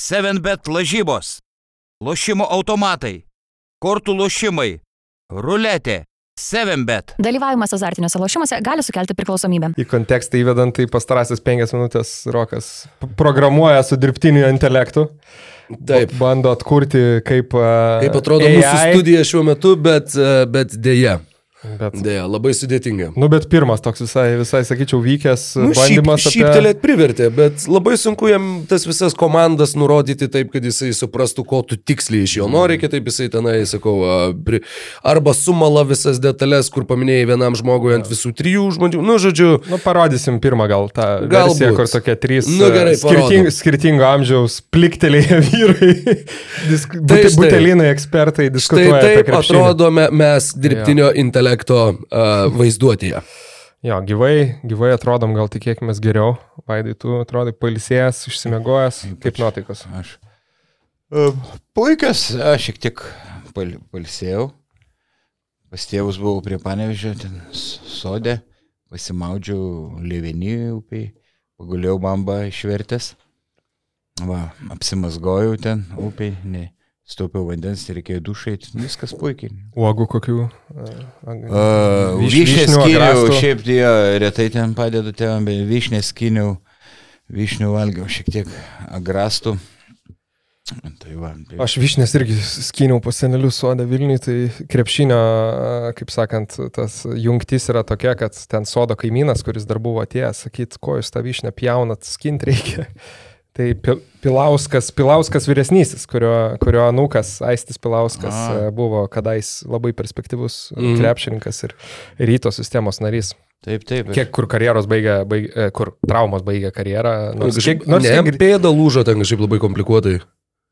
7bet lažybos, lošimo automatai, kortų lošimai, ruletė, 7bet. Dalyvavimas azartiniuose lošimuose gali sukelti priklausomybę. Į kontekstą įvedant, tai pastarasis penkias minutės Rokas programuoja su dirbtiniu intelektu. Taip. Bando atkurti, kaip... a, Kaip atrodo AI, mūsų studija šiuo metu, bet, e, bet dėja. Bet, Dėja, labai sudėtinga. nu, bet pirmas toks visai, visai sakyčiau, vykęs Nu, bandymas šyp, apie... šyptelėt privertė, bet labai sunku jam tas visas komandas nurodyti taip, kad jisai suprastų, ko tu tiksliai iš jo nori, kitaip jisai tenai, sakau, pri, arba sumala visas detalės, kur paminėjai vienam žmogui ant visų trijų žmonių. Nu, žodžiu, Nu, parodysim pirmą gal tą Galbūt. versiją, kur tokie trys Nu, gerai, a, skirting, skirtingo amžiaus pliktelėję vyrai, disk, Tai butelinai ekspertai diskutuoja apie taip atrodome mes dirbtinio intelekto uh, vaizduotėje. Jo, gyvai, gyvai atrodom gal tikėkime geriau. Vaidai, tu atrodai pailsėjęs, išsimiegojęs, kaip nuotaikos. Aš. E, Puikios, aš šiek tiek pal, palsėjau. Pas tėvus buvau prie panevežio, ten s- sode, pasimaudžiau lėvenį upiai, pagulėjau bambą išvertęs. Va, apsimasgojau ten upiai, ne, staupiau vandens, reikėjo dušai, viskas puikiai. Uogų kokių? Uh, Vyš- vyšnės skiniau, šiaip jo, retai ten padedu tėvam, bet vyšnės skiniau, vyšnių valgiau šiek tiek agrastų. Tai va, tai... Aš vyšnės irgi skyniau po senelių sodą Vilniui, tai krepšinio, kaip sakant, tas jungtis yra tokia, kad ten sodo kaimynas, kuris dar buvo atėjęs, sakyt, ko jūs tą vyšnę pjaunat, skint reikia. Tai Pil- Pilauskas, Pilauskas vyresnysis, kurio, kurio anūkas Aistis Pilauskas A. a. buvo kadais labai perspektyvus mm. krepšininkas ir ryto sistemos narys. Taip, taip. Kiek kur karjeros baigia, baig, e, kur traumos baigia karjerą. Nors, Kažkaip, nors ne, kiek, pėda lūžo ten kažkaip labai komplikuotai.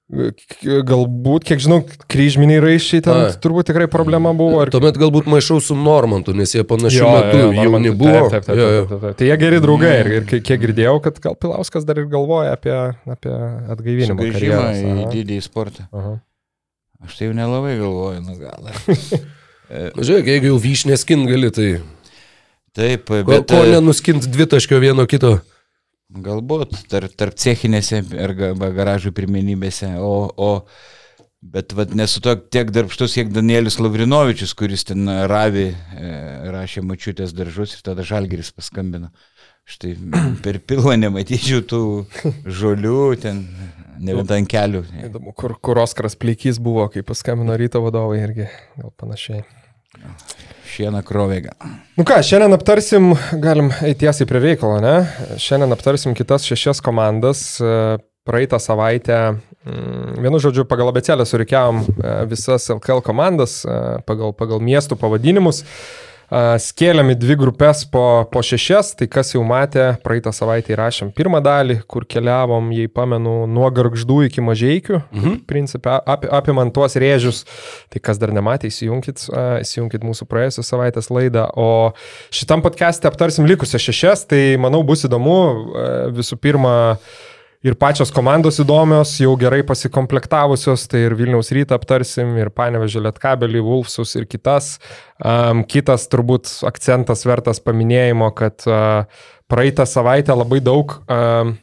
K- Galbūt, kiek žinau, kryžminiai raiščiai ten A. turbūt tikrai problema buvo. Ir... Tuomet galbūt maišau su Normantu, nes jie panašiu Jo, metu jo, jauni buvo. Taip, taip, taip, Jo, jo. taip, taip, taip. Tai jie geri draugai ir, ir kai- kiek girdėjau, kad gal Pilauskas dar ir galvoja apie, apie atgaivinimą karjeros. į didįjį sportą. aha. Aš tai jau nelabai galvoju, nu gal. E, Žiūrėk, jeigu jau vyšnės skin gali, tai Taip, ko, bet ko e, nenuskint dvitaškio vieno kito. Galbūt tarp, tarp cechinėse ba- garažų pirmenybėse, o, o bet vat, nesu to tiek darbštus, kiek Danielius Lavrinovičius, kuris ten ravi, e, rašė mačiutės daržus ir tada Žalgeris paskambino. Štai per pilvą nematyčiau tų žolių, ten ne vien ant kelių. Įdomu, kur, kur Oskaras Pleikys buvo, kai paskambino ryto vadovai irgi, gal panašiai. Šieną krovė. Nu ką, šiandien aptarsim, galim eiti tiesiai prie reikalo, ne? Šiandien aptarsim kitas šešias komandas. Praeitą savaitę, mm, vienu žodžiu, pagal abecelę surikiavom e, visas LKL komandas e, pagal, pagal miestų pavadinimus. Skėlėm į dvi grupės po, po šešias, tai kas jau matė, praeitą savaitę įrašėm pirmą dalį, kur keliavom, jei pamenu, nuo garždų iki mažiekių, mhm. principė, ap, apimant tuos rėžius. Tai kas dar nematė, įsijunkit, įsijunkit mūsų praėjusios savaitės laidą. O šitam podcast'e aptarsim likusias šešias, tai manau bus įdomu. Visų pirma, ir pačios komandos įdomios, jau gerai pasikomplektavusios, tai ir Vilniaus rytą aptarsim, ir Panevežė Lietkabelį, Wolfsus ir kitas. Um, kitas turbūt akcentas vertas paminėjimo, kad uh, praeitą savaitę labai daug um,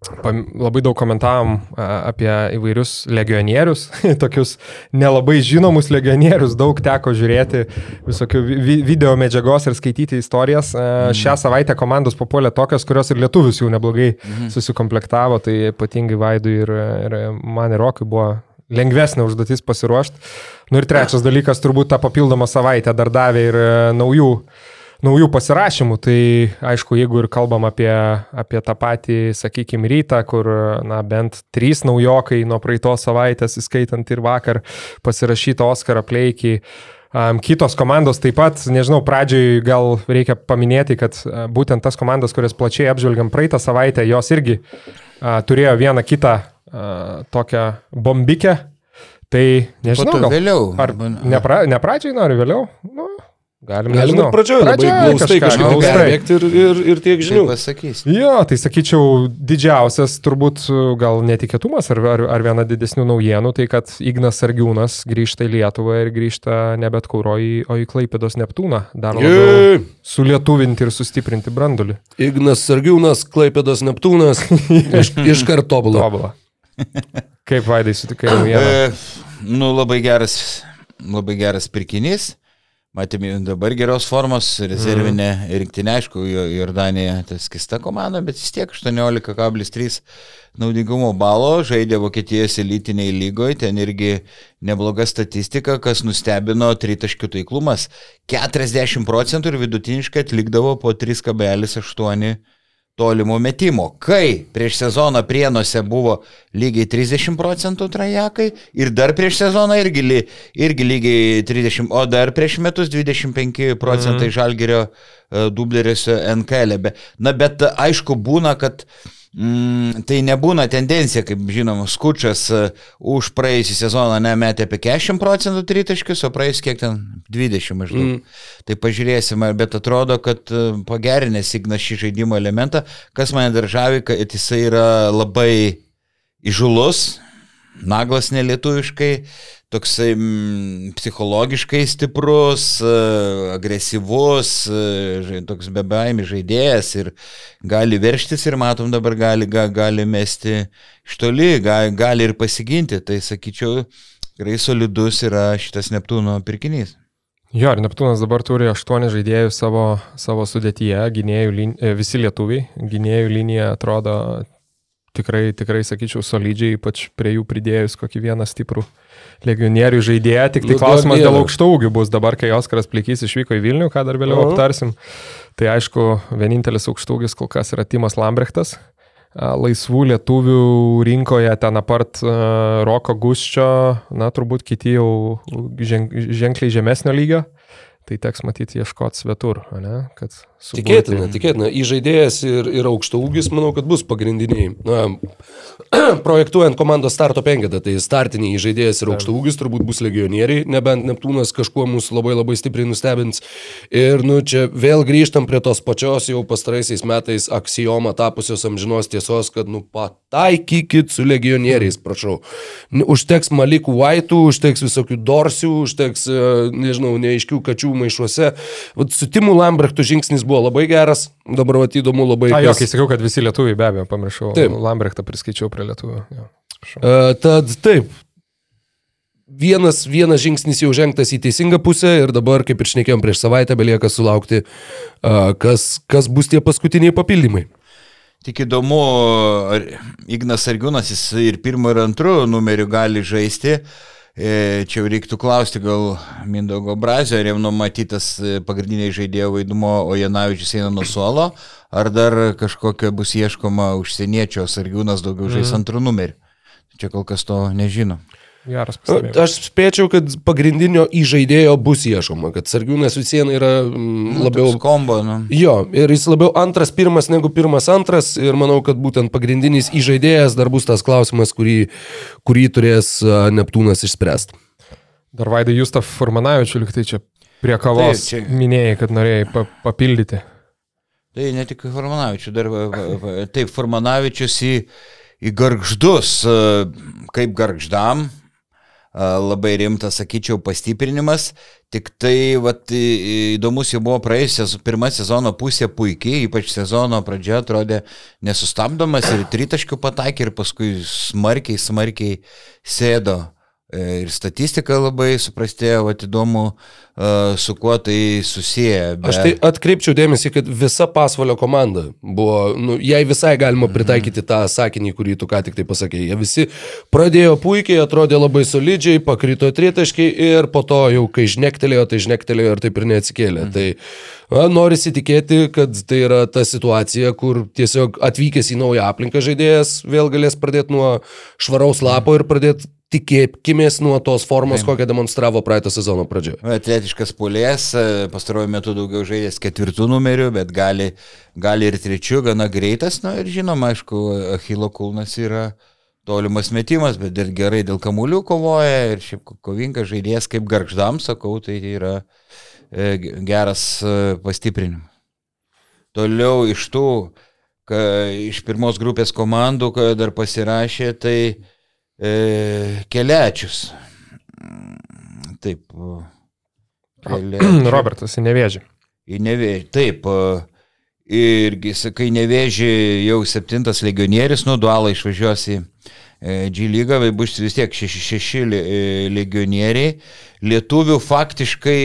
Labai daug komentavom apie įvairius legionierius, tokius nelabai žinomus legionierius, daug teko žiūrėti visokių vi video medžiagos ir skaityti istorijas. A, Šią savaitę komandos papuolė tokios, kurios ir lietuvius jau neblogai susikomplektavo, tai ypatingai Vaidui ir, ir man ir Rokui buvo lengvesnė užduotis pasiruošti. Nu ir trečias dalykas, turbūt tą papildomą savaitę dar davė ir e, naujų naujų pasirašymų. Tai aišku, jeigu ir kalbam apie, apie tą patį, sakykime, rytą, kur na, bent trys naujokai nuo praeitos savaitės, įskaitant ir vakar pasirašytą Oskarą Pleikį. Kitos komandos taip pat, nežinau, pradžioj gal reikia paminėti, kad būtent tas komandas, kurias plačiai apžvelgiam praeitą savaitę, jos irgi uh, turėjo vieną kitą uh, tokią bombikę. Tai nežinau, gal, vėliau. ar ne, pra, ne pradžiai nori vėliau? Nu, galim, Galim nežinau. ir pradžioje labai glaustai glaustai. perbėgti ir, ir, ir tiek Tai žinių. pasakys. Jo, tai sakyčiau, didžiausias turbūt gal netikėtumas ar, ar, ar viena didesnių naujienų, tai kad Ignas Sargiūnas grįžta į Lietuvą ir grįžta ne bet kur, o į, o į Klaipėdos Neptūną. Dar labiau sulietuvinti ir sustiprinti brandulį. Ignas Sargiūnas, Klaipėdas Neptūnas, iš, iš karto. Tobulą. Kaip Vaidai sutikai naujieną? E, nu, labai geras, labai geras pirkinys. Matėme dabar geros formos, rezervinė mm. rinktinė, aišku, Jo- Jordanija tas kista komanda, bet vis tiek 18,3 naudingumo balo, žaidė Vokietijos elitiniai lygoje, ten irgi nebloga statistika, kas nustebino tritaškių taiklumas. 40 procentų ir vidutiniškai atlikdavo po 3,8 tolimo metimo. Kai prieš sezoną prienuose buvo lygiai 30 procentų trajekai ir dar prieš sezoną irgi, irgi lygiai 30, o dar prieš metus 25 procentai mm. žalgerio e, dubleriuose NKL. -e. Na bet aišku būna, kad Mm, tai nebūna tendencija, kaip žinom, skučas uh, už praėjusią sezoną nemetė apie 40 procentų tritaškius, o praėjus kiek ten 20 maždaug. Mm. Tai pažiūrėsime, bet atrodo, kad uh, pagerinęs Ignas šį žaidimo elementą, kas mane dar žavi, kad jisai yra labai įžulus, naglas nelietuviškai, toksai psichologiškai stiprus, e, agresyvus, e, toks bebaimi žaidėjas ir gali verštis ir matom dabar gali, ga, gali mesti iš toli, gali, gali ir pasiginti. Tai sakyčiau, tikrai solidus yra šitas Neptūno pirkinys. Jo, ir Neptūnas dabar turi aštuoni žaidėjus savo, savo sudėtyje, gynėjų lin... e, visi lietuviai, gynėjų linija atrodo tikrai, tikrai sakyčiau, solidžiai, ypač prie jų pridėjus kokį vieną stiprų legionierių žaidėją. Tik tai klausimas dėl aukštų ūgių bus dabar, kai Oskaras Plikys išvyko į Vilnių, ką dar vėliau Aha. aptarsim. Tai aišku, vienintelis aukštų ūgis kol kas yra Timas Lambrechtas. Laisvų lietuvių rinkoje ten apart uh, Roko Gusčio, na turbūt kiti jau ženk, ženkliai žemesnio lygio. Tai teks matyti ieškoti svetur, ne? kad suburti- Tikėtina, tikėtina. Įžaidėjas ir, ir aukšto ūgis, manau, kad bus pagrindiniai. Na, projektuojant komandos starto penketą, tai startiniai įžaidėjas ir aukšto ūgis turbūt bus legionieriai, nebent Neptūnas kažkuo mus labai labai stipriai nustebins. Ir, nu, čia vėl grįžtam prie tos pačios jau pastaraisiais metais aksijoma tapusios amžinos tiesos, kad, nu, pataikykit su legionieriais, prašau. N- Užteks Malikų Vaitų, užteks visokių dorsių, užteks, e, nežinau, neaiškių kačių maišuose. Vat su Timu Lambrechtu žingsnis buvo labai geras, dabar vat įdomu labai. A, jo, kas- kai sakiau, kad visi lietuviai be abejo, pamiršau. Taip. Lambrechtą priskaičiau prie lietuvių. Jo, prašau. E, Tad taip. Vienas, vienas žingsnis jau žengtas į teisingą pusę ir dabar, kaip ir šnekėjom prieš savaitę, belieka sulaukti, e, kas, kas bus tie paskutiniai papildymai. Tik įdomu, ar Ignas Argiūnas jis ir pirmo ir antru numeriu gali žaisti. E, Čia jau reiktų klausti gal Mindaugo Brazio, ar jam numatytas e, pagrindiniai žaidėjo vaidmuo, o Janavičius eina nuo suolo, ar dar kažkokia bus ieškoma užsieniečio, ar Argiūnas daugiau žais mm. antrų numerių. Čia kol kas to nežino. Geras Nu, pastebėjimas. Aš spėčiau, kad pagrindinio įžaidėjo bus ieškoma, kad Sargiūnas vis vien yra mm, Nu, labiau... toks Kombo, nu. Jo, ir jis labiau antras, pirmas negu pirmas, antras ir manau, kad būtent pagrindinis įžaidėjas dar bus tas klausimas, kurį, kurį turės Neptūnas išspręsti. Dar Vaidai Justą Furmanavičių liktai čia prie kavos Taip, čia- minėjai, kad norėjai pa papildyti. Tai ne tik Formanavičius, dar taip, Formanavičius į, į garždus, e, kaip garždam, e, labai rimtas, sakyčiau, pastiprinimas. Tik tai vat, įdomus jau buvo praėjusias pirmą sezono pusė puikiai, ypač sezono pradžia atrodė nesustabdomas ir tritaškių pataikė ir paskui smarkiai, smarkiai sėdo. E, Ir statistika labai suprastėjo, vat įdomu, e, su kuo tai susiję. Aš tai atkreipčiau dėmesį, kad visa pasvalio komanda buvo, nu, jai visai galima pritaikyti tą sakinį, kurį tu ką tik tai pasakėjai. Jie visi pradėjo puikiai, atrodė labai solidžiai, pakrito tritaškiai ir po to jau, kai žnektelėjo, tai žnektelėjo ir taip ir neatsikėlė. Mhm. Tai na, norisi tikėti, kad tai yra ta situacija, kur tiesiog atvykęs į naują aplinką žaidėjas vėl galės pradėti nuo švaraus lapo ir pradėti tikėkimės nuo tos formos, kokią demonstravo praeitą sezono pradžioje. Atletiškas polės, pastaruoju metu daugiau žaidęs ketvirtų numerių, bet gali, gali ir trečių, gana greitas. Na ir žinoma, aišku, Achilo kulnas yra tolimas metimas, bet ir gerai dėl kamuolių kovoja ir šiaip ko- kovingas žaidėjas kaip garždam, sakau, tai yra e, ge- geras e, pastiprinimas. Toliau iš tų, ka, iš pirmos grupės komandų, ką dar pasirašė, tai e, keliačius. Taip. Keliačių. Robertas į nevėžį. Į nevėžį. Taip. Irgi, sakai, nevėžį jau septintas legionierius, nu, dualą išvažiuos į, G lyga, bus vis tiek šeši, šeši li- e, legionieriai. Lietuvių faktiškai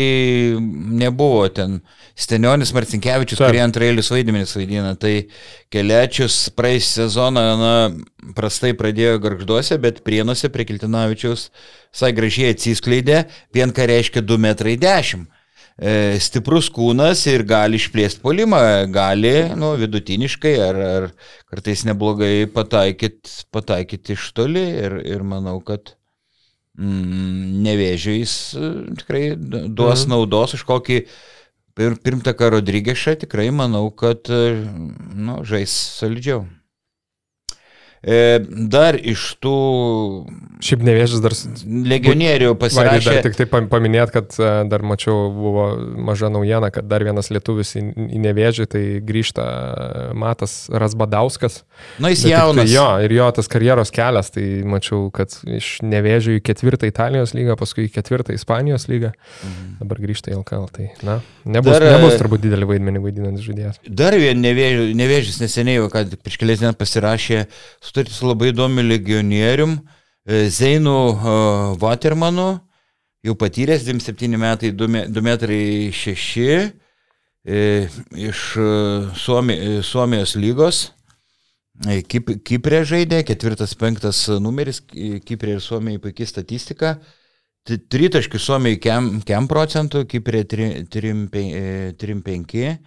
nebuvo ten. Stenionis Marcinkievičius, kurie antrailius vaidmenis vaidina, tai keliačius praeis sezoną, na, prastai pradėjo garžduose, bet prienuose prie Kiltinavičiaus visai gražiai atsiskleidė, vien ką reiškia 2 metrai 10 e, stiprus kūnas ir gali išplėsti polimą, gali nu, vidutiniškai ar, ar kartais neblogai pataikyti pataikyt iš toli ir, ir manau, kad mm, nevėžiais e, tikrai duos mhm. naudos už kokį pir, pirmtaką Rodrygešą, tikrai manau, kad e, nu, žais solidžiau. E, dar iš tų Šiaip nevėžys dar... legionierių pasirašė. dar tik tai pam- paminėt, kad e, dar mačiau, buvo maža naujiena, kad dar vienas lietuvis į, į nevėžį, tai grįžta e, Matas Rasbadauskas. Nu, jis Bet tai jaunas. Jo, ir jo tas karjeros kelias, tai mačiau, kad iš nevėžio į ketvirtą Italijos lygą, paskui į ketvirtą Ispanijos lygą, dabar grįžta į LKL. Tai, na, nebus, Dar, nebus turbūt didelį vaidmenį vaidinantis žaidėjas. Dar vien nevėžis neseniai, kad prieš kelias dienas pasirašė sutartį su labai įdomiu legionierium, e, Zeinu e, Watermanu, jau patyręs 27 metai, 2 metrai 6, iš e, e, Suomijos lygos. Kip, Kiprė žaidė, ketvirtas, penktas numeris, Ki- Kiprė ir Suomijai puikiai statistika. Tritaškių Suomijai kem, kem procentų, Kiprė 3-5.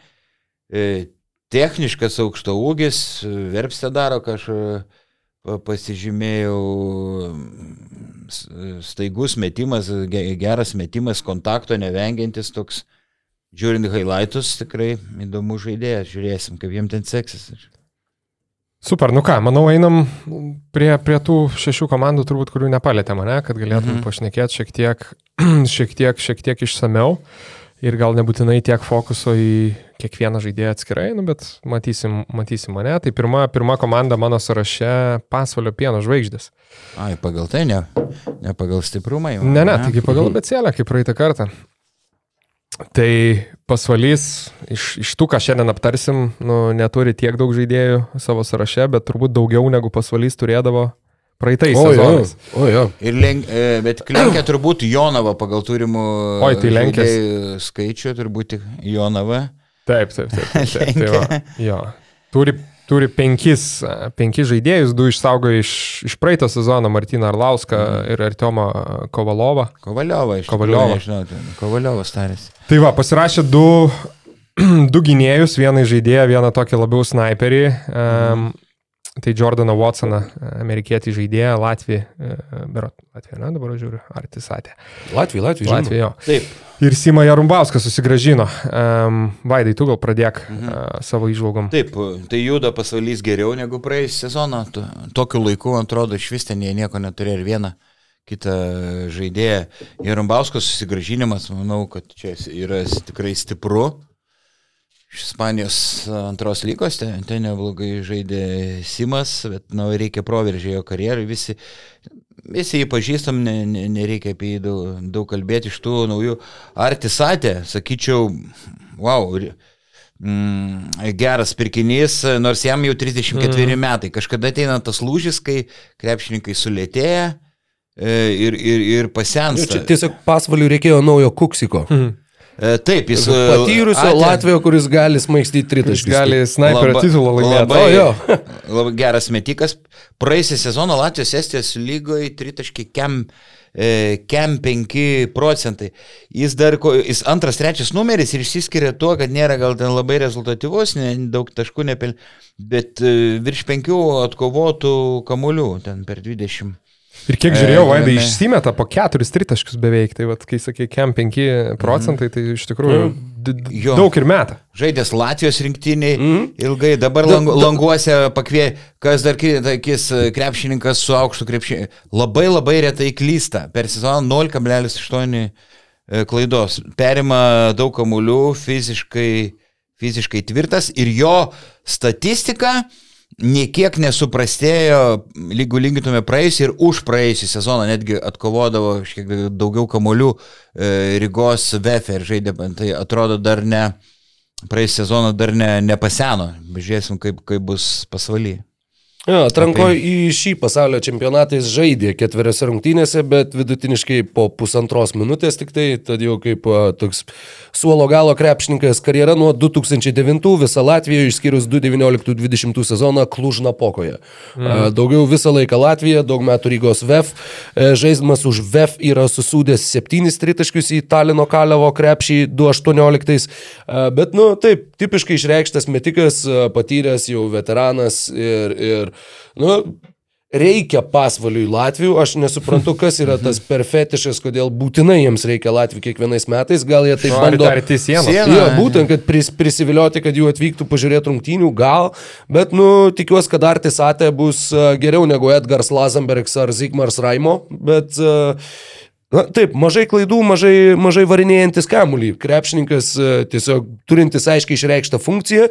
Techniškas aukšto ūgis, verpstė daro, kažką pasižymėjau, s- staigus metimas, ge- geras metimas, kontakto nevengiantis toks, žiūrint highlightus, tikrai įdomus žaidėjas, žiūrėsim, kaip jiem ten seksis. Super, nu ką, manau, einam prie, prie tų šešių komandų, turbūt, kurių nepalėtėme, ne, kad galėtume Mhm. pašnekėti šiek tiek, šiek tiek, šiek tiek išsameu ir gal nebūtinai tiek fokuso į kiekvieną žaidėją atskirai, nu, bet matysim, matysim mane. Tai pirma, pirma komanda mano sąraše pasvalio pieno žvaigždės. Ai, pagal tai ne, ne pagal stiprumą jau. Ne, ne, taigi pagal becelę, kaip praeitą kartą. Tai pasvalys iš, iš tų, ką šiandien aptarsim, nu, neturi tiek daug žaidėjų savo sąraše, bet turbūt daugiau negu pasvalys turėdavo praeitais sezonais. O, jo. Ir lenk, e, bet lenkia turbūt Jonava pagal turimų Oi, tai žaidėjų skaičių, turbūt Jonava. Taip, taip, taip. taip, taip tai va, Lenkia. jo. Turi, turi penkis, a, penkis žaidėjus, du išsaugojo iš, iš praeito sezono Martyną Arlauską Mhm. ir Artiomą Kovalovą. Kovaliova, iš Kovaliova. tikrųjų, Nežinau, ten Kovaliovas tarėsi. Tai va, pasirašė du, du gynėjus, vieną žaidėją, vieną tokį labiau sniperį. Um, tai Jordaną Watsoną, amerikietį žaidėją, Latvijį, berot, Latvija, ne, dabar žiūriu, ar tisatė. Latvija, Latvija. žinoma. Latvija, jo. Taip. Ir Sima Jarumbauskas susigražino. Um, Vaidai, tu gal pradėk mhm. uh, savo išvalgom. Taip, tai juda pasvalys geriau negu praėjusią sezoną. Tokiu laiku, atrodo, iš vis ten jie nieko neturėjo ir vieną kitą žaidėją. Jarumbausko susigražinimas, manau, kad čia yra tikrai stipru. Iš Ispanijos antros lygos, ten, ten neblogai žaidė Simas, bet na, reikia proveržė jo karjerai. Visi, visi jį pažįstam, ne, ne, nereikia apie jį daug, daug kalbėti iš tų naujų. Artisatė, sakyčiau, wow, mm, geras pirkinys, nors jam jau 34 mm. metai. Kažkada ateina tas lūžis, kai krepšininkai sulėtėja e, ir, ir, ir Jo, pasensta. Čia tiesiog pasvaliui reikėjo naujo kuksiko. Mhm. E, Taip, jis e, Patyrusio atė- Latvijo, kuris gali smaigstyti Jis tritaškius. gali sniperio Laba- titulą laimėti. Labai, O, jo. labai geras metikas. Praėjusią sezoną Latvijos Estijos lygoje tritaškiai kem, e, kem 5 procentai. Jis dar, jis antras, trečias numeris ir išsiskiria tuo, kad nėra gal ten labai rezultatyvus, ne, daug taškų nepel, bet virš 5 atkovotų kamuolių ten per 20. Ir kiek E, žiūrėjau, Vaidai ne. išsimeta po keturis tritaškius beveik. Tai vad, kai sakai, kem 5 procentai, tai iš tikrųjų d- Jo. daug ir meta. Žaidęs Latvijos rinktiniai Mhm. mm. ilgai, dabar Da- lang, da- languose pakvė, kas dar akis, e, krepšininkas su aukštu krepšiniu. Labai labai retai klysta. Per sezoną 0,8 e, klaidos. Perima daug kamuolių, fiziškai, fiziškai tvirtas ir jo statistika niekiek nesuprastėjo, lygu lygintume praėjusį ir už praėjusį sezoną, netgi atkovodavo šiek tiek daugiau kamolių e, Rygos VF ir žaidė, tai atrodo dar ne, praėjusį sezoną dar ne, nepaseno, žiūrėsim kaip, kaip bus pasvaly. Jo, atrankoje į šį pasaulio čempionatą jis žaidė ketveriose rungtynėse, bet vidutiniškai po pusantros minutės tik tai, tad jau kaip toks suolo galo krepšininkas karjera nuo 2009 visą Latviją, išskyrus 2019-2020 sezoną Klužna Pokoje. Mm. Daugiau visą laiką Latvija, daug metų Rygos VEF, E, žaidžiamas už VEF yra susūdęs 7 tritaškius į Talino Kalevo krepšį 2.18, E, bet, nu, taip, tipiškai išreikštas metikas, patyręs jau veteranas ir, ir nu, reikia pasvaliui Latvijų, aš nesuprantu, kas yra tas perfetišas, kodėl būtinai jiems reikia Latvijų kiekvienais metais, gal jie taip bando... arti sienos. Sieną. Jo, būtent, kad pris, prisivilioti, kad jų atvyktų pažiūrėti rungtynių, gal, bet, nu, tikiuosi, kad Artis Ate bus a, geriau negu Edgars Lazambergs ar Zygmars Raimo, bet... a, Na, taip, mažai klaidų, mažai, mažai varinėjantis kamuolį. Krepšininkas e, tiesiog turintis aiškiai išreikštą funkciją.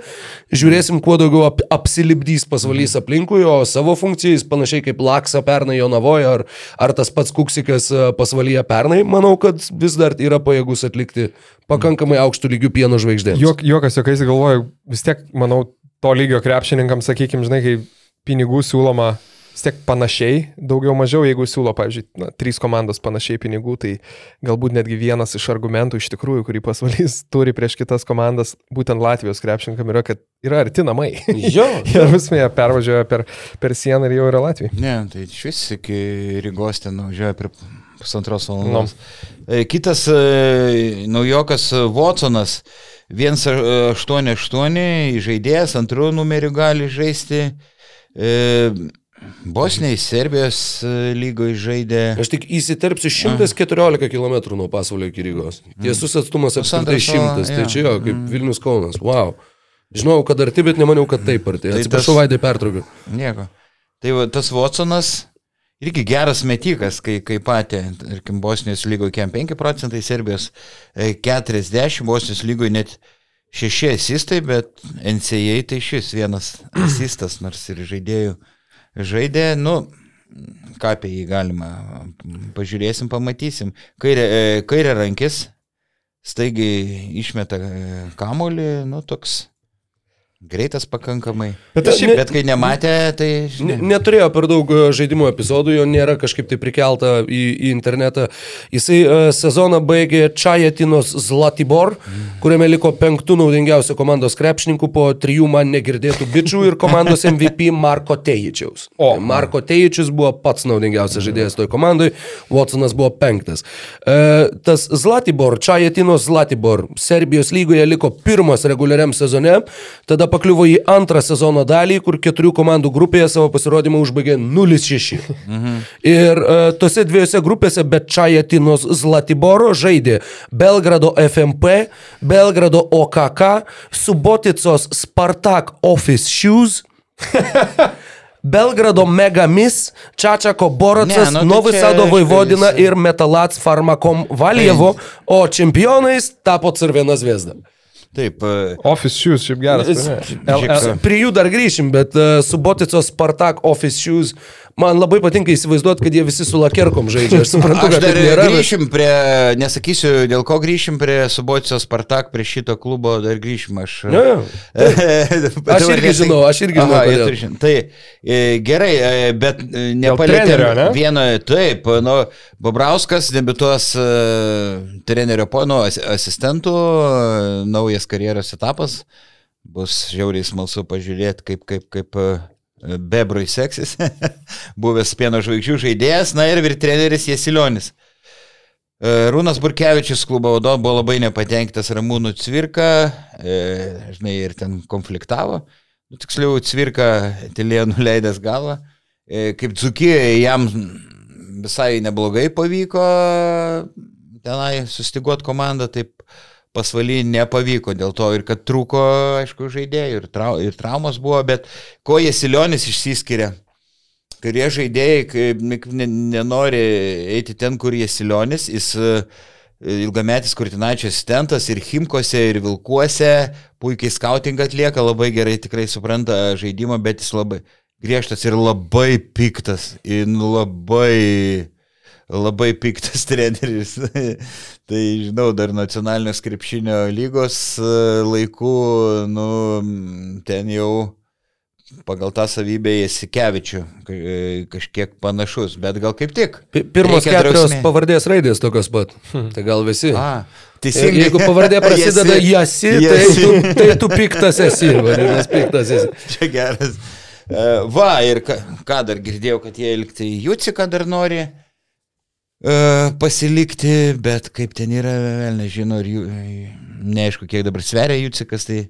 Žiūrėsim, kuo daugiau ap apsilibdys pasvalys aplinkui, o savo funkciją jis panašiai kaip Laksa pernai Jonavoje ar, ar tas pats Kuksikas e, pasvalyje pernai, manau, kad vis dar yra pajėgus atlikti pakankamai aukštų lygių pieno žvaigždėms. Juok, juokas, juokais galvoju, vis tiek, manau, to lygio krepšininkams, sakykime, žinai, kai pinigų siūloma vis tiek panašiai, daugiau mažiau, jeigu siūlo, pavyzdžiui, na, trys komandos panašiai pinigų, tai galbūt netgi vienas iš argumentų iš tikrųjų, kurį pasvalys turi prieš kitas komandas, būtent Latvijos krepšininkam yra, kad yra arti namai. Jo, Jie vismė pervažiuoja per, per sieną ir jau yra Latvija. Ne, tai iš vis iki Rygos ten nuvažiuoja prie pusantros valandos. No. Kitas e, naujokas e, Watsonas 188 žaidėjas, antrų numerių gali žaisti. E, Bosniai, Serbijos e, lygoje žaidė. Aš tik įsiterpsiu 114 km nuo pasaulio iki Rygos. Tiesus atstumas apskritai Pusantros 100. Tai čia jo, kaip Vilnius Kaunas. Wow. Žinau, kad arti, bet nemaniau, kad taip arti. Tai Atsiprašau, tas- Vaidai pertraukiu. Nieko. Tai va, tas Watsonas irgi geras metikas, kai, kai patė, tarkim, Bosnijos lygoje kem 5 procentai, Serbijos e, 40, Bosnijos lygoje net 6 asistai, bet NCAA tai šis vienas asistas, nors ir žaidėjų žaidė, nu, ką apie jį galima, pažiūrėsim, pamatysim. Kairė, e, kairė rankis, staigiai išmeta e, kamolį, nu, toks greitas pakankamai. Bet aš šiaip- Bet kai nematė, tai... Ne, neturėjo per daug e, žaidimo epizodų, jo nėra kažkaip tai prikelta į, į internetą. Jisai uh, sezoną baigė Čajatinos Zlatibor, kuriame liko penktų naudingiausių komandos krepšininkų po trijų man negirdėtų bičių ir komandos MVP Marko Tejičiaus. O. Marko Tejičius buvo pats naudingiausias žaidėjas toj komandai, Watsonas buvo penktas. Uh, tas Zlatibor, Čajatinos Zlatibor, Serbijos lygoje liko pirmas reguliariam sezone, tada pakliuvo į antrą sezono dalį, kur keturių komandų grupėje savo pasirodymą užbaigė 0-6. Mhm. Ir uh, tose dviejose grupėse be Čajatinos Zlatiboro žaidė Belgrado FMP, Belgrado OKK, Suboticos Spartak Office Shoes. Belgrado Megamis, Čačako Borocas, Ne, nu tai Novi čia, Sado Vojvodina visi- ir Metalats Farmakom Valjevo, o čempionais tapo Cirvena Zvezda. Taip, e, Office shoes, šiaip geras. Ne? Prie jų dar grįšim, bet uh, Suboticos Spartak Office Shoes, man labai patinka įsivaizduoti, kad jie visi su lakerkom žaidžia. Aš suprantu, Aš kad dar taip nėra. bet- grįšim prie, nesakysiu, dėl ko grįšim prie Subocijos Spartak, prie šito klubo, dar grįšim aš. Jo, jo. Aš irgi žinau, aš irgi žinau, Aha, žin- Tai e, gerai, e, bet e, trenerio, nepalėtėm ne? vieno, taip, nu, Bobrauskas debituos e, trenerio as, asistentų, e, naujas karjeros etapas. Bus žiauriai smalsu pažiūrėti, kaip, kaip, kaip e, Bebrui seksis. Buvęs pieno žvaigždžių žaidėjas, na ir ir treneris Jesilionis. E, Rūnas Burkevičius klubo vadovas buvo labai nepatenkintas Ramūnų Cvirka, e, žinai, ir ten konfliktavo. Nu, tiksliau, Cvirka tylėjo nuleidęs galvą. Kaip Dzukijai jam visai neblogai pavyko tenai sustiguoti komandą, taip pasvaly nepavyko dėl to ir kad trūko, aišku, žaidėjų ir, trau, ir traumos buvo, bet ko Jesilionis išsiskiria? Kurie žaidėjai nenori eiti ten, kur Jesilionis, jis e, ilgametis Kurtinaičio asistentas ir Himkose, ir Vilkuose, puikiai skauting atlieka, labai gerai tikrai supranta žaidimą, bet jis labai griežtas ir labai piktas, ir nu labai labai piktas treneris. tai žinau, dar nacionalinės krepšinio lygos e, laikų, nu, ten jau pagal tą savybę į Sikevičių ka- e, kažkiek panašus, bet gal kaip tik. Pi- Pirmos Reikia keturios drausmė. pavardės raidės tokios pat. Tai gal visi. A, Je- teisingai. Jeigu pavardė prasideda jasi, tai, Jasi. tu, tai tu piktas esi, vadinasi, piktas esi. Čia geras. E, Va, ir ką, ką dar girdėjau, kad jie liktai Juciką dar nori e, pasilikti, bet kaip ten yra, vėl nežinau, ir jų, e, neaišku, kiek dabar sveria Jucikas, tai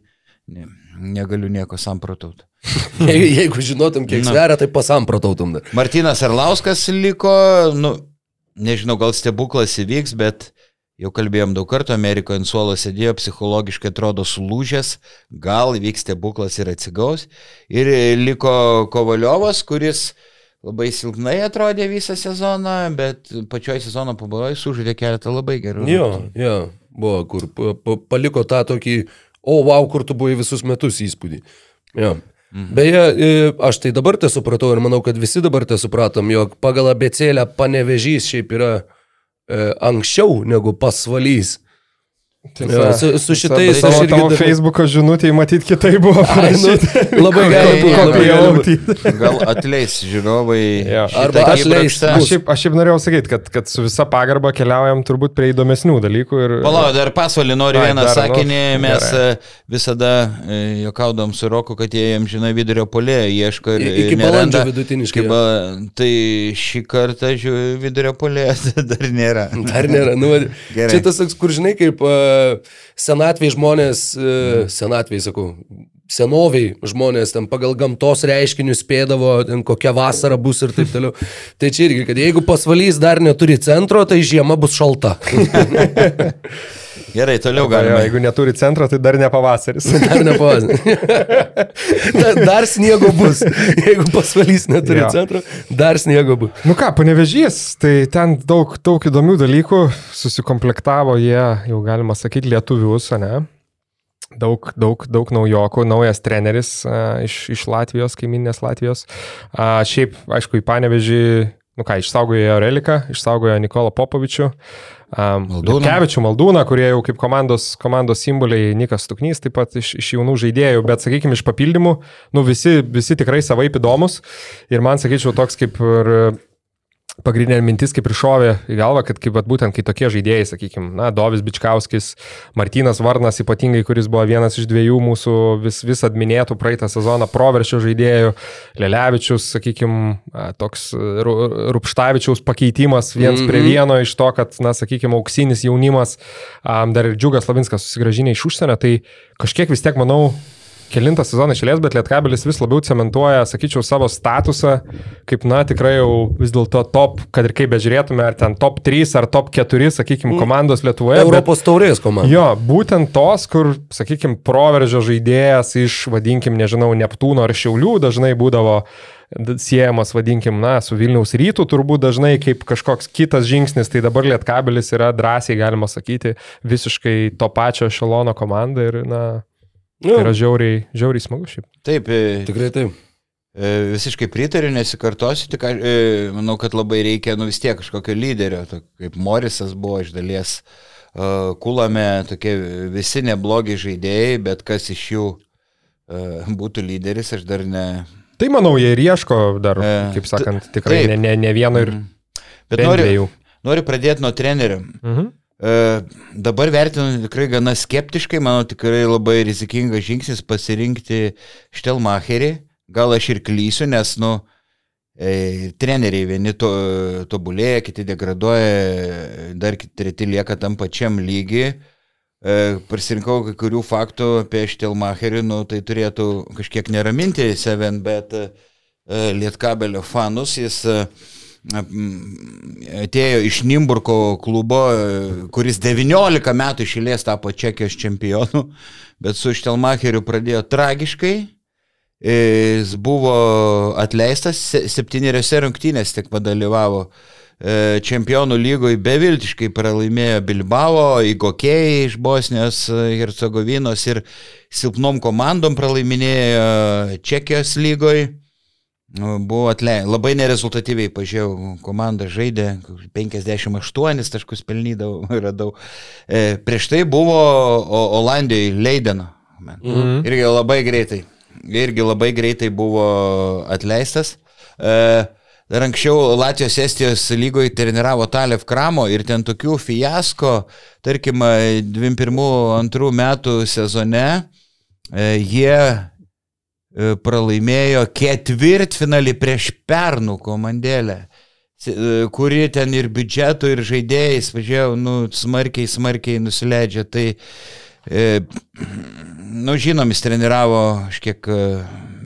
ne, negaliu nieko samprotauti. Jeigu, jeigu žinotum, kiek Na. sveria, tai pasamprotautum. Martinas Arlauskas liko, nu, nežinau, gal stebuklas įvyks, bet jau kalbėjom daug kartų, Amerikoje ant suolo sėdėjo, psichologiškai atrodo sulūžęs, gal įvyks stebuklas ir atsigaus. Ir e, liko Kovaliovas, kuris labai silpnai atrodė visą sezoną, bet pačioj sezono pabaigoje sužaidė keletą labai gerų. Jo, jo, buvo, kur pa, pa, paliko tą tokį, o wow, kur tu buvai visus metus įspūdį. Jo. Mhm. Beje, e, aš tai dabar te supratau ir manau, kad visi dabar te supratom, jog pagal abecėlę panevežys šiaip yra e, anksčiau negu pasvalys. Jo, su, su šitais aš irgi tavo dar- Facebook'o žinutį matyt kitai buvo Ai, nu, parašyta. labai būti, labai būti. Gal atleis žiūrovai. Jo. šitą Arba atleis. Aš šiaip, aš šiaip norėjau sakyti, kad, kad su visa pagarba keliaujam turbūt prie įdomesnių dalykų. Ir, Palauk, dar pasvalį noriu Ai, vieną dar, nu, sakinį, mes gerai. visada e, juokaudom su Roku, kad jie jam žinai vidurio polė, ieško ir, iki balandžio vidutiniškai, ba- Tai šį kartą žiūriu, vidurio polė dar nėra. Dar nėra. Nu, va, Gerai. čia tas toks, kur žinai, kaip uh, senatviai žmonės, uh, senatviai sakau, senoviai žmonės ten pagal gamtos reiškinius spėdavo, ten kokia vasara bus ir taip toliau. Tai čia irgi, kad jeigu pasvalys dar neturi centro, tai žiema bus šalta. Gerai, toliau Jo, galime. jeigu neturi centro, tai dar ne pavasaris. Dar nepavas. dar, dar sniego bus. Jeigu pasvalys neturi Jo. centro, dar sniego bus. Nu ką, panevežys, tai ten daug, daug įdomių dalykų susikomplektavo jie, jau galima sakyti, lietuvius, ne? Daug, daug, daug naujokų, naujas treneris a, iš, iš Latvijos, kaiminės Latvijos. A, šiaip, aišku, į panevežį, nu ką, išsaugojo Reliką, išsaugojo Nikolą Popovičių. Um, Maldūną. Kevičių Maldūną, kurie jau kaip komandos, komandos simboliai, Nikas Tuknys taip pat iš, iš jaunų žaidėjų, bet sakykime iš papildymų, nu visi, visi tikrai savaip įdomus. Ir man sakyčiau toks kaip ir pagrindinė mintis kaip ir šovė į galvą, kad kaip būtent kai tokie žaidėjai, sakykime, na, Dovis Bičkauskis, Martinas Varnas ypatingai, kuris buvo vienas iš dviejų mūsų vis, vis atminėtų praeitą sezoną proveršio žaidėjų, Lelevičius, sakykime, toks Ru- Rupštavičiaus pakeitimas viens mm -hmm. prie vieno iš to, kad, na, sakykime, auksinis jaunimas, dar ir Džiugas Lavinskas susigražinė iš užsienio, tai kažkiek vis tiek, manau, Kelintą sezoną išėlės, bet Lietkabelis vis labiau cementuoja, sakyčiau, savo statusą, kaip, na, tikrai jau vis dėlto top, kad ir kaip bežiūrėtume, ar ten top 3 ar top 4, sakykime, komandos Lietuvoje. bet- Europos taurės komanda. Jo, būtent tos, kur, sakykime, proveržio žaidėjas iš, vadinkim, nežinau, Neptūno ar Šiaulių dažnai būdavo siejamas, vadinkim, na, su Vilniaus rytų turbūt dažnai kaip kažkoks kitas žingsnis, tai dabar Lietkabelis yra drąsiai, galima sakyti, visiškai to pačio šalono komanda ir, na, Nu, yra žiauriai, žiauriai smagu šiaip. Taip, e, tikrai taip. e, visiškai pritariu, nesikartosiu, tik e, manau, kad labai reikia, nu vis tiek kažkokio lyderio, to, kaip Morisas buvo iš dalies. Kulame tokie visi neblogi žaidėjai, bet kas iš jų būtų lyderis, aš dar ne, Tai manau, jie ir ieško dar, E, kaip sakant, tikrai taip. ne, ne, ne vieno ir Bet bent noriu, dviejų. noriu pradėti nuo trenerių. Mhm. E, dabar vertinu tikrai gana skeptiškai, manau tikrai labai rizikingas žingsnis pasirinkti Štelmacherį. Gal aš ir klysiu, nes, nu, e, treneriai vieni to, tobulėja, kiti degraduoja, dar treti lieka tam pačiam lygiai. E, pasirinkau kai kurių faktų apie Štelmacherį, nu, tai turėtų kažkiek neraminti Seven, bet e, Lietkabelio fanus jis e, atėjo iš Nimburko klubo, e, kuris 19 metų išėlės tapo Čekijos čempionu, bet su Štelmacheriu pradėjo tragiškai. E, Jis buvo atleistas, se- septyneriose rungtynėse tik padalyvavo. E, Čempionų lygoje beviltiškai pralaimėjo Bilbao, Igokėjai iš Bosnijos, e, Hercegovinos ir silpnom komandom pralaiminėjo Čekijos lygoje. Nu, Buvo atlei, labai nerezultatyviai pažiūrėjau, komanda žaidė, 58 taškus pelnydavau, radau. E, prieš tai buvo Olandijoje Leideno. Mhm. Irgi labai greitai. irgi labai greitai buvo atleistas. E, Dar anksčiau Latvijos Estijos lygoje treniravo Talev Kramo ir ten tokių fiasko, tarkim, 21-2 metų sezone e, jie e, pralaimėjo ketvirtfinalį prieš Pernų komandėlę, e, kuri ten ir biudžeto, ir žaidėjais, važiavau, nu, smarkiai, smarkiai nusileidžia. Tai, e, nu, žinom, jis treniravo, aš kiek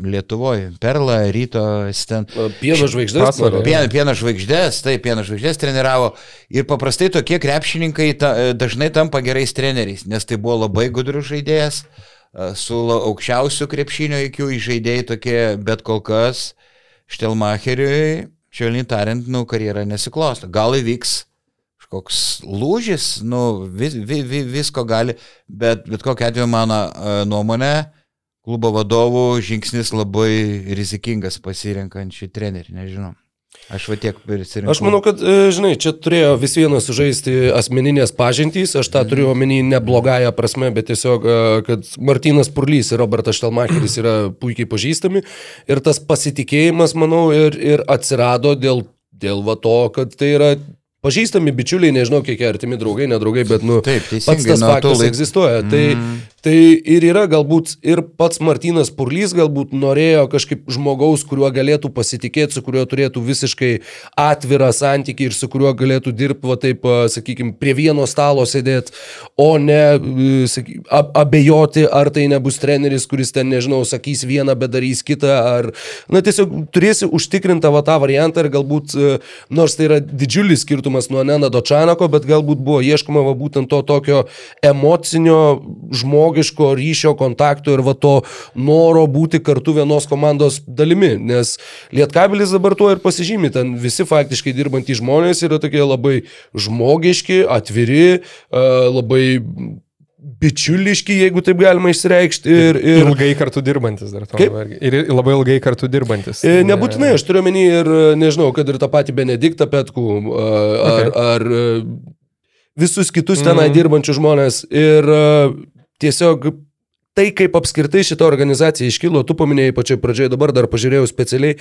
Lietuvoje, Perla, Ryto, ten. Pieno žvaigždės. Pieno, pieno žvaigždės, taip, pieno žvaigždės treniravo. Ir paprastai tokie krepšininkai ta, dažnai tampa gerais treneriais, nes tai buvo labai gudrus žaidėjas, su aukščiausiu krepšinio įkiu žaidėjai tokie, bet kol kas Štelmacheriui, švelniai tariant, nu, karjera nesiklosto. Gal įvyks koks lūžis, nu, vis, vis, vis, visko gali, bet bet kokia atveju mano nuomonė, klubo vadovų žingsnis labai rizikingas pasirinkant šį trenerį, nežinau. Aš va tiek prisirinkau. Aš manau, kad, e, žinai, čia turėjo vis vienas sužaisti asmeninės pažintys, aš tą turiu omeny ne blogąją prasme, bet tiesiog, e, kad Martinas Purlys ir Robertas Štelmacheris yra puikiai pažįstami ir tas pasitikėjimas, manau, ir, ir atsirado dėl, dėl va to, kad tai yra pažįstami bičiuliai, nežinau, kiek artimi draugai, nedraugai, bet, nu, Taip, pats tas faktas laik... egzistuoja. Mm. Tai, tai ir yra galbūt ir pats Martinas Purlys galbūt norėjo kažkaip žmogaus, kuriuo galėtų pasitikėti, su kuriuo turėtų visiškai atvirą santykį ir su kuriuo galėtų dirbti, va taip, sakykime, prie vieno stalo sėdėti, o ne saky, abejoti, ar tai nebus treneris, kuris ten, nežinau, sakys vieną, bet darys kitą, ar, na, tiesiog turėsi užtikrintą va tą variantą ir galbūt, nors tai yra didžiulis skirtumas, nuo Nenado Čanako, bet galbūt buvo ieškoma va, būtent to tokio emocinio, žmogiško ryšio, kontakto ir va to noro būti kartu vienos komandos dalimi, nes Lietkabilis dabar tuo ir pasižymi, ten visi faktiškai dirbantys žmonės yra tokie labai žmogiški, atviri, labai bičiuliški, jeigu taip galima išsireikšti. Ir, ir... Ilgai kartu dirbantis dar to. Kaip? Ir labai ilgai kartu dirbantis. E, nebūtinai, aš turiu menį ir, nežinau, kad ir tą patį Benediktą Petkų, ar, okay. ar visus kitus tenai mm. dirbančius žmonės. Ir tiesiog tai, kaip apskritai šita organizacija iškilo, tu paminėjai pačioj pradžioje, dabar dar pažiūrėjau specialiai,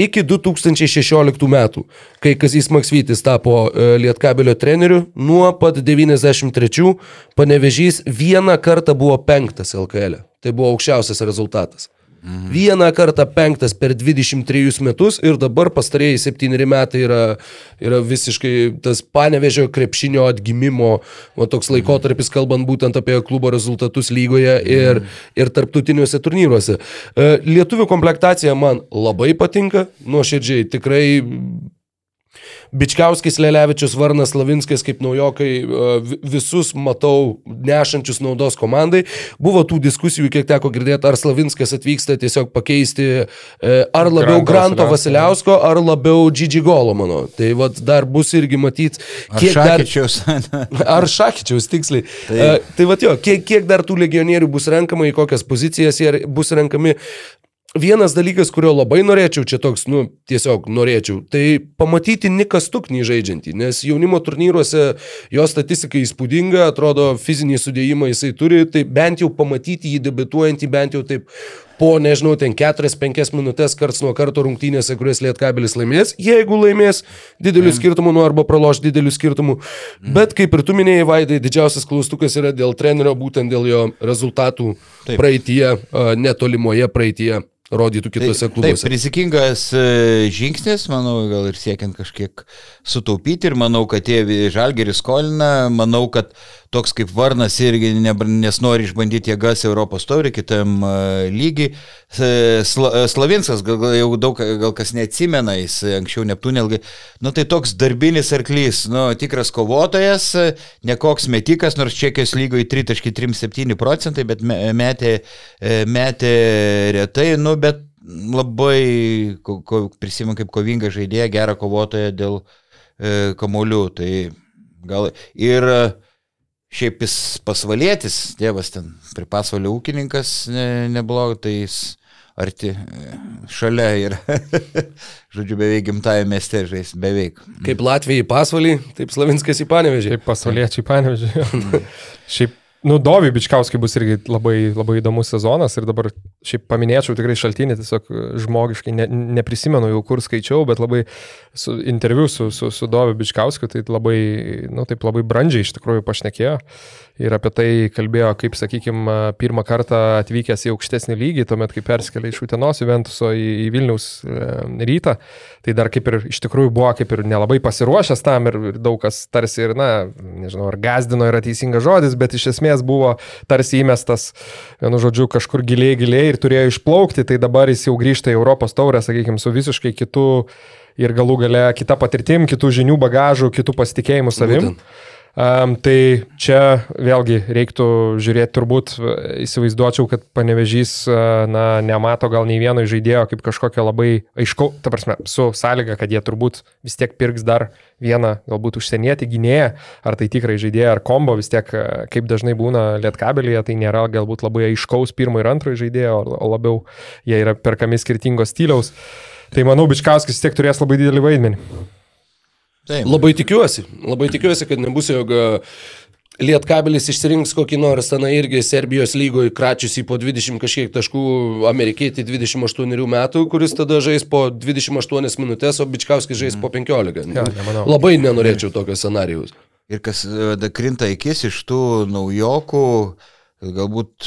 iki 2016 metų, kai Kazys Maksvytis tapo e, Lietkabelio treneriu, nuo pat 93 panevežys vieną kartą buvo penktas LKL. E. Tai buvo aukščiausias rezultatas. Mhm. Vieną kartą penktas per 23 metus ir dabar pastarėjai septyneri metai yra, yra visiškai tas panevežio krepšinio atgimimo, o toks mhm. laikotarpis, kalbant būtent apie klubo rezultatus lygoje ir, mhm. ir tarptautiniuose turnyruose. E, lietuvių komplektacija man labai patinka, nuoširdžiai tikrai Bičkauskis, Lelevičius, Varnas, Lavinskas kaip naujokai e, visus matau nešančius naudos komandai. Buvo tų diskusijų, kiek teko girdėti, ar Slavinskas atvyksta tiesiog pakeisti e, ar labiau Granto Vasiliausko, ar labiau Gigi Golo, mano. Tai vad dar bus irgi matyti, kiek dar... Šakyčiaus. ar Šakyčiaus, tiksliai. Tai, tai vad jo, kiek, kiek dar tų legionierių bus renkama, į kokias pozicijas jie bus renkami. Vienas dalykas, kurio labai norėčiau, čia toks, nu, tiesiog norėčiau, tai pamatyti Niką Stuknį žaidžiantį, nes jaunimo turnyruose jo statistika įspūdinga, atrodo, fizinį sudėjimą jisai turi, tai bent jau pamatyti jį debituojantį, bent jau taip po, nežinau, ten 4-5 minutės karts nuo karto rungtynėse, kurias Lietkabelis laimės, jeigu laimės didelių mm. skirtumų, nu arba praloš didelių skirtumų. Mm. Bet kaip ir tu minėjai, Vaidai, didžiausias klaustukas yra dėl trenerio, būtent dėl jo rezultatų Taip. praeitie, netolimoje praeitie rodytų kitose taip, klubuose. Taip, rizikingas e, žingsnis, manau, gal ir siekiant kažkiek sutaupyti ir manau, kad tie žalgeris skolina, manau, kad toks kaip Varnas irgi ne, nes nori išbandyti jėgas Europos taurį kitam e, lygiai. Sla, e, Slavinskas, gal, gal jau daug, gal kas neatsimena, jis anksčiau Neptūnė ilgai, nu tai toks darbinis arklys, nu tikras kovotojas, nekoks metikas, nors Čekijos lygoje 3.37 procentai, bet metė, metė retai, nu bet labai ko, ko, prisimenu kaip kovingą žaidėją, gerą kovotoją dėl e, kamolių. Tai gal ir e, šiaip jis pasvalėtis, tėvas ten prie pasvalio ūkininkas ne, neblogai, tai jis arti e, šalia ir, žodžiu, beveik gimtajame mieste žais, beveik. Kaip Latvijai pasvalį, taip Slavinskas į Panevežį. Kaip pasvaliečiai į Panevežį. šiaip Nu, Dovi Bičkauskai bus irgi labai, labai įdomus sezonas ir dabar šiaip paminėčiau tikrai šaltinį, tiesiog žmogiškai ne, neprisimenu jau kur skaičiau, bet labai su, interviu su, su, su Dovi Bičkausku, tai labai, nu, taip labai brandžiai iš tikrųjų pašnekėjo ir apie tai kalbėjo, kaip, sakykime, pirmą kartą atvykęs į aukštesnį lygį, tuomet, kai persikėlė iš Utenos Juventuso į, į Vilniaus e, rytą, tai dar kaip ir iš tikrųjų buvo kaip ir nelabai pasiruošęs tam ir, ir daug kas tarsi ir, na, nežinau, ar gazdino yra teisingas žodis, bet iš esmės buvo tarsi įmestas, vienu žodžiu, kažkur giliai, giliai ir turėjo išplaukti, tai dabar jis jau grįžta į Europos taurę, sakykime, su visiškai kitu ir galų gale kita patirtim, kitų žinių bagažų, kitų pasitikėjimų savim. Būtent. Um, tai čia vėlgi reiktų žiūrėti, turbūt įsivaizduočiau, kad panevežys, na, nemato gal nei vieno žaidėjo kaip kažkokio labai aiškau, ta prasme, su sąlyga, kad jie turbūt vis tiek pirks dar vieną, galbūt užsienietį gynėją, ar tai tikrai žaidėją, ar kombo, vis tiek, kaip dažnai būna lietkabelėje, tai nėra galbūt labai aiškaus pirmo ir antro žaidėjo, o labiau jie yra perkami skirtingos stiliaus. Tai manau, Bičkauskis vis tiek turės labai didelį vaidmenį. Taip. Labai tikiuosi, labai tikiuosi, kad nebus, jog e, Lietkabelis išsirinks kokį nors ten irgi Serbijos lygoje kračiusi po 20 kažkiek taškų amerikietį 28 metų, kuris tada žais po 28 minutės, o Bičkauskis žais po 15. Ja, nemanau. Labai nenorėčiau tokio scenarijaus. Ir kas e, krinta akis iš tų naujokų, Galbūt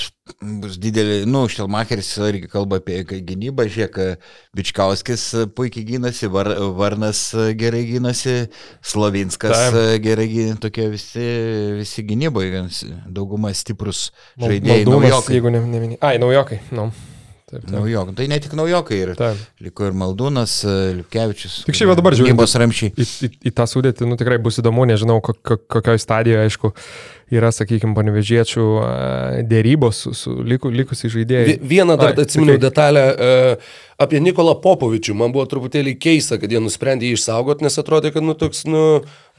bus didelį, nu, Štelmacheris irgi kalba apie gynybą, žiūrėk, Bičkauskis puikiai gynasi, Var, Varnas gerai gynasi, Slovinskas Taim. gerai gynasi, tokie visi, visi gynyboje, dauguma stiprus žaidėjai. Naujokai. Jeigu ne, nemini. Ai, naujokai. No. Taip, taip. Naujokai. Tai ne tik naujokai, ir taip. liko ir Maldūnas, Lipkevičius. Tik šiaip dabar žiūrėjau. Į, į, į tą sudėtį, nu tikrai bus įdomu, nežinau, kokioje stadijoje, aišku, yra, sakykime, panevežiečių dėrybos su, su liku, likusiai žaidėjai. Vieną dar atsiminiau okay. detalę uh, apie Nikolą Popovičių. Man buvo truputėlį keista, kad jie nusprendė jį išsaugoti, nes atrodė, kad, nu, toks, nu,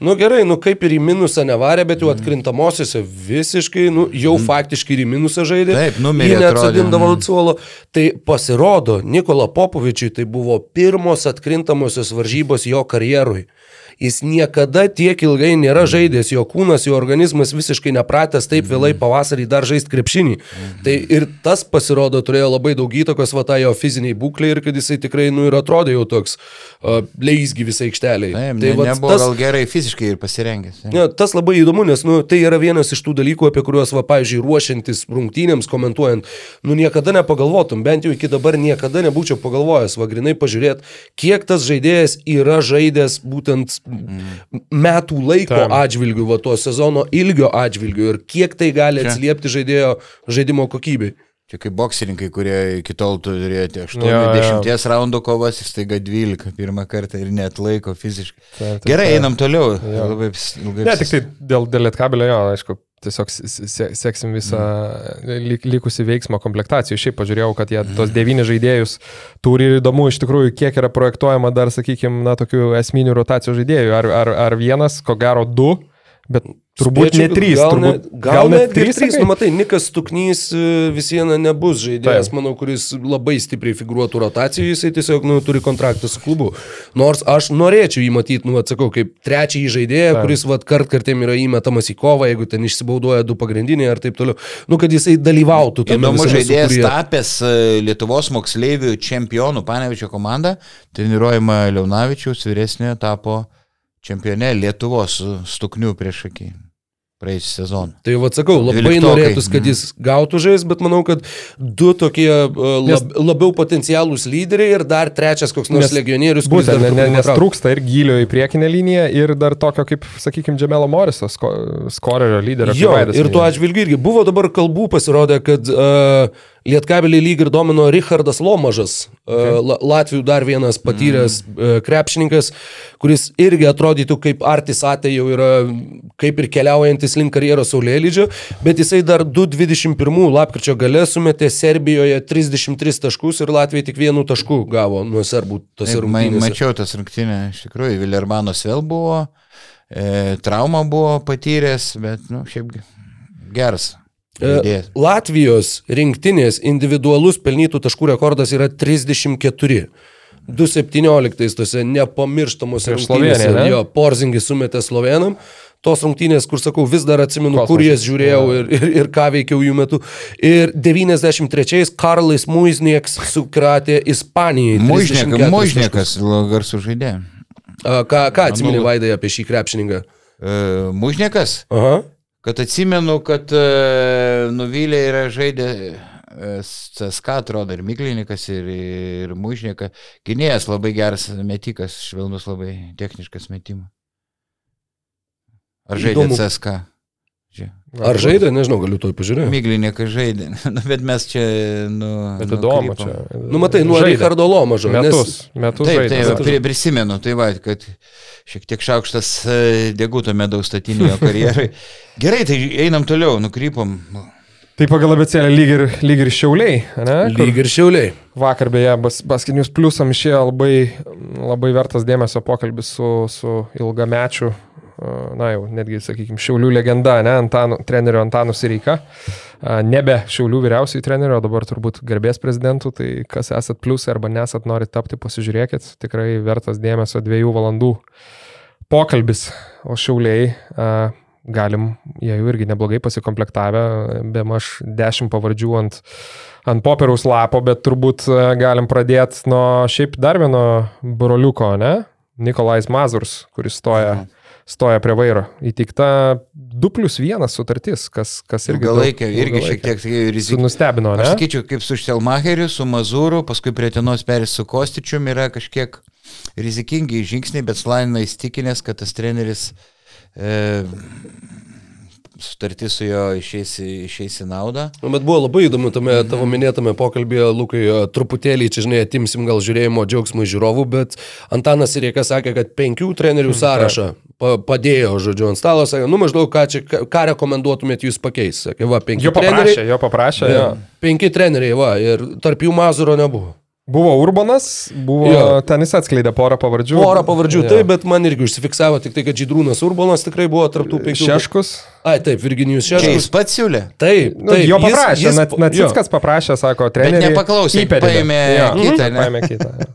nu gerai, nu kaip ir į minusą nevarė, bet jau mhm. atkrintamosiose visiškai, nu, jau mm. faktiškai ir į minusą žaidė. Taip, numirė. Jį neatsadindavo ant suolo. Tai pasirodo, Nikola Popovičiui tai buvo pirmos atkrintamosios varžybos jo karjerui jis niekada tiek ilgai nėra žaidęs, jo kūnas, jo organizmas visiškai nepratęs taip vėlai mhm. pavasarį dar žaisti krepšinį. Mhm. Tai ir tas pasirodo turėjo labai daug įtakos va tai jo fiziniai būklei ir kad jisai tikrai, nu ir atrodė jau toks uh, leisgi visai aikšteliai. Taip, tai ne, va, nebuvo tas, gal gerai fiziškai ir pasirengęs. Ne, tas labai įdomu, nes nu, tai yra vienas iš tų dalykų, apie kuriuos, va, pavyzdžiui, ruošiantis rungtynėms, komentuojant, nu niekada nepagalvotum, bent jau iki dabar niekada nebūčiau pagalvojęs, va, grinai pažiūrėt, kiek tas žaidėjas yra žaidęs būtent metų laiko Tam. atžvilgių, va to sezono ilgio atžvilgių ir kiek tai gali atsiliepti žaidėjo žaidimo kokybei. Čia kaip boksininkai, kurie iki tol turėjote 80 ja, raundų kovas ir staiga 12 pirmą kartą ir net laiko fiziškai. Ta, ta, Gerai, ta. einam toliau. Ja. Labai, labai... Ne, tik tai dėl, dėl lietkabelio, jo, aišku, tiesiog seksim visą mm. likusį veiksmą komplektacijų. Šiaip pažiūrėjau, kad jie tos mm. devyni žaidėjus turi ir įdomu iš tikrųjų, kiek yra projektuojama dar, sakykime, na, tokių esminių rotacijų žaidėjų. Ar, ar, ar vienas, ko gero du, bet Turbūt Spėčiu, ne trys, gal, turbūt, gal, gal net trys. trys nu, matai, Nikas Tuknys e, vis viena nebus žaidėjas, Taip. manau, kuris labai stipriai figuruotų rotacijų, jisai tiesiog nu, turi kontraktą su klubu. Nors aš norėčiau jį matyti, nu, atsakau, kaip trečiąjį žaidėją, Taip. kuris vat, kart kartėm yra įmetamas į kovą, jeigu ten išsibaudoja du pagrindiniai ar taip toliau. Nu, kad jisai dalyvautų. Įdomus žaidėjas sukūrė. tapęs e, Lietuvos moksleivių čempionų, Panevičio komanda, treniruojama Leonavičiaus vyresnė tapo čempione Lietuvos stuknių prieš akį praeisį sezoną. Tai vad sakau, labai norėtųs, kad jis gautų žais, bet manau, kad du tokie uh, lab, labiau potencialūs lyderiai ir dar trečias koks nors nes, legionierius. Būtent, ne, ne, nes trūksta ir gylio į priekinę liniją ir dar tokio kaip, sakykime, Džemelo Moriso, sko, skorerio lyderio. Jo, ir tuo atžvilgiu irgi buvo dabar kalbų pasirodė, kad uh, Lietkabelį lyg ir domino Richardas Lomažas, e, okay. Latvijų dar vienas patyręs mm. krepšininkas, kuris irgi atrodytų kaip artis atėjau yra kaip ir keliaujantis link karjeros saulėlydžio, bet jisai dar 2.21 lapkričio gale sumetė Serbijoje 33 taškus ir Latvijai tik vienu tašku gavo nuo serbų tose rungtynėse. Mačiau tas rungtynę, iš tikrųjų, Vilermanos vėl buvo, e, trauma buvo patyręs, bet, na, nu, šiaip geras. Dėdės. Latvijos rinktinės individualus pelnytų taškų rekordas yra 34. 2.17 tose nepamirštamuose rungtynėse. Ne? Jo, Porzingis sumetė Slovenam. tos rungtynės, kur sakau, vis dar atsimenu, Kosmosas. kur jas žiūrėjau ir, ir, ir ką veikiau jų metu. Ir 93-ais Karlis Muiznieks sukratė Ispanijai. 34 taškus. Mužniekas, garsų žaidė. A, Ką, ką atsimeni Vaidai apie šį krepšininką? Uh, Mužniekas, Aha. Kad atsimenu, kad uh, nuvylė yra žaidė e, CSK, atrodo, ir Miklinikas, ir, ir Mužniekas. Gynėjas labai geras metikas, švelnus labai techniškas metimas. Ar žaidė Įdomu. CSK? Žia. Ar žaidė, nežinau, galiu to pažiūrėti. Miklinikas žaidė, Nu, bet mes čia, nu... Bet įdomu nukrypom. čia. Nu, matai, nuo Žaidė. Richardo Lomažo. Metus. Metus Taip, žaidė. taip, Metus pri, prisimenu, tai va, kad šiek tiek šaukštas e, deguto medaus statinio karjerai. Gerai, tai einam toliau, nukrypom. Tai pagal abecėlę lyg ir, lyg ir šiauliai, ne? Kur Lyg ir šiauliai. Vakar beje, bas, Baskinius pliusam išėjo labai, labai vertas dėmesio pokalbis su, su ilgamečiu, na jau, netgi, sakykime, Šiaulių legenda, ne, Antanu, treneriu Antanu Sireika. Nebe Šiaulių vyriausiai treneriu, o dabar turbūt garbės prezidentų, tai kas esat pliusai arba nesat nori tapti, pasižiūrėkit, tikrai vertas dėmesio dviejų valandų pokalbis, o Šiauliai galim, jie jau irgi neblogai pasikomplektavę, be maž dešimt pavardžių ant, ant popieriaus lapo, bet turbūt galim pradėti nuo šiaip dar vieno broliuko, ne? Nikolais Mazurs, kuris stoja, stoja prie vairo. Įteikta 2 plus 1 sutartis, kas, kas irgi... Ilgalaikė, irgi šiek tiek rizika. nustebino, Aš ne? sakyčiau, kaip su Štelmacheriu, su Mazūru, paskui prie Tenos perės su Kostičium yra kažkiek rizikingi žingsniai, bet Slanina įstikinęs, kad tas treneris e, sutartis su juo išeis, į- naudą. Nu, bet buvo labai įdomu tame tavo minėtame pokalbėje, Lukai, truputėlį čia, žinai, atimsim gal žiūrėjimo džiaugsmą iš žiūrovų, bet Antanas Irėka sakė, kad penkių trenerių sąrašą pa- padėjo, žodžiu, ant stalo, sakė, nu maždaug, ką, čia, ką- rekomenduotumėt jūs pakeisti. Sakė, va, penki Jo paprašė, treneriai. jo paprašė. Ja, Jo. penki treneriai, va, ir tarp jų Mazuro nebuvo. Buvo Urbanas, buvo, Jo. ten jis atskleidė porą pavardžių. Porą pavardžių, Jo. taip, bet man irgi užsifiksavo tik tai, kad Žydrūnas Urbonas tikrai buvo tarptų penkių. Šeškus. Ai, taip, Virginijus Čia jis Šeškus. pats siūlė. Taip, Nu, taip. jo jis- paprašė, jis- jis, Nacickas paprašė, sako, Bet treneriui. nepaklausė, paėmė Jo, kitą, mhm, ne? Paėmė kitą. jo.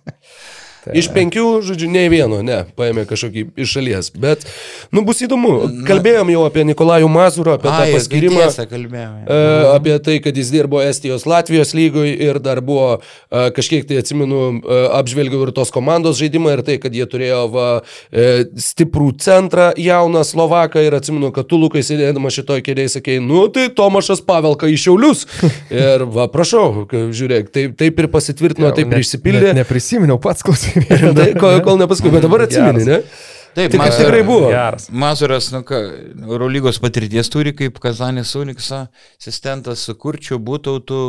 Tai- Iš penkių, žodžiu, ne vieno, ne, paėmė kažkokį iš šalies. Bet, nu, bus įdomu. Kalbėjom jau apie Nikolajų Mazurą, apie tą Ai, paskirimą. tiesą kalbėjome. E, apie tai, kad jis dirbo Estijos Latvijos lygoj ir dar buvo e, kažkiek tai atsimenu, e, apžvelgiau ir tos komandos žaidimą ir tai, kad jie turėjo va, e, stiprų centrą jauną Slovaką ir atsimenu, kad tu Lukai sėdėdama šitoj kėdėje sakei, nu tai Tomašas Pavelka į Šiaulius. ir va, prašau, žiūrėk, taip, taip ir pasitvirtino, taip ir išsipildė. net Neprisiminiau pats klausimą. Tai, kol, kol nepaskui, bet dabar atsimeni, ne? Taip, Tik Mazur- tikrai buvo. Geras. Mazuras, nu ką, Eurolygos patirties turi, kaip Kazanis Uniksa, asistentas su Kurčiu, Būtautu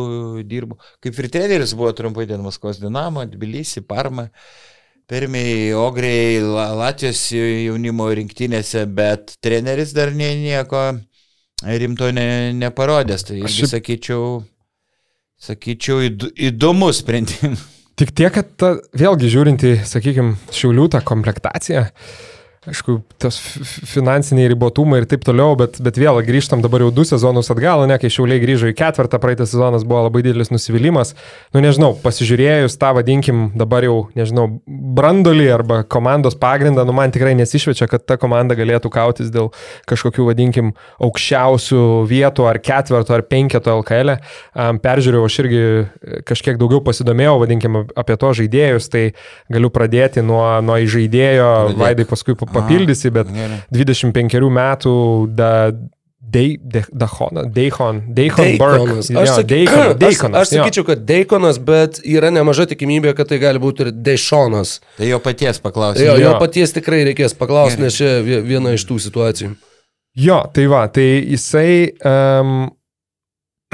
dirbo. Kaip ir treneris buvo trumpai ten Maskvos Dinamo, Tbilisi, Parma, Permiai, Ogriai, La- Latvijos jaunimo rinktinėse, bet treneris dar nie, nieko rimto ne, neparodęs. Tai irgi sakyčiau, sakyčiau, įd- įdomus sprendimas. Tik tiek, kad ta, vėlgi žiūrint į, sakykime, šiaulių tą komplektaciją, aišku, tas finansiniai ribotumai ir taip toliau, bet, bet vėl grįžtam dabar jau du sezonus atgal, ne, kai šiauliai grįžo į ketvirtą, praeitas sezonas buvo labai didelis nusivylimas. Nu, nežinau, pasižiūrėjus tą, vadinkim, dabar jau, nežinau, brandolį arba komandos pagrindą, nu, man tikrai nesišvečia, kad ta komanda galėtų kautis dėl kažkokių, vadinkim, aukščiausių vietų ar ketvirto ar penketo LKL. E. Um, peržiūrėjau, aš irgi kažkiek daugiau pasidomėjau, vadinkim, apie to žaidėjus, tai galiu pradėti nuo, nuo žaidėjo. Vaidai paskui papildysi, bet Gerai. 25 metų da, Dei- De- Dachon, Deikon, Deikon Deikonas. Burke. Aš, Jo, saky... Deikon, aš, Deikonas, aš sakyčiau, kad Deikonas, bet yra nemaža tikimybė, kad tai gali būti ir Dešonas. Tai jo paties paklausė. Jo, jo Jo. paties tikrai reikės paklausti, nes čia vie- viena iš tų situacijų. Jo, tai va, tai jisai, um,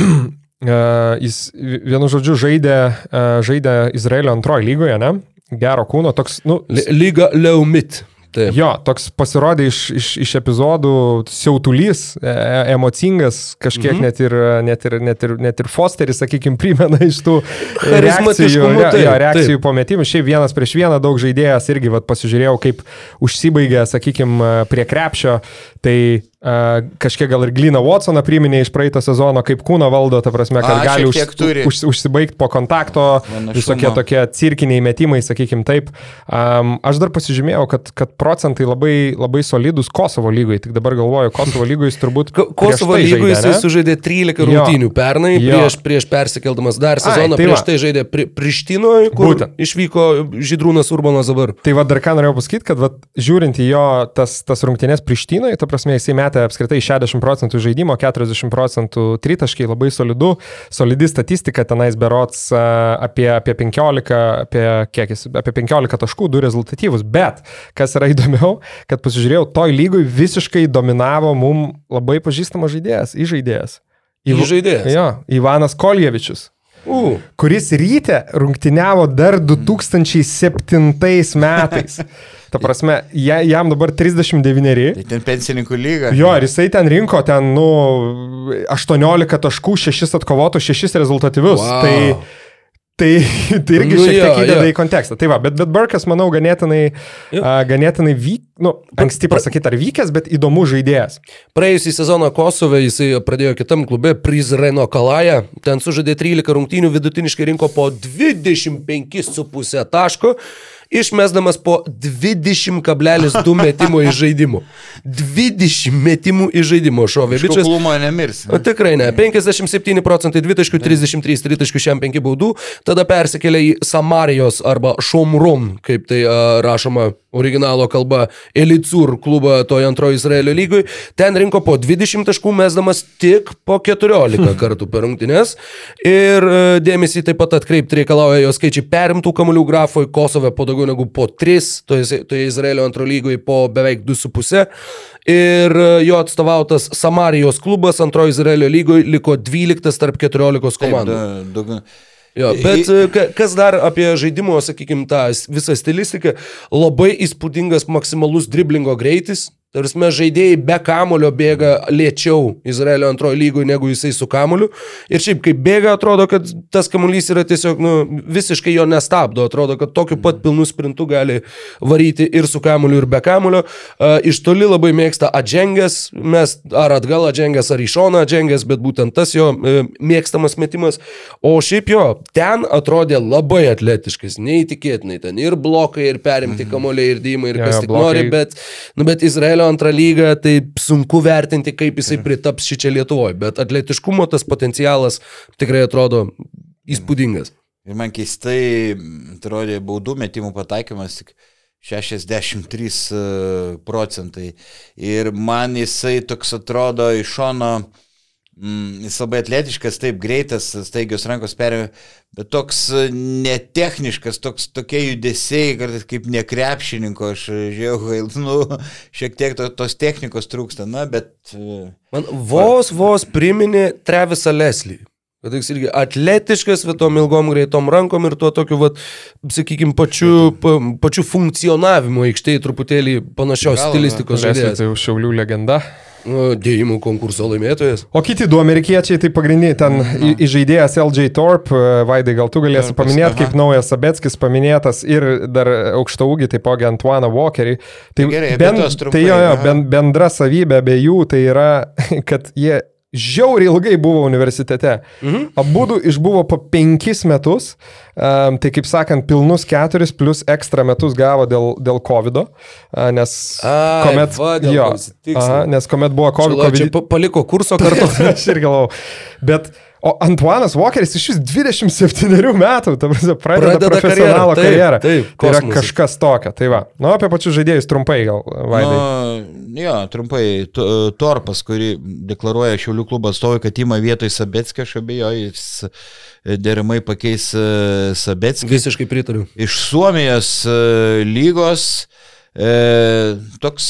uh, jis vienu žodžiu žaidė, uh, žaidė Izraelio antrojo lygoje, ne? Gero kūno, toks, nu, Lyga Leumit. Taip. Jo, toks pasirodė iš, iš, iš epizodų siautulys, e, emocingas, kažkiek Mhm. net, ir, net, ir, net, ir, net ir Fosteris, sakykime, primena iš tų reakcijų, re, jo, reakcijų po metimų. Šiaip vienas prieš vieną daug žaidėjas irgi vat, pasižiūrėjau, kaip užsibaigė, sakykime, prie krepšio. Tai Uh, kažkiek gal ir Glina Watsoną priminė iš praeito sezono, kaip kūną valdo, ta prasme, kad A, gali už, už, užsibaigti po kontakto, Panašumo. visokie tokie cirkiniai metimai, sakykim taip. Um, aš dar pasižymėjau, kad, kad procentai labai, labai solidus Kosovo lygoje, tik dabar galvoju, Kosovo lygoje jis turbūt... Ko- Kosovo tai lygoje ne? sužaidė 13 Jo. rungtynių pernai, Jo. prieš, prieš persikeldamas dar sezoną, tai prieš va. tai žaidė pri, Prištinoje, kur Būtent. išvyko Žydrūnas Urbanas dabar. Tai vad dar ką norėjau pasakyti, kad vat, žiūrint į jo tas, tas rungtynės Prištinoje, ta prasme, jisai metė apskritai 60 procentų žaidimo, 40 procentų tritaškai, labai solidu, solidi statistika, tenais berots apie, apie 15, apie, kiek jis, apie 15 taškų, du rezultatyvus. Bet, kas yra įdomiau, kad pasižiūrėjau, toj lygoj visiškai dominavo mum labai pažįstamas žaidėjas, įžaidėjas. Įžaidėjas? Jo, Ivanas Koljevičius U, kuris ryte rungtyniavo dar 2007 metais. Ta prasme, ja- jam dabar 39. Tai ten pensininkų lyga. Jo, ir jisai ten rinko ten, nu, 18 taškų, 6 atkovotų, 6 rezultatyvius. Wow. Tai, tai, tai irgi Nu šiek tiek jo, įdeda jo. į kontekstą. Tai va, bet, bet Burkas, manau, ganėtinai, Jo. a, ganėtinai vyk, nu, anksti pasakyti, ar vykęs, bet įdomus žaidėjas. Praėjusį sezoną Kosove jisai pradėjo kitam klube, Prizreno Kalaja. Ten sužaidė 13 rungtynių, vidutiniškai rinko po 25,5 taško. Išmesdamas po 20,2 metimo iš žaidimų. 20 metimų iš žaidimo šovė. Bičias, Kuklumo nemirs. O tikrai ne. 57 procentai 2.33, 3.5 baudų. Tada persikėlė į Samarijos arba Šomron, kaip tai uh, rašoma originalo kalba, Elicur klubą toje antrojo Izraelio lygui. Ten rinko po 20 taškų, mesdamas tik po 14 kartų per rungtynes. Ir uh, dėmesį taip pat atkreipti reikalauja jo skaičiai perimtų kamolių grafoje Kosove po daugiau negu po 3, toje, toje Izraelio antro lygoje po beveik 2,5. Ir e, jo atstovautas Samarijos klubas antrojo Izraelio lygoje liko 12 tarp 14 Taip, komandų. du- daugiau- Jo, bet e, ka- kas dar apie žaidimo, sakykime, tą visą stilistiką, labai įspūdingas maksimalus driblingo greitis. Tarsi žaidėjai be kamulio bėga lėčiau Izraelio antrojo lygoje negu jisai su kamuliu. Ir šiaip, kai bėga, atrodo, kad tas kamuolys yra tiesiog nu, visiškai jo nestabdo. Atrodo, kad tokiu pat pilnu sprintu gali varyti ir su kamuliu, ir be kamulio. Uh, iš toli labai mėgsta Adžengės, mes ar atgal Adžengės, ar į šoną Adžengės, bet būtent tas jo uh, mėgstamas metimas. O šiaip jo, ten atrodė labai atletiškas, neįtikėtinai ten ir blokai, ir perimti Mhm. kamuoliai, ir dėjimai, ir kas jo, tik blokai. nori, bet, nu, bet Izraelio antrą lygą, tai sunku vertinti, kaip jisai pritaps šį čia Lietuvoje, bet atletiškumo tas potencialas tikrai atrodo įspūdingas. Ir man keistai mm, atrodė baudų metimų pataikymas tik 63 e, procentai. Ir man jisai toks atrodo iš šono, mm, jis labai atletiškas, taip greitas, staigios rankos perėjo, bet toks e, netechniškas, toks tokie judesiai, kartais kaip nekrepšininko, aš žiūrėjau, nu, šiek tiek to, tos technikos trūksta, na, bet... e, Man vos, vos priminė Trevisą Leslį. Kad jis irgi atletiškas, bet tom ilgom greitom rankom ir tuo tokiu, vat, sakykime, pačiu, pa, pačiu funkcionavimu aikštėje truputėlį panašios Gal, stilistikos Žaidėjas. žaidėjas. Tai jau šiaulių legenda. Nu, Dėjimų konkurso laimėtojas. O kiti du amerikiečiai, tai pagrindiniai ten į- įžaidėjas LJ Torp, e, Vaidai, gal tu galėsi Torpas, paminėti, kaip naujas Sabetskis paminėtas ir dar aukšta ūgį, taipogi Antuaną Walkerį. Tai, Gerai, apie ben, trumpai, tai jo, jo, ben, bendra savybė abiejų tai yra, kad jie žiauriai ilgai buvo universitete. Mhm. Abu išbuvo po penkis metus, um, tai kaip sakant, pilnus keturis plus ekstra metus gavo dėl, dėl COVID, uh, nes Ai, kuomet, va, dėl jo, aha, nes kuomet buvo COVID, Čia, čia pa- paliko kurso kartu. Aš ir galvau. Bet, o Antuanas Walkeris iš vis 27 metų, ta prasme, pradeda, Pradeda profesionalo karjerą, taip, taip, tai yra kosmosas. kažkas tokio. Tai va. Nu, apie pačius žaidėjus trumpai gal, Vaidai. Nu, jo, trumpai, Torpas, kurį deklaruoja Šiaulių klubo atstovai, kad įma vietoj Sabetskio, aš abejoju, jis e, deramai pakeis e, Sabetskį. Visiškai pritariu. Iš Suomijos e, lygos e, toks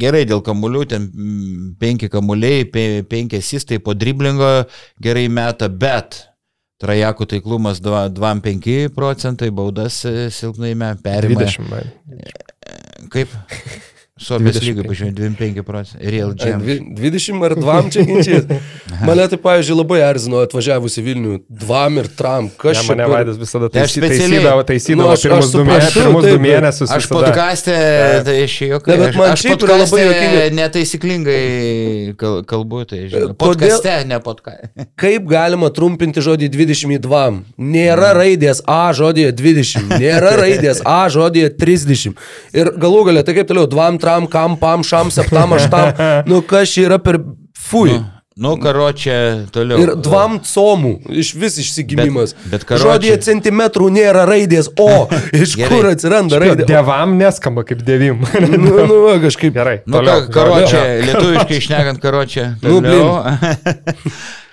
gerai dėl kamuolių, ten mm, penki kamuoliai, pe, penki asistai po driblingo gerai meta, bet Trajakų taiklumas 2,5 procentai, baudas e, silpnai me, perima. 20. Vaidai. Kaip? Suomijos 25. lygai, pažiūrėjau, 25 procentai. Real Jam. dvi- 20 ar 2 čia ginčiai. Mane tai, pavyzdžiui, labai erzino atvažiavus į Vilnių. 2 ir tram. Kas čia mane per- Vaidas visada Tai aš taisy- specialiai- taisydavo, taisydavo Nu, aš- pirmus, aš suprantu, pirmus taip, du mėnesius. Aš visada. podkastė, tai aš jokai. Ne, bet Aš, man aš šiaip yra labai juokinga. netaisyklingai kal- kalbu, tai žinau. Podkastė, ne podkastė. Kaip galima trumpinti žodį 20 į 2? Nėra raidės A žodėje 20, nėra raidės A žodėje 30. Ir galų galę, tai kaip toliau, 2, tram, kam, pam, šam, septam, aštam. Nu, kas čia yra per fui. Nu, karočią toliau. Ir dvam comų, iš vis išsigimimas. Bet- bet karoči- Žodėje centimetrų nėra raidės O. Iš Gerai. kur atsiranda raidė? O? Dievam neskamba kaip dievim. Nu, nu, kažkaip. Gerai. Nu, toliau. ka, karočią, lietuviškai išnekant karočią. Nu.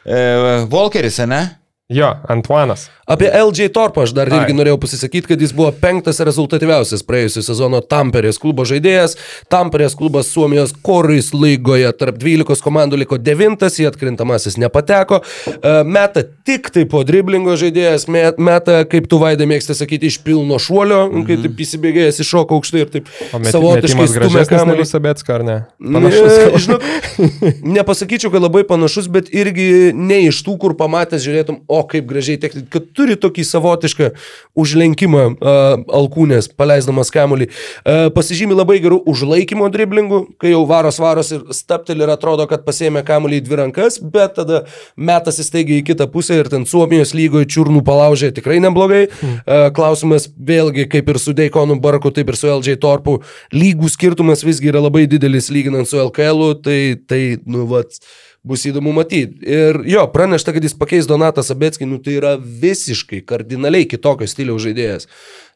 E, Volkeris, ne? Jo, Antuanas. Apie LJ Torpą aš dar Ai. irgi norėjau pasisakyti, kad jis buvo penktas rezultatyviausias praėjusio sezono Tamperės klubo žaidėjas. Tamperės klubas Suomijos Koris lygoje tarp 12 komandų liko devintas, į atkrintamasis nepateko. E, Meta tik tai po driblingo žaidėjas, me- meta, kaip tu vaidai mėgsti sakyti, iš pilno šuolio, mm -hmm. kai taip įsibėgėjęs iššoko aukštai ir taip met, savotiškai stumia kamuolį. Sabetska, ar ne? Ne, Panašus. žinok, nepasakyčiau, kad labai panašus, bet irgi ne iš tų, kur pamatęs žiūrėtum, o kaip gražiai technika, kad turi tokį savotišką užlenkimą uh, alkūnės, paleisdamas kamuolį. Uh, pasižymi labai gerų užlaikymo driblingų, kai jau varos varos ir stapteli ir atrodo, kad pasėmė kamuolį į dvi rankas, bet tada metas įsteigia į kitą pusę ir ten Suomijos lygoje čiurnų palaužė tikrai neblogai. Uh, klausimas vėlgi, kaip ir su Deikonu Barku, taip ir su LJ Torpu, lygų skirtumas visgi yra labai didelis lyginant su LKL, tai, tai nu, vat, bus įdomu matyti. Ir jo, pranešta, kad jis pakeis Donatą Sabetskį, nu tai yra visiškai kardinaliai kitokio stiliaus žaidėjas.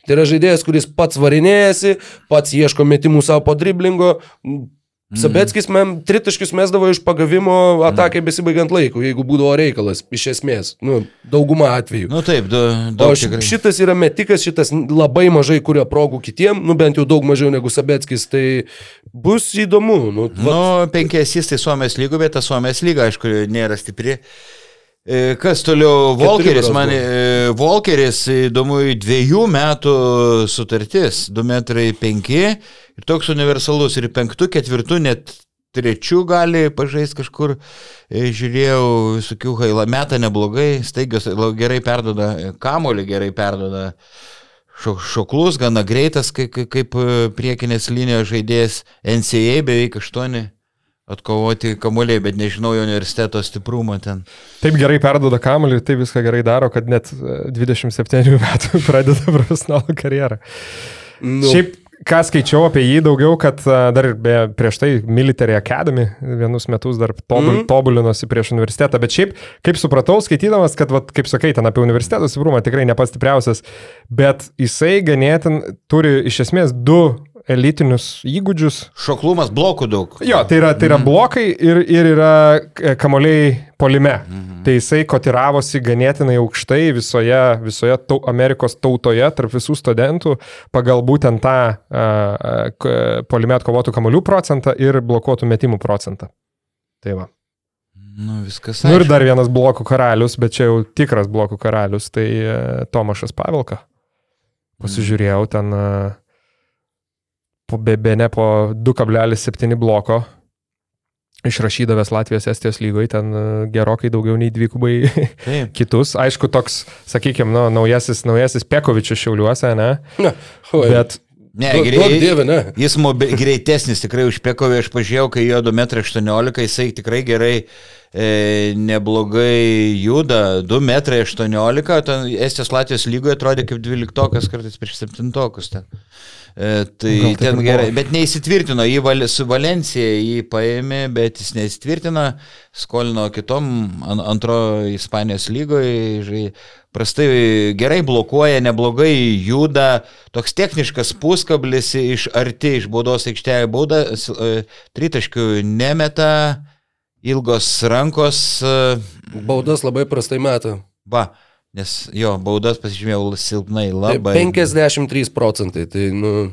Tai yra žaidėjas, kuris pats varinėjasi, pats ieško metimų savo po driblingo. Sabetskis mem tritaškius mesdavo iš pagavimo atakai besibaigiant laiku, jeigu būdavo reikalas, iš esmės, nu, dauguma atvejų. Nu taip, O daug ši- tikrai. šitas yra metikas, šitas labai mažai kuria progų kitiem, nu bent jau daug mažiau negu Sabetskis, tai bus įdomu. Nu, va, Nu, penkiasys tai Suomijos lygo, bet ta Suomijos lyga, aišku, nėra stipri. E, Kas toliau? Volkeris, man e, Volkeris, įdomu, dviejų metų sutartis, 2 metrai 5 ir toks universalus ir penktų, ketvirtų, net trečių gali pažaisti kažkur. E, Žiūrėjau, visokių haila metą neblogai, staigios, gerai perdoda, kamolį gerai perdoda. Šo- Šoklus, gana greitas, kaip, kaip priekinės linijos žaidėjas NCA beveik 8 atkovoti kamuoliai, bet nežinau jo universiteto stiprumo ten. Taip gerai perdoda kamuolį ir taip viską gerai daro, kad net e, 27 metų pradeda profesionalų karjerą. nu, Šiaip, ką skaičiau apie jį daugiau, kad a, dar ir be, prieš tai Military Academy vienus metus dar tobul, mm. tobulinosi prieš universitetą, bet šiaip, kaip supratau, skaitydamas, kad, vat, kaip sakai, ten apie universiteto stiprumą tikrai ne pats stipriausias, bet jisai ganėtin turi iš esmės du elitinius įgūdžius. Šoklumas blokų daug. Jo, tai yra, tai yra blokai ir, ir yra e, kamoliai polime. Mhm. Tai jisai kotiravosi ganėtinai aukštai visoje, visoje tau, Amerikos tautoje tarp visų studentų pagal būtent tą uh, polime atkovotų kamolių procentą ir blokuotų metimų procentą. Tai va. Nu, viskas. Nu ir dar vienas blokų karalius, bet čia jau tikras blokų karalius, tai uh, Tomašas Pavilka. Pasižiūrėjau ten uh, po bebene po 2,7 bloko išrašydavęs Latvijos Estijos lygoje, ten e, gerokai daugiau nei dvigubai Taip. kitus. Aišku, toks, sakykime, nu, naujasis, naujasis Pekovičius šiauliuose, ne? na, oi, Bet Ne, duok- grei, dieve, ne. Jis mobi, greitesnis tikrai už Pekovį, aš pažiūrėjau, kai jo 2,18 m, jisai tikrai gerai, e, neblogai juda, 2,18 m, ten Estijos Latvijos lygoje atrodė kaip 12 kartais prieš 7 ten. E, tai Gal ten ir gerai, buvo. bet neįsitvirtino, jį val, su Valencija jį paėmė, bet jis neįsitvirtino, skolino kitom an, antro Ispanijos lygoje, žai, prastai gerai blokuoja, neblogai juda, toks techniškas puskablis iš arti, iš baudos aikštelė bauda, e, tritaškių nemeta, ilgos rankos, e, Baudas labai prastai meta. va, nes jo, baudas pasižymėjau silpnai Tai labai. 53 procentai, tai, nu,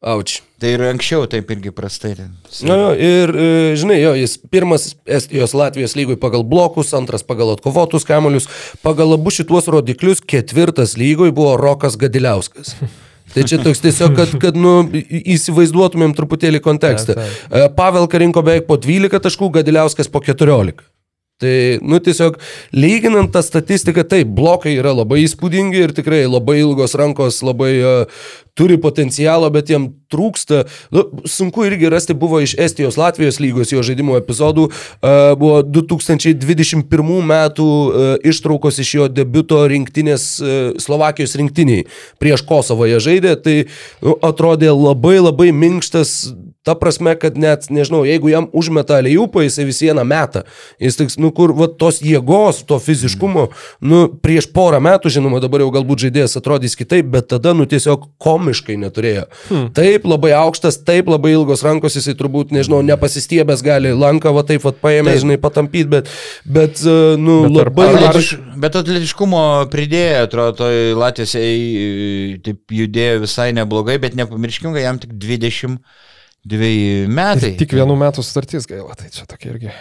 auč. Tai ir anksčiau taip irgi prastai. ten. Na, jo, ir, e, žinai, jo, jis pirmas Estijos Latvijos lygoj pagal blokus, antras pagal atkovotus kamolius, pagal abu šituos rodiklius ketvirtas lygoj buvo Rokas Gadiliauskas. Tai čia toks tiesiog, kad, kad nu, įsivaizduotumėm truputėlį kontekstą. E, Pavelka rinko beveik po 12 taškų, Gadiliauskas po 14. Tai, nu, tiesiog lyginant tą statistiką, taip, blokai yra labai įspūdingi ir tikrai labai ilgos rankos, labai uh, turi potencialą, bet jiem trūksta. Nu, sunku irgi rasti, buvo iš Estijos, Latvijos lygos jo žaidimo epizodų, uh, buvo 2021 metų uh, ištraukos iš jo debiuto rinktinės, uh, Slovakijos rinktiniai. Prieš Kosovą jie žaidė, tai nu, atrodė labai labai minkštas, ta prasme, kad net, nežinau, jeigu jam užmeta aliupą, jisai vis vieną metą. Jis toks, nu, kur, va, tos jėgos, to fiziškumo, nu, prieš porą metų, žinoma, dabar jau galbūt žaidėjas atrodys kitaip, bet tada, nu, tiesiog komiškai neturėjo. Hmm. Taip, labai aukštas, taip, labai ilgos rankos, jisai turbūt, nežinau, nepasistiebęs gali lanką, va, taip, va, paėmė, Taip. žinai, patampyti, bet, bet, uh, nu, Bet labai. Atletiš, bet atletiškumo pridėjo, atrodo, toj Latvijos ei, taip judėjo visai neblogai, bet nepamirškim, kad jam tik 22 metai. Ir tik vienų metų sutartys gaila, tai čia tokia irgi.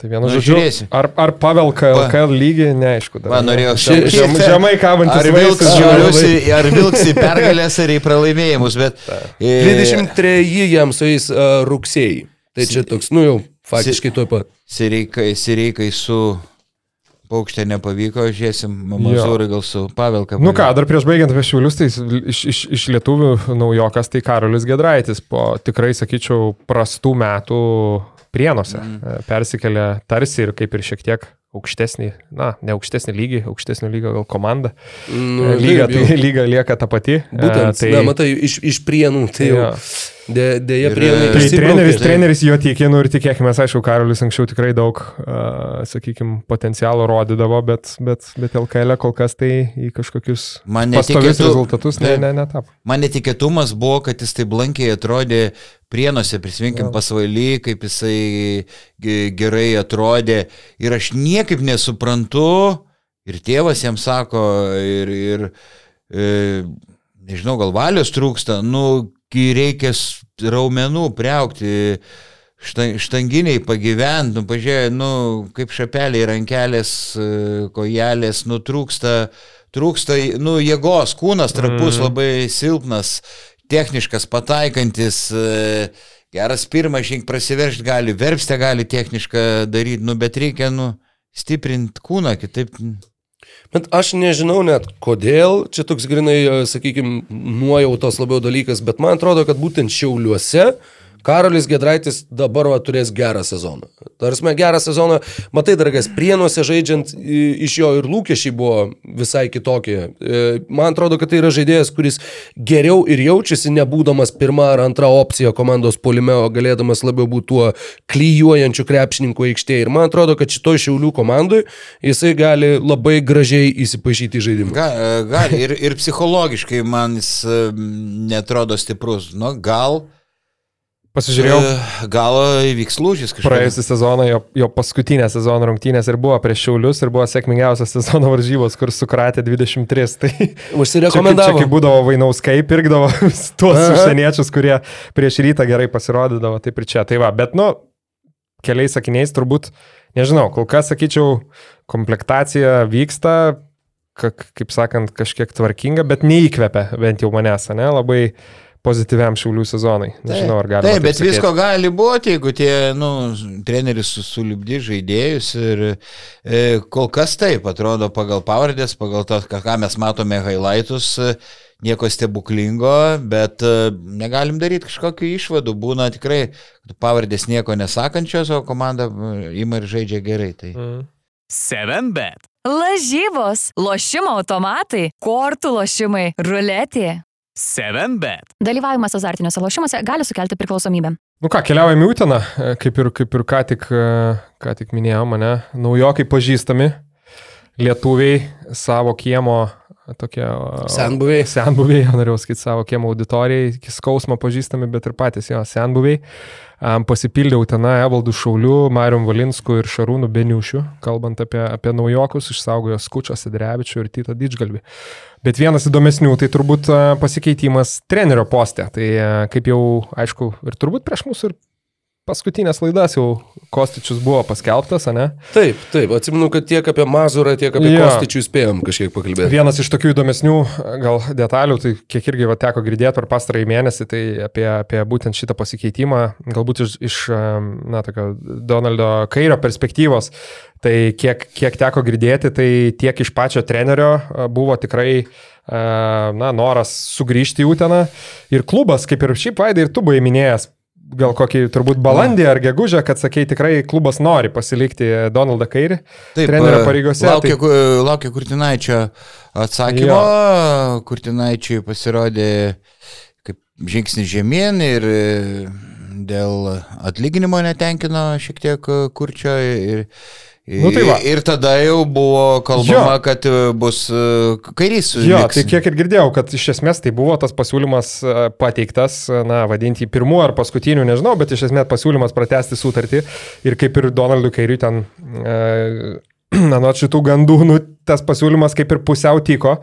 Tai vienu Nu, žodžiu, žiūrėsi. ar, ar pavelka LKL lygį, neaišku. dar. Va, norėjau šiek žem- Žemai kabantis Ar vilks, žiūriuosi, ar vilks į pergalės ar į pralaimėjimus, bet... e, 23 jam su jais uh, rugsėjai. Tai čia toks, nu jau, faktiškai tuo pat. Sireikai, sireikai su paukštė nepavyko, žiūrėsim, Mazūrai gal su Pavelka. Nu ką, dar prieš baigiant apie šiulius, tai iš, iš, iš lietuvių naujokas tai Karolis Gedraitis po tikrai, sakyčiau, prastų metų prienuose. Mm. Persikėlė tarsi ir kaip ir šiek tiek aukštesnį, na, ne aukštesnį lygį, aukštesnio lygio gal komanda. Nu, lyga, taip, tai, lyga lieka ta pati. Būtent, E, tai, na, matai, iš, iš prienų, tai jau. Jo. Dė- Dėja, Ir, prienai. Tai treneris, tai- treneris jo tikino ir tikėkime, aišku, Karolis anksčiau tikrai daug, uh, sakykime, potencialo rodydavo, bet, bet, bet LKL kol kas tai į kažkokius pastovius rezultatus ne, ne, netapo. Man netikėtumas buvo, kad jis taip blankiai atrodė prienuose, prisiminkim pasvaly, kaip jisai ge- gerai atrodė. Ir aš niekaip nesuprantu, ir tėvas jam sako, ir, ir e, nežinau, gal valios trūksta, nu, kai reikia raumenų preukti. šta- Štanginiai pagyvent, nu, pažiūrėjau, nu, kaip šapeliai, rankelės, e, kojelės, nu, trūksta, trūksta, nu, jėgos, kūnas trapus, Mm. labai silpnas, techniškas, pataikantis, e, geras pirmas žink prasiveršti gali, verpstę gali technišką daryti, nu, bet reikia, nu, stiprinti kūną, kitaip. Bet aš nežinau net kodėl, čia toks grinai, sakykime, nuojautos labiau dalykas, bet man atrodo, kad būtent Šiauliuose Karolis Gedraitis dabar va, turės gerą sezoną. Tarsi gerą sezoną, matai, dragas, prienuose žaidžiant iš jo ir lūkesčiai buvo visai kitokie. E, Man atrodo, kad tai yra žaidėjas, kuris geriau ir jaučiasi, nebūdamas pirma ar antra opcija komandos polime, o galėdamas labiau būti tuo klyjuojančiu krepšininku aikštėje. Ir man atrodo, kad šitoj Šiaulių komandai jisai gali labai gražiai įsipašyti į žaidimą. Ga, gali, ir, ir psichologiškai man jis e, netrodo stiprus. Nu, gal. Pasižiūrėjau, e, Gal įvyks lūžis kažkas. praėjusią sezoną, jo, jo paskutinę sezono rungtynės ir buvo prieš Šiaulius ir buvo sėkmingiausias sezono varžybos, kur sukratė 23. Tai čia kaip, čia Užsirekomendavo. kaip būdavo Vainauskai, pirkdavo tuos užsieniečius, kurie prieš rytą gerai pasirodydavo, taip ir čia. Tai va, bet nu, keliais sakiniais turbūt, nežinau, kol kas sakyčiau, komplektacija vyksta, kaip sakant, kažkiek tvarkinga, bet neįkvepia bent jau manęs, ne, labai pozityviam šiaulių sezonai. Nežinau, ar galima. Taip, bet sakėti. visko gali būti, jeigu tie, nu, treneris su- sulibdi žaidėjus ir e, kol kas taip, atrodo, pagal pavardės, pagal to, ką mes matome highlightus, e, nieko stebuklingo, bet e, negalim daryti kažkokių išvadų, būna tikrai kad pavardės nieko nesakančios, o komanda e, ima ir žaidžia gerai. Tai. Mm. 7bet. Lažybos, lošimo automatai, kortų lošimai, ruletė. 7bet. Dalyvavimas azartiniuose lošimuose gali sukelti priklausomybę. Nu ką, keliaujame į Uteną, e, kaip ir, kaip ir ką, tik, e, ką tik minėjau mane, naujokai pažįstami, lietuviai savo kiemo tokie... e, Senbuviai. Senbuviai, jau norėjau sakyti savo kiemo auditorijai, iki skausmo pažįstami, bet ir patys jo senbuviai. Um, pasipildė Utena Evaldų Šaulių, Marium Valinsku ir Šarūnu Beniušiu, kalbant apie, apie naujokus, išsaugojo Skučio Sidrevičių ir Tito Didžgalvį. Bet vienas įdomesnių tai turbūt pasikeitimas trenerio poste. Tai kaip jau, aišku, ir turbūt prieš mūsų ir paskutinės laidas jau Kostičius buvo paskelbtas, ne? Taip, taip, atsimenu, kad tiek apie Mazurą, tiek apie ja. Kostičių spėjom kažkiek pakalbėti. Vienas iš tokių įdomesnių gal detalių, tai kiek irgi va, teko girdėti per pastarąjį mėnesį, tai apie, apie būtent šitą pasikeitimą, galbūt iš, iš na, tokio Donaldo Kairio perspektyvos, tai kiek, kiek teko girdėti, tai tiek iš pačio trenerio buvo tikrai na, noras sugrįžti į Uteną. Ir klubas, kaip ir šiaip vaidai, ir tu buvai minėjęs, gal kokį turbūt balandį ar gegužę, kad sakei, tikrai klubas nori pasilikti Donaldą Kairį Taip, trenerio e, pareigose. Laukia, tai... laukia Kurtinaičio atsakymo, jo. Kurtinaičiui pasirodė kaip žingsnis žemyn ir e, dėl atlyginimo netenkino šiek tiek kurčio ir Nu, tai va. ir tada jau buvo kalbama, jo. kad e, bus e, kairys. Jo, liks. tai kiek ir girdėjau, kad iš esmės tai buvo tas pasiūlymas e, pateiktas, na, vadinti pirmuoju ar paskutiniu, nežinau, bet iš esmės pasiūlymas pratesti sutartį ir kaip ir Donaldui Kairiui ten e, na, nuo šitų gandų, nu, tas pasiūlymas kaip ir pusiau tiko,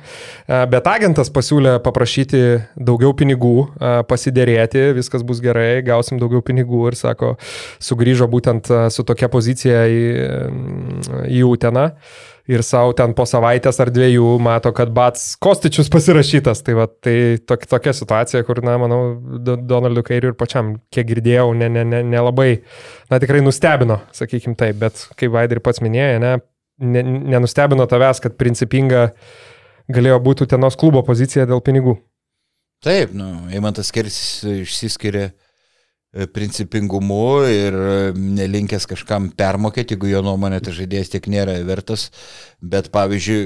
e, bet agentas pasiūlė paprašyti daugiau pinigų, e, pasidėrėti, viskas bus gerai, gausim daugiau pinigų ir sako, sugrįžo būtent e, su tokia pozicija į, į Uteną ir savo ten po savaitės ar dviejų mato, kad Bats Kostičius pasirašytas. Tai, va, tai tok, tokia situacija, kur, na, manau, Donaldui Kairiui ir pačiam, kiek girdėjau, nelabai, ne, ne, ne na, tikrai nustebino, sakykim taip, bet kaip Vaidai ir pats minėjo, ne, ne, nenustebino tavęs, kad principinga galėjo būti tenos klubo pozicija dėl pinigų. Taip, nu, Eimantas Kersis išsiskiria e, principingumu ir e, nelinkęs kažkam permokėti, jeigu jo nuomonė tas žaidėjas tiek nėra vertas. Bet pavyzdžiui,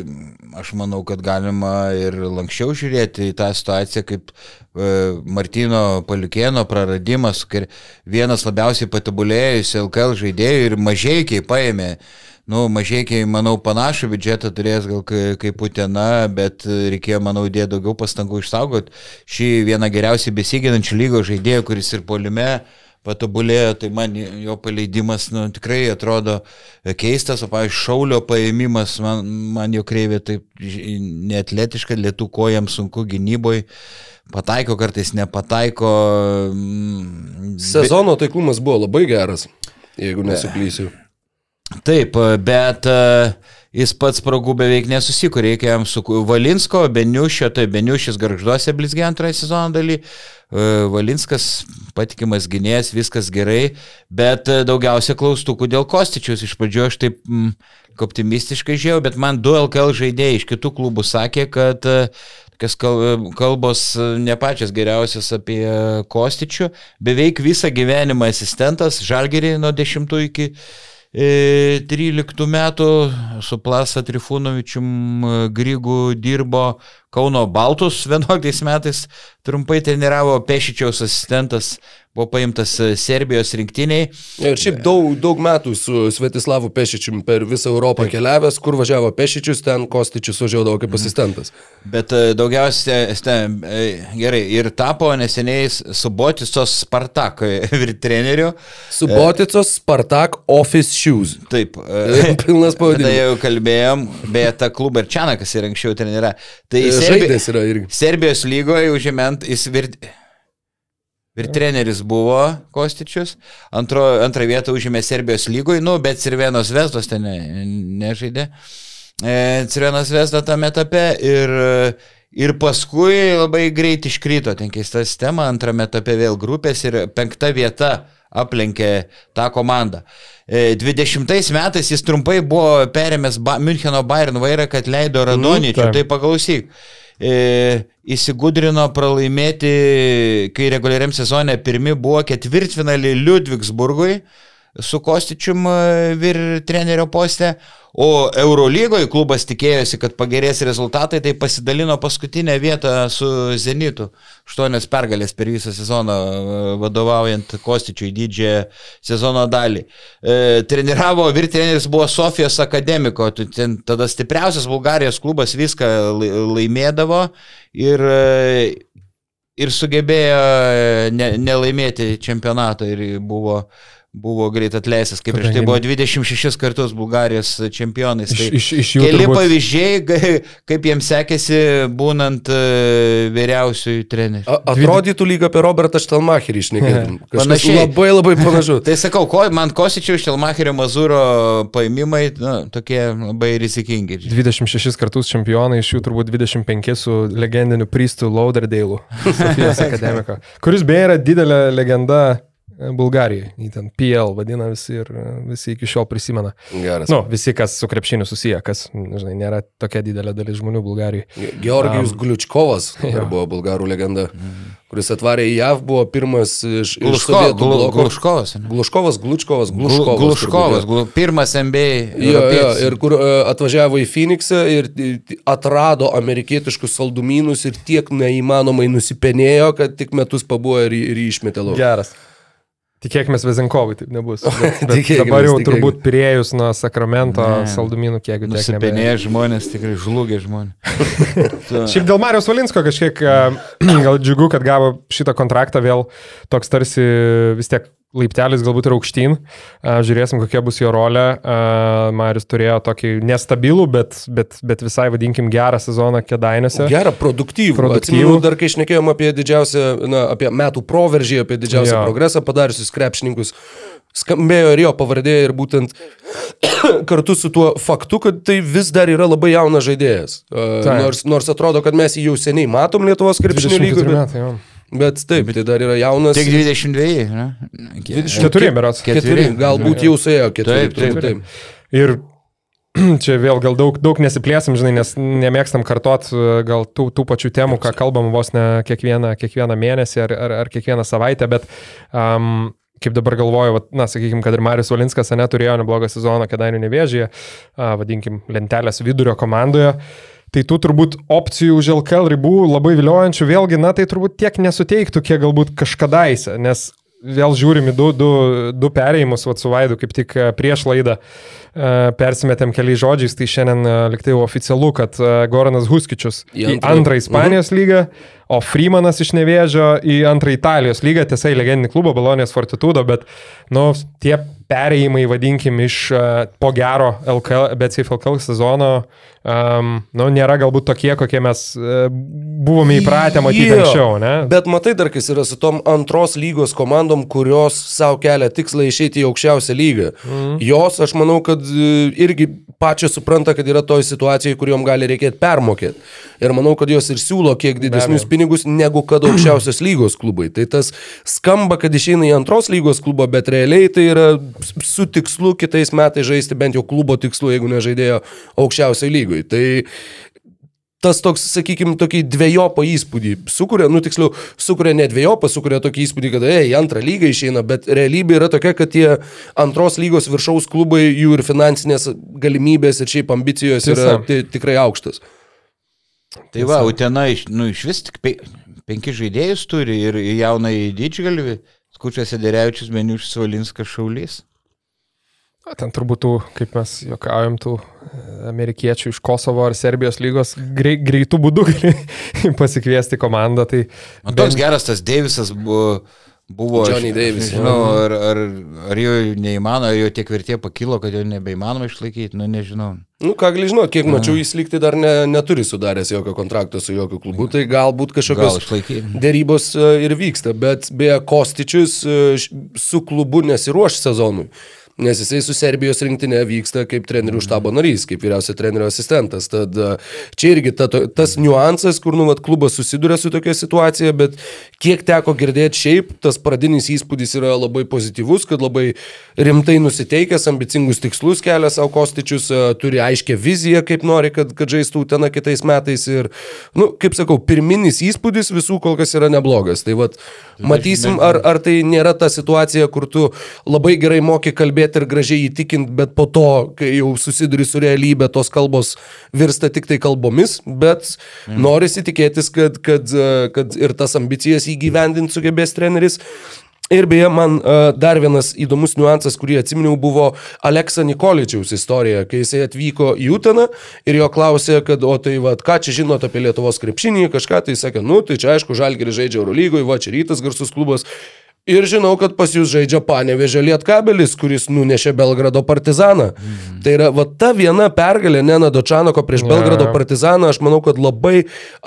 aš manau, kad galima ir lankščiau žiūrėti į tą situaciją, kaip e, Martino Paliukėno praradimas, kai vienas labiausiai patobulėjusių LKL žaidėjų ir mažiekiai paėmė nu, mažiekiai, manau, panašų biudžetą turės gal kaip Utena, bet reikėjo, manau, įdėti daugiau pastangų išsaugoti šį vieną geriausiai besiginančių lygo žaidėją, kuris ir polime patobulėjo, tai man jo paleidimas nu, tikrai atrodo keistas, o, pavyzdžiui, šaulio paėmimas, man, man jo kreivė taip neatletiška, lietų kojam sunku gynyboje pataiko, kartais nepataiko. Mm, Sezono taiklumas buvo labai geras, jeigu nesuklysiu. Taip, bet e, jis pats spragų beveik nesusikūrė, reikia jam su Valinsko, Beniušio, tai Beniušis garžduose blizgė antrąją sezono dalį, e, Valinskas patikimas gynėjas, viskas gerai, bet e, daugiausia klaustukų dėl Kostičius. Iš pradžio aš taip mm, optimistiškai žiūrėjau, bet man du LKL žaidėjai iš kitų klubų sakė, kad tokias kalbos ne pačias geriausias apie Kostičių, beveik visą gyvenimą asistentas, žalgerį nuo 10 iki 13 e, metų su Plasa Trifūnovičium e, Grygų dirbo Kauno Baltus 11 metais, trumpai treniravo Pešičiaus asistentas buvo paimtas e, Serbijos rinktiniai. Ir šiaip daug, daug metų su Svetislavu Pešičium per visą Europą Taip. keliavęs, kur važiavo Pešičius, ten Kostičius važiuodavo kaip mhm. asistentas. Bet e, daugiausia, ten, e, gerai, ir tapo neseniai Suboticos Spartak treneriu. Suboticos Spartak Office Shoes. Taip. Pilnas pavadinimas. Tai jau kalbėjom, beje, tą klubą ir Čianakas ir anksčiau trenera. Tai Serbi... Serbijos lygoje užėmant, jis virt... Ir treneris buvo Kostičius, antro, antrą vietą užėmė Serbijos lygoj, nu, bet Sirvenos Vestos ten ne, nežaidė. E, Sirvenos Vesta tame etape. Ir, ir paskui labai greit iškrito, ten keista sistema, antrame etape vėl grupės ir penkta vieta aplenkė tą komandą. 20 e, metais jis trumpai buvo perėmęs ba Müncheno Bayern vairą, kad leido Radoničių, mm, tai paklausyk įsigudrino pralaimėti, kai reguliariam sezone pirmi buvo ketvirtfinalį Ludvigsburgui su Kostičium e, vir trenerio poste, O Eurolygoje klubas tikėjosi, kad pagerės rezultatai, tai pasidalino paskutinę vietą su Zenitu. Aštuonios pergalės per visą sezoną e, vadovaujant Kostičiui didžiąją sezono dalį. E, treniravo, vyr treneris buvo Sofijos akademiko, ten tada stipriausias Bulgarijos klubas viską laimėdavo ir e, ir sugebėjo ne, nelaimėti čempionato ir buvo buvo greit atleistas, kaip prieš tai buvo 26 kartus Bulgarijos čempionais. Tai iš, iš, iš jų keli turbūt... pavyzdžiai, kaip jiems sekėsi būnant uh, vyriausiųjų trenerių. Atrodytų lyg apie Robertą Štelmacherį išnekėtum. Panašiai. Labai labai panašu. tai sakau, ko, man Kosičių Štelmacherio Mazuro paėmimai nu, tokie labai rizikingi. 26 kartus čempionai, iš jų turbūt 25 su legendiniu Pristu Lauderdale, Sofijos akademiko, kuris beje yra didelė legenda Bulgarijai. Jį ten PL vadina visi ir visi iki šiol prisimena. Geras. Nu, visi, kas su krepšiniu susiję, kas, žinai, nėra tokia didelė dalis žmonių Bulgarijoje. Georgijus um, Gliučkovas buvo bulgarų legenda, kuris atvarė į JAV, buvo pirmas iš, iš Sovietų bloko. Gluškovas. Gluškovas, Glučkovas, Gluškovas. Gluškovas, glu, pirmas MBA. Jo, jo, ir kur uh, atvažiavo į Phoenixą ir atrado amerikietiškus saldumynus ir tiek neįmanomai nusipenėjo, kad tik metus pabuvo ir, ir išmetė lauk. Geras. Tikėkime, Vezinkovai taip nebus. Bet, bet dabar jau tikėkime. turbūt priejus nuo Sakramento ne. saldumynų kiekių. Nusipenėję žmonės, tikrai žlugę žmonės. Šiaip dėl Marijos Valinsko kažkiek gal džiugu, kad gavo šitą kontraktą vėl toks tarsi vis tiek laiptelis galbūt ir aukštyn. Žiūrėsim, kokia bus jo rolė. Marius turėjo tokį nestabilų, bet, bet, bet visai vadinkim gerą sezoną kėdainėse. Gerą, produktyvų. produktyvų. Atsimenu, dar kai išnekėjom apie didžiausią, na, apie metų proveržį, apie didžiausią jo. progresą padariusius krepšininkus. Skambėjo ir jo pavardė ir būtent kartu su tuo faktu, kad tai vis dar yra labai jaunas žaidėjas. Uh, nors, nors atrodo, kad mes jį jau seniai matom Lietuvos krepšinio lygoje. Bet... Bet taip, tai dar yra jaunas. Tik 22, ne? 24, beras. 4, galbūt jau suėjo 4. Taip, taip, taip. Ir čia vėl gal daug, daug nesiplėsim, žinai, nes nemėgstam kartot gal tų, tų pačių temų, ką kalbam vos ne kiekvieną, kiekvieną mėnesį ar, ar, ar kiekvieną savaitę, bet um, kaip dabar galvoju, va, na, sakykime, kad ir Marius Valinskas neturėjo neblogą sezoną Kedainių nevėžyje, vadinkim, lentelės vidurio komandoje. Uh, Tai tų turbūt opcijų už LKL ribų labai viliojančių, vėlgi, na tai turbūt tiek nesuteiktų, kiek galbūt kažkadaise, nes vėl žiūrim į du, du, du perėjimus, va su Vaidu, kaip tik e, prieš laidą. e, persimetėm keliais žodžiais, tai šiandien e, liktai oficialu, kad Goranas Huskičius į antrą, antrą Ispanijos mhm. lygą, o Freemanas iš Nevėžio į antrą Italijos lygą, tiesa į legendinį klubą Balonės Fortitudo, bet, nu, tie perėjimai, vadinkim, iš po gero LKL, bet CFLKL sezono um, nu, nėra galbūt tokie, kokie mes buvome įpratę matyti yeah. anksčiau. Ne? Bet matai dar, kas yra su tom antros lygos komandom, kurios savo kelia tikslą išeiti į aukščiausią lygą. Mm. Jos, aš manau, kad irgi pačios supranta, kad yra toj situacijai, kuriuom gali reikėti permokėti. Ir manau, kad jos ir siūlo kiek didesnius pinigus negu kad aukščiausios lygos klubai. Tai tas skamba, kad išeina į antros lygos klubą, bet realiai tai yra su tikslu kitais metais žaisti bent jau klubo tikslu, jeigu nežaidėjo aukščiausiai lygoje lygoj. Tai tas toks, sakykime, tokį dviejopą įspūdį sukuria, nu tiksliau, sukuria ne dviejopą, sukuria tokį įspūdį, kad, ei, antrą lygą išeina, bet realybė yra tokia, kad tie antros lygos viršaus klubai, jų ir finansinės galimybės ir šiaip ambicijos Tiesa. yra tikrai aukštas. Tai va, Utena iš, nu, iš vis tik pe, penki žaidėjus turi ir jaunai didžgalvi, skučiasi Derevičius, Meniušis, Valinskas, Šaulys. Ten turbūt tų, kaip mes juokaujam, tų e, amerikiečių iš Kosovo ar Serbijos lygos grei, greitų būdų gali pasikviesti komandą. Tai Man toks bent... geras tas Deivisas buvo. Buvo, Johnny Davis. Nežinau, ar, ar, ar jo neįmanoma, jo tiek vertė pakilo, kad jo nebeįmanoma išlaikyti, nu nežinau. Nu, ką gali žinoti, kiek mačiau, jis likti dar ne, neturi sudaręs jokio kontrakto su jokiu klubu, tai galbūt kažkokios Gal dėrybos e, ir vyksta, bet beje, Kostičius e, su klubu nesiruoš sezonui nes jisai su Serbijos rinktinė vyksta kaip trenerių štabo narys, kaip vyriausio trenerio asistentas. Tad e, čia irgi ta, tas niuansas, kur nu, vat, klubas susiduria su tokia situacija, bet kiek teko girdėti šiaip, tas pradinis įspūdis yra labai pozityvus, kad labai rimtai nusiteikęs, ambicingus tikslus kelia savo kostičius, e, turi aiškę viziją, kaip nori, kad, kad žaistų ten kitais metais. Ir, nu, kaip sakau, pirminis įspūdis visų kol kas yra neblogas. Tai vad, matysim, ar, ar tai nėra ta situacija, kur tu labai gerai moki kalbėti kalbėti ir gražiai įtikinti, bet po to, kai jau susiduri su realybė, tos kalbos virsta tik tai kalbomis, bet mm. norisi tikėtis, kad, kad, kad ir tas ambicijas įgyvendinti sugebės treneris. Ir beje, man uh, dar vienas įdomus niuansas, kurį atsiminiau, buvo Aleksa Nikoličiaus istorija, kai jisai atvyko į Utaną ir jo klausė, kad, o tai vad, ką čia žinot apie Lietuvos krepšinį, kažką tai sakė, nu, tai čia aišku, Žalgiris žaidžia Eurolygoje, va, čia rytas garsus klubas. Ir žinau, kad pas jūs žaidžia Panevežė Lietkabelis, kuris nunešė Belgrado partizaną. Mm. Tai yra va ta viena pergalė Nena Dočanoko prieš yeah. Belgrado partizaną, aš manau, kad labai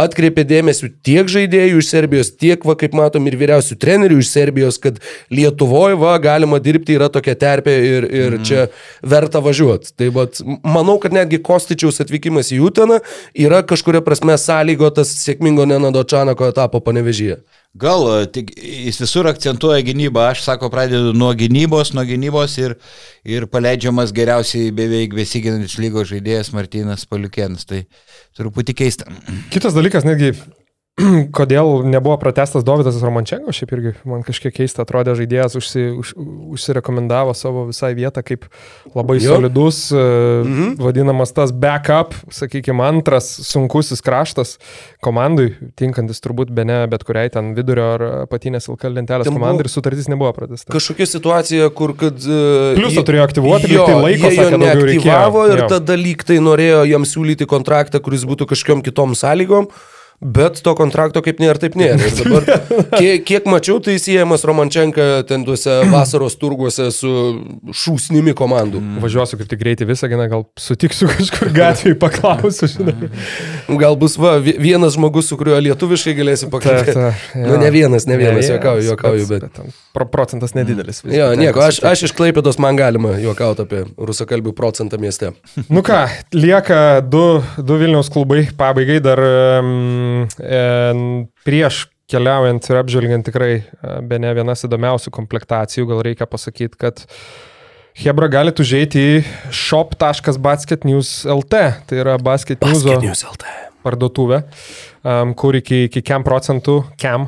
atkreipė dėmesį tiek žaidėjų iš Serbijos, tiek, va, kaip matom, ir vyriausių trenerių iš Serbijos, kad Lietuvoje, va, galima dirbti, yra tokia terpė ir, ir mm. čia verta važiuoti. Tai va, manau, kad netgi Kostičiaus atvykimas į Uteną yra kažkuria prasme sąlygotas sėkmingo Nena Dočanoko etapo Panevežyje. Gal tik jis visur akcentuoja gynybą, aš sako, pradedu nuo gynybos, nuo gynybos ir, ir paleidžiamas geriausiai beveik besiginantis lygos žaidėjas Martinas Paliukėnas. Tai truputį keista. Kitas dalykas, netgi kodėl nebuvo pratestas Dovydas Romančenko, šiaip irgi man kažkiek keista atrodė žaidėjas, užsi, už, užsirekomendavo savo visai vietą kaip labai jo. solidus, mm -hmm. vadinamas tas backup, sakykime, antras sunkusis kraštas komandai, tinkantis turbūt be ne bet kuriai ten vidurio ar patinės LKL lentelės ten komandai ir sutartis nebuvo pratesta. Kažkokia situacija, kur kad... Uh, Pliusą turėjo aktyvuoti, jo, tai laiko sakė, daugiau reikėjo. Ir jo. tada lyg tai norėjo jam siūlyti kontraktą, kuris būtų kažkokiam kitom sąlygom. Bet to kontrakto kaip nėra, taip nėra. Ir dabar, kiek, kiek mačiau, tai siejamas Romančenka ten tuose vasaros turguose su šūsnimi komandų. Mm. Važiuosiu kaip tik greitai visą dieną, gal sutiksiu kažkur gatvėje, paklausiu, žinai. Gal bus va, vienas žmogus, su kuriuo lietuviškai galėsi pakalbėti. Ta, ta, nu, ne vienas, ne vienas, ne, juokauju, juokauju, bet. bet, bet pro procentas nedidelis. Vis, jo, nieko, aš, aš iš Klaipėdos man galima juokauti apie rusakalbių procentą mieste. Nu ką, lieka du, du Vilniaus klubai pabaigai dar. Um, prieš keliaujant ir apžvelgiant tikrai e, be ne vienas įdomiausių komplektacijų, gal reikia pasakyti, kad Hebra galite užeiti į shop.basketnews.lt, tai yra Basket News parduotuvė, um, kur iki, iki kem procentų, kem,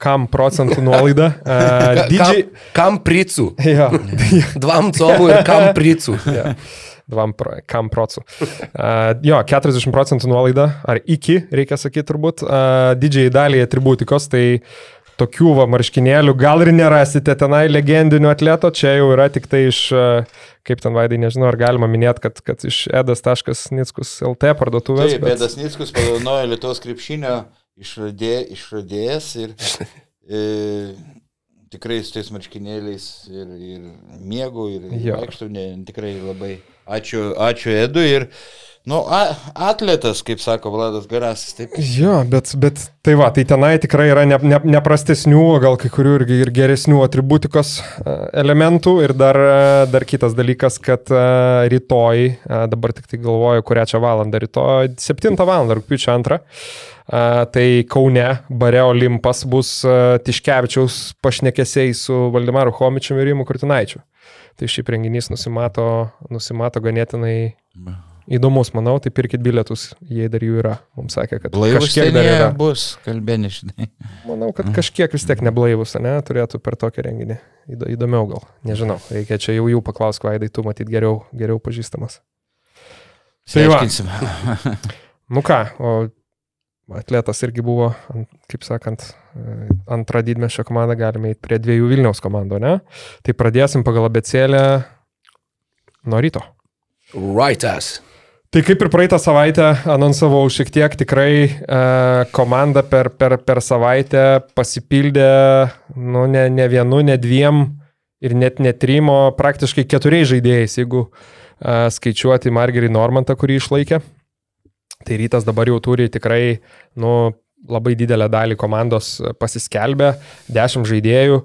kam procentų nuolaida. Uh, didžiai... Kam, kam pricų. Ja. Dvam colų ir kam pricų. Ja dvam pro, kam procų. Uh, jo, 40 procentų nuolaida, ar iki, reikia sakyti turbūt, uh, didžiai daliai atributikos, tai tokių va marškinėlių gal ir nerasite tenai legendinių atleto, čia jau yra tik tai iš, kaip ten vaidai, nežinau, ar galima minėti, kad, kad iš edas.nickus LT parduotuvės. Taip, bet... edas Nickus padovanojo Lietuvos krepšinio išradė, išradėjas ir e, tikrai su tais marškinėliais ir, ir miegu, ir vaikštau, tikrai labai. Ačiū, ačiū Edu ir, nu, atletas, kaip sako Vladas Garasis, taip. Jo, bet, bet tai va, tai tenai tikrai yra ne, ne, neprastesnių, gal kai kurių ir, ir geresnių atributikos elementų ir dar, dar kitas dalykas, kad rytoj, dabar tik tai galvoju, kurią čia valandą, rytoj 7 val. rūpiučio 2 tai Kaune bare Olimpas bus Tiškevičiaus pašnekesiai su Valdemaru Homičiu ir Rimu Kurtinaičiu. Tai šiaip renginys nusimato, nusimato ganėtinai įdomus, manau, tai pirkit bilietus, jei dar jų yra. Mums sakė, kad blaivus kažkiek dar yra. bus, kalbėni, žinai. Manau, kad kažkiek vis tiek neblaivus, ne, turėtų per tokį renginį. Įdomiau gal, nežinau, reikia čia jau jų paklausti, Vaidai, tu matyt geriau, geriau pažįstamas. Tai va. nu ką, o atletas irgi buvo, kaip sakant, antrą didmešio komandą galime eiti prie dviejų Vilniaus komandų, ne? Tai pradėsim pagal abecėlę nuo ryto. Rightas. Tai kaip ir praeitą savaitę anonsavau šiek tiek, tikrai e, komanda per, per, per savaitę pasipildė, nu, ne, ne vienu, ne dviem ir net ne trim, o praktiškai keturiais žaidėjais, jeigu e, skaičiuoti Margerį Normantą, kurį išlaikė. Tai rytas dabar jau turi tikrai, nu, labai didelę dalį komandos pasiskelbę, 10 žaidėjų.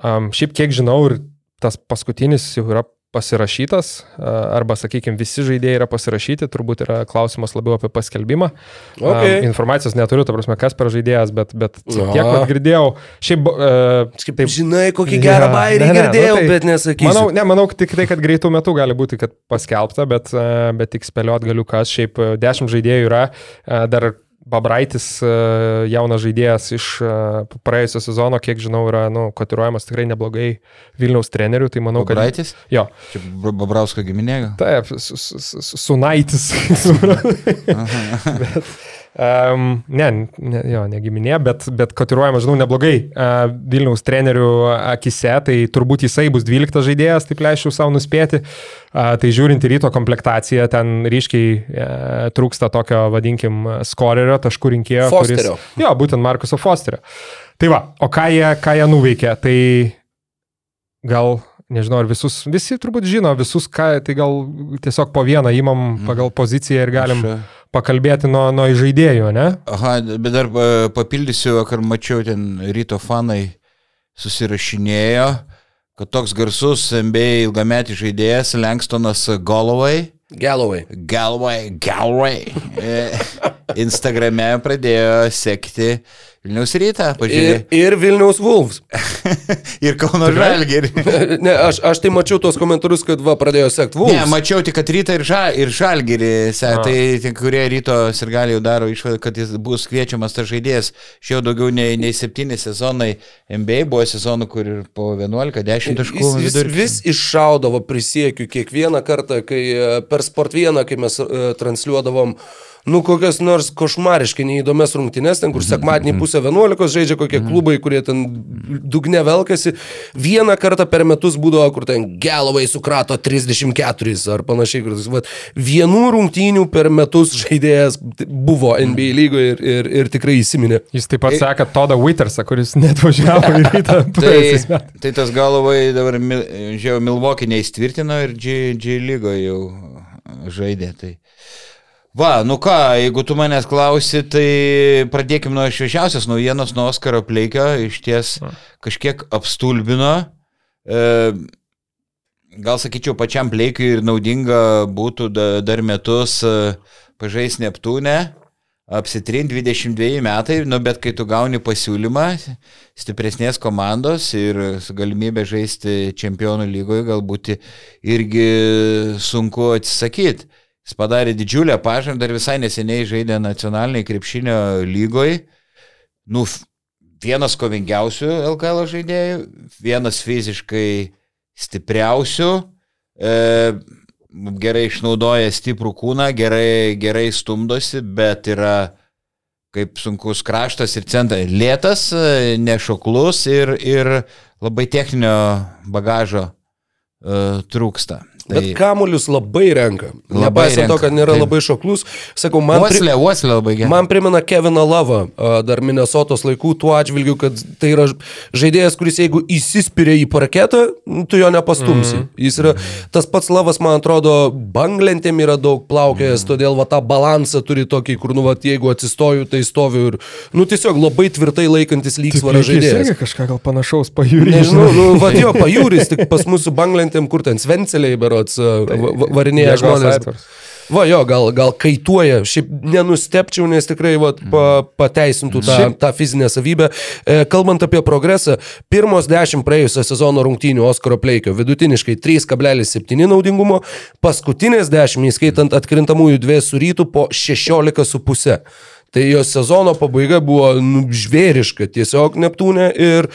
Um, šiaip kiek žinau, ir tas paskutinis jau yra pasirašytas, arba, sakykime, visi žaidėjai yra pasirašyti, turbūt yra klausimas labiau apie paskelbimą. Okay. Um, informacijos neturiu, ta prasme, kas per žaidėjas, bet, bet tiek, kad girdėjau, šiaip... Uh, taip, žinai, kokį gerą bairį ne, girdėjau, ne, nu, tai, bet nesakysiu. Manau, ne, manau, tik tai, kad greitų metų gali būti, kad paskelbta, bet, uh, bet tik spėliot galiu, kas šiaip 10 žaidėjų yra, uh, dar Babraitis, e, jaunas žaidėjas iš e, praėjusio sezono, kiek žinau, yra nu, kotiruojamas tikrai neblogai Vilniaus trenerių, tai manau, Babraitis? kad... Jo. Čia Babrausko giminė? Taip, Sunaitis. Bet, Um, ne, ne, jo, negiminė, bet, bet kotiruojama, žinau, neblogai uh, Vilniaus trenerių akise, tai turbūt jisai bus 12 žaidėjas, taip leisčiau savo nuspėti. Uh, tai žiūrint į ryto komplektaciją, ten ryškiai uh, trūksta tokio, vadinkim, skorerio, taškų rinkėjo. Fosterio. Kuris, jo, būtent Markuso Fosterio. Tai va, o ką jie, ką jie nuveikė? Tai gal, nežinau, ar visus, visi turbūt žino, visus ką, tai gal tiesiog po vieną įmam Mhm. pagal poziciją ir galim Aš, pakalbėti nuo, nuo žaidėjų, ne? Aha, bet dar e, papildysiu, vakar mačiau ten ryto fanai susirašinėjo, kad toks garsus NBA ilgametis žaidėjas Lankstonas Galloway, Galloway. Galway, Galway, e, Instagrame pradėjo sekti Vilniaus rytą, Ir, pažiūrėjau. ir Vilniaus Wolves. Ir, ir Kauno Žalgirį. ne, aš, aš tai mačiau tos komentarus, kad va, pradėjo sekti Wolves. Ne, mačiau tik, kad rytą ir, ža, ir A. tai tik kurie ryto ir gali jau daro išvadą, kad jis bus kviečiamas tas žaidėjas. Šiau daugiau nei, nei septyni sezonai NBA buvo sezonų, kur ir po 11-10 taškų Jis, jis vis iššaudavo, prisiekiu, kiekvieną kartą, kai e, per Sport 1, kai mes e, transliuodavom, nu, kokias nors košmariškai neįdomias rungtynes, ten, kur Mhm, sekmadienį pusę 11 žaidžia kokie klubai, kurie ten dugne velkasi. Vieną kartą per metus būdavo, kur ten Gelovai sukrato 34 ar panašiai. Kur, vat, vienų rungtynių per metus žaidėjas buvo NBA lygoje ir, ir, ir tikrai įsiminė. Jis taip pat seka Todą Wittersą, kuris net važiavo į rytą Tai, tai tas galovai dabar, žiūrėjau, Milvokį neįstvirtino ir G, G lygoje jau žaidė. Tai. Va, nu ką, jeigu tu manęs klausi, tai pradėkime nuo šviežiausios naujienos, nuo Oskaro Pleikio, iš ties kažkiek apstulbino. E, gal sakyčiau, pačiam Pleikiui ir naudinga būtų da, dar metus e, pažais Neptūne, apsitrinti 22 metai, nu bet kai tu gauni pasiūlymą stipresnės komandos ir su galimybė žaisti čempionų lygoje, galbūt irgi sunku atsisakyti. Jis padarė didžiulę pažangą, dar visai neseniai žaidė nacionaliniai krepšinio lygoje. Nu, vienas kovingiausių LKL žaidėjų, vienas fiziškai stipriausių, e, gerai išnaudoja stiprų kūną, gerai, gerai stumdosi, bet yra kaip sunkus kraštas ir centras. Lėtas, e, nešoklus ir, ir labai techninio bagažo e, trūksta. Tai... Bet kamuolius labai renka. Nepaisant to, kad nėra taip. labai šoklus, sakau, man, pri, Uoslė, uoslė labai gerai. man primena Keviną Lavą a, dar Minnesotos laikų tuo atžvilgiu, kad tai yra žaidėjas, kuris jeigu įsispiria į parketą, nu, tu jo nepastumsi. Mm. Jis yra, tas pats Lavas, man atrodo, banglentėm yra daug plaukėjęs, mm. todėl va tą balansą turi tokį, kur, nu, va, jeigu atsistoju, tai stoviu ir, nu, tiesiog labai tvirtai laikantis lygsvarą žaidėjas. irgi kažką gal panašaus pajūrį. Nežinau, nu, va, jo, pajūris, tik pas mūsų banglentėm, kur ten svenceliai berots va- va- varinėja žmonės. Va, jo, gal, gal kaituoja, šiaip nenustepčiau, nes tikrai va, pa, pateisintų tą, Šiaip- tą fizinę savybę. E, kalbant apie progresą, pirmos 10 praėjusio sezono rungtynių Oskaro Pleikio vidutiniškai 3,7 naudingumo, paskutinės 10, įskaitant atkrintamųjų dviejų surytų, po 16,5. Tai jos sezono pabaiga buvo nu, žvėriška tiesiog Neptūne ir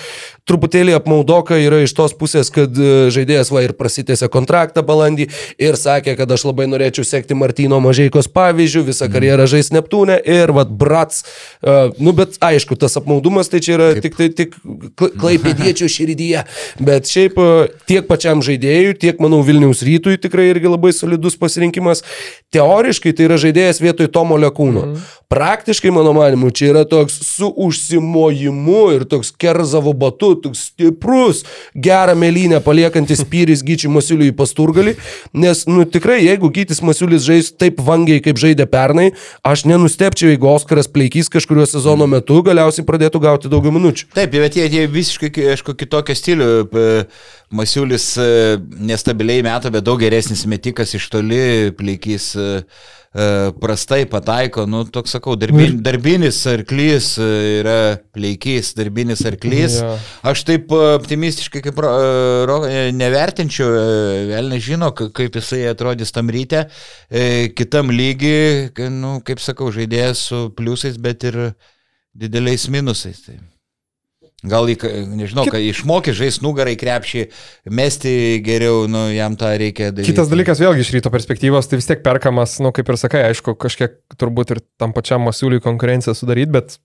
truputėlį apmaudoka yra iš tos pusės, kad e, žaidėjas va ir prasitėsi kontraktą balandį ir sakė, kad aš labai norėčiau sekti Martino Mažeikos pavyzdžių, visą karjerą žais Neptūne ir vad brats, uh, nu bet aišku, tas apmaudumas tai čia yra Kaip? tik, tai, tik kla- klaipėdiečių širdyje, bet šiaip e, tiek pačiam žaidėjui, tiek manau Vilniaus rytui tikrai irgi labai solidus pasirinkimas. Teoriškai tai yra žaidėjas vietoj Tomo Lekūno. Mm. Praktiškai, mano manimu, čia yra toks su užsimojimu ir toks kerzavo batu, toks stiprus, gerą mėlynę paliekantis pyris Gyčiui Masiuliui į pasturgalį, nes, nu tikrai, jeigu Gytis Masiulis žais taip vangiai, kaip žaidė pernai, aš nenustepčiau, jeigu Oskaras Pleikys kažkurio sezono metu galiausiai pradėtų gauti daugiau minučių. Taip, bet jie, jie visiškai, aišku, kitokio stilių. P- Masiulis e, nestabiliai meta, bet daug geresnis metikas iš toli, plikys e, e, prastai pataiko, nu, toks sakau, darbin, darbinis arklys e, yra pleikys, darbinis arklys. Jo. Aš taip e, optimistiškai kaip ro, e, e, nevertinčiau, vėl nežino, ka- kaip jisai atrodys tam ryte, kitam lygiui, ka- nu, kaip sakau, žaidėjas su pliusais, bet ir dideliais minusais. Tai. Gal, nežinau, kai išmokė žais nugarai krepšį, mesti geriau, nu, jam tą reikia daryti. Kitas dalykas, vėlgi iš ryto perspektyvos, tai vis tiek perkamas, nu, kaip ir sakai, aišku, kažkiek turbūt ir tam pačiam Masiuliui konkurenciją sudaryti, bet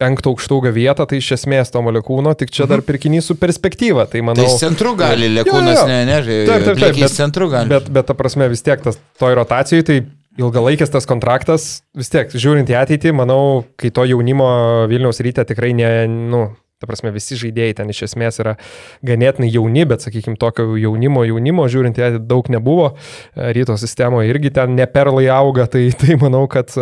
penkto aukštauga vietą, tai iš esmės to molekūno, tik čia dar pirkinys su perspektyva. Tai manau, Tai centru gali, jo. ne, ne, žai- Taip, taip, taip, bet- centru gali. Bet, bet ta prasme vis tiek tas toj rotacijai, tai ilgalaikis tas kontraktas, vis tiek, žiūrint į ateitį, manau, kai to jaunimo Vilniaus ryte tikrai ne, nu, ta prasme visi žaidėjai ten iš esmės yra ganėtinai jauni, bet sakykime tokio jaunimo, jaunimo žiūrint, jie daug nebuvo, ryto sistemoje irgi ten neperlai auga, tai, tai manau, kad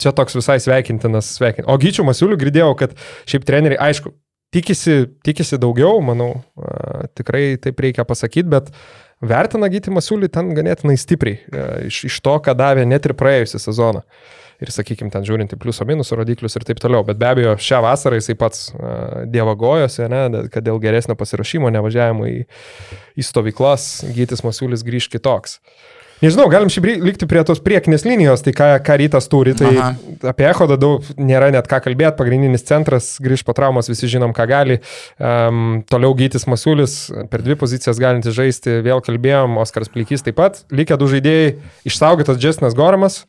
čia toks visai sveikintinas sveikintinas. O Gyčių Masiulių girdėjau, kad šiaip treneriai, aišku, tikisi, tikisi daugiau, manau, tikrai taip reikia pasakyti, bet vertina Gytį Masiulį ten ganėtinai stipriai, iš, iš to, ką davė net ir praėjusią sezoną ir, sakykime, ten žiūrint į pliuso minusų rodiklius ir taip toliau. Bet be abejo, šią vasarą jisai pats uh, dievagojosi, ne, kad dėl geresnio pasirašymo, nevažiavimo į, į stovyklas, gytis Masiulis grįž kitoks. Nežinau, galim šiaip likti prie tos priekinės linijos, tai ką, ką rytas turi, tai Aha. apie Echodą daug nėra net ką kalbėti, pagrindinis centras grįž po traumos, visi žinom, ką gali. Um, toliau Gytis Masiulis, per dvi pozicijas galinti žaisti, vėl kalbėjom, Oskaras Plikys taip pat, likę du žaidėjai, išsaugotas Džestinas Goramas,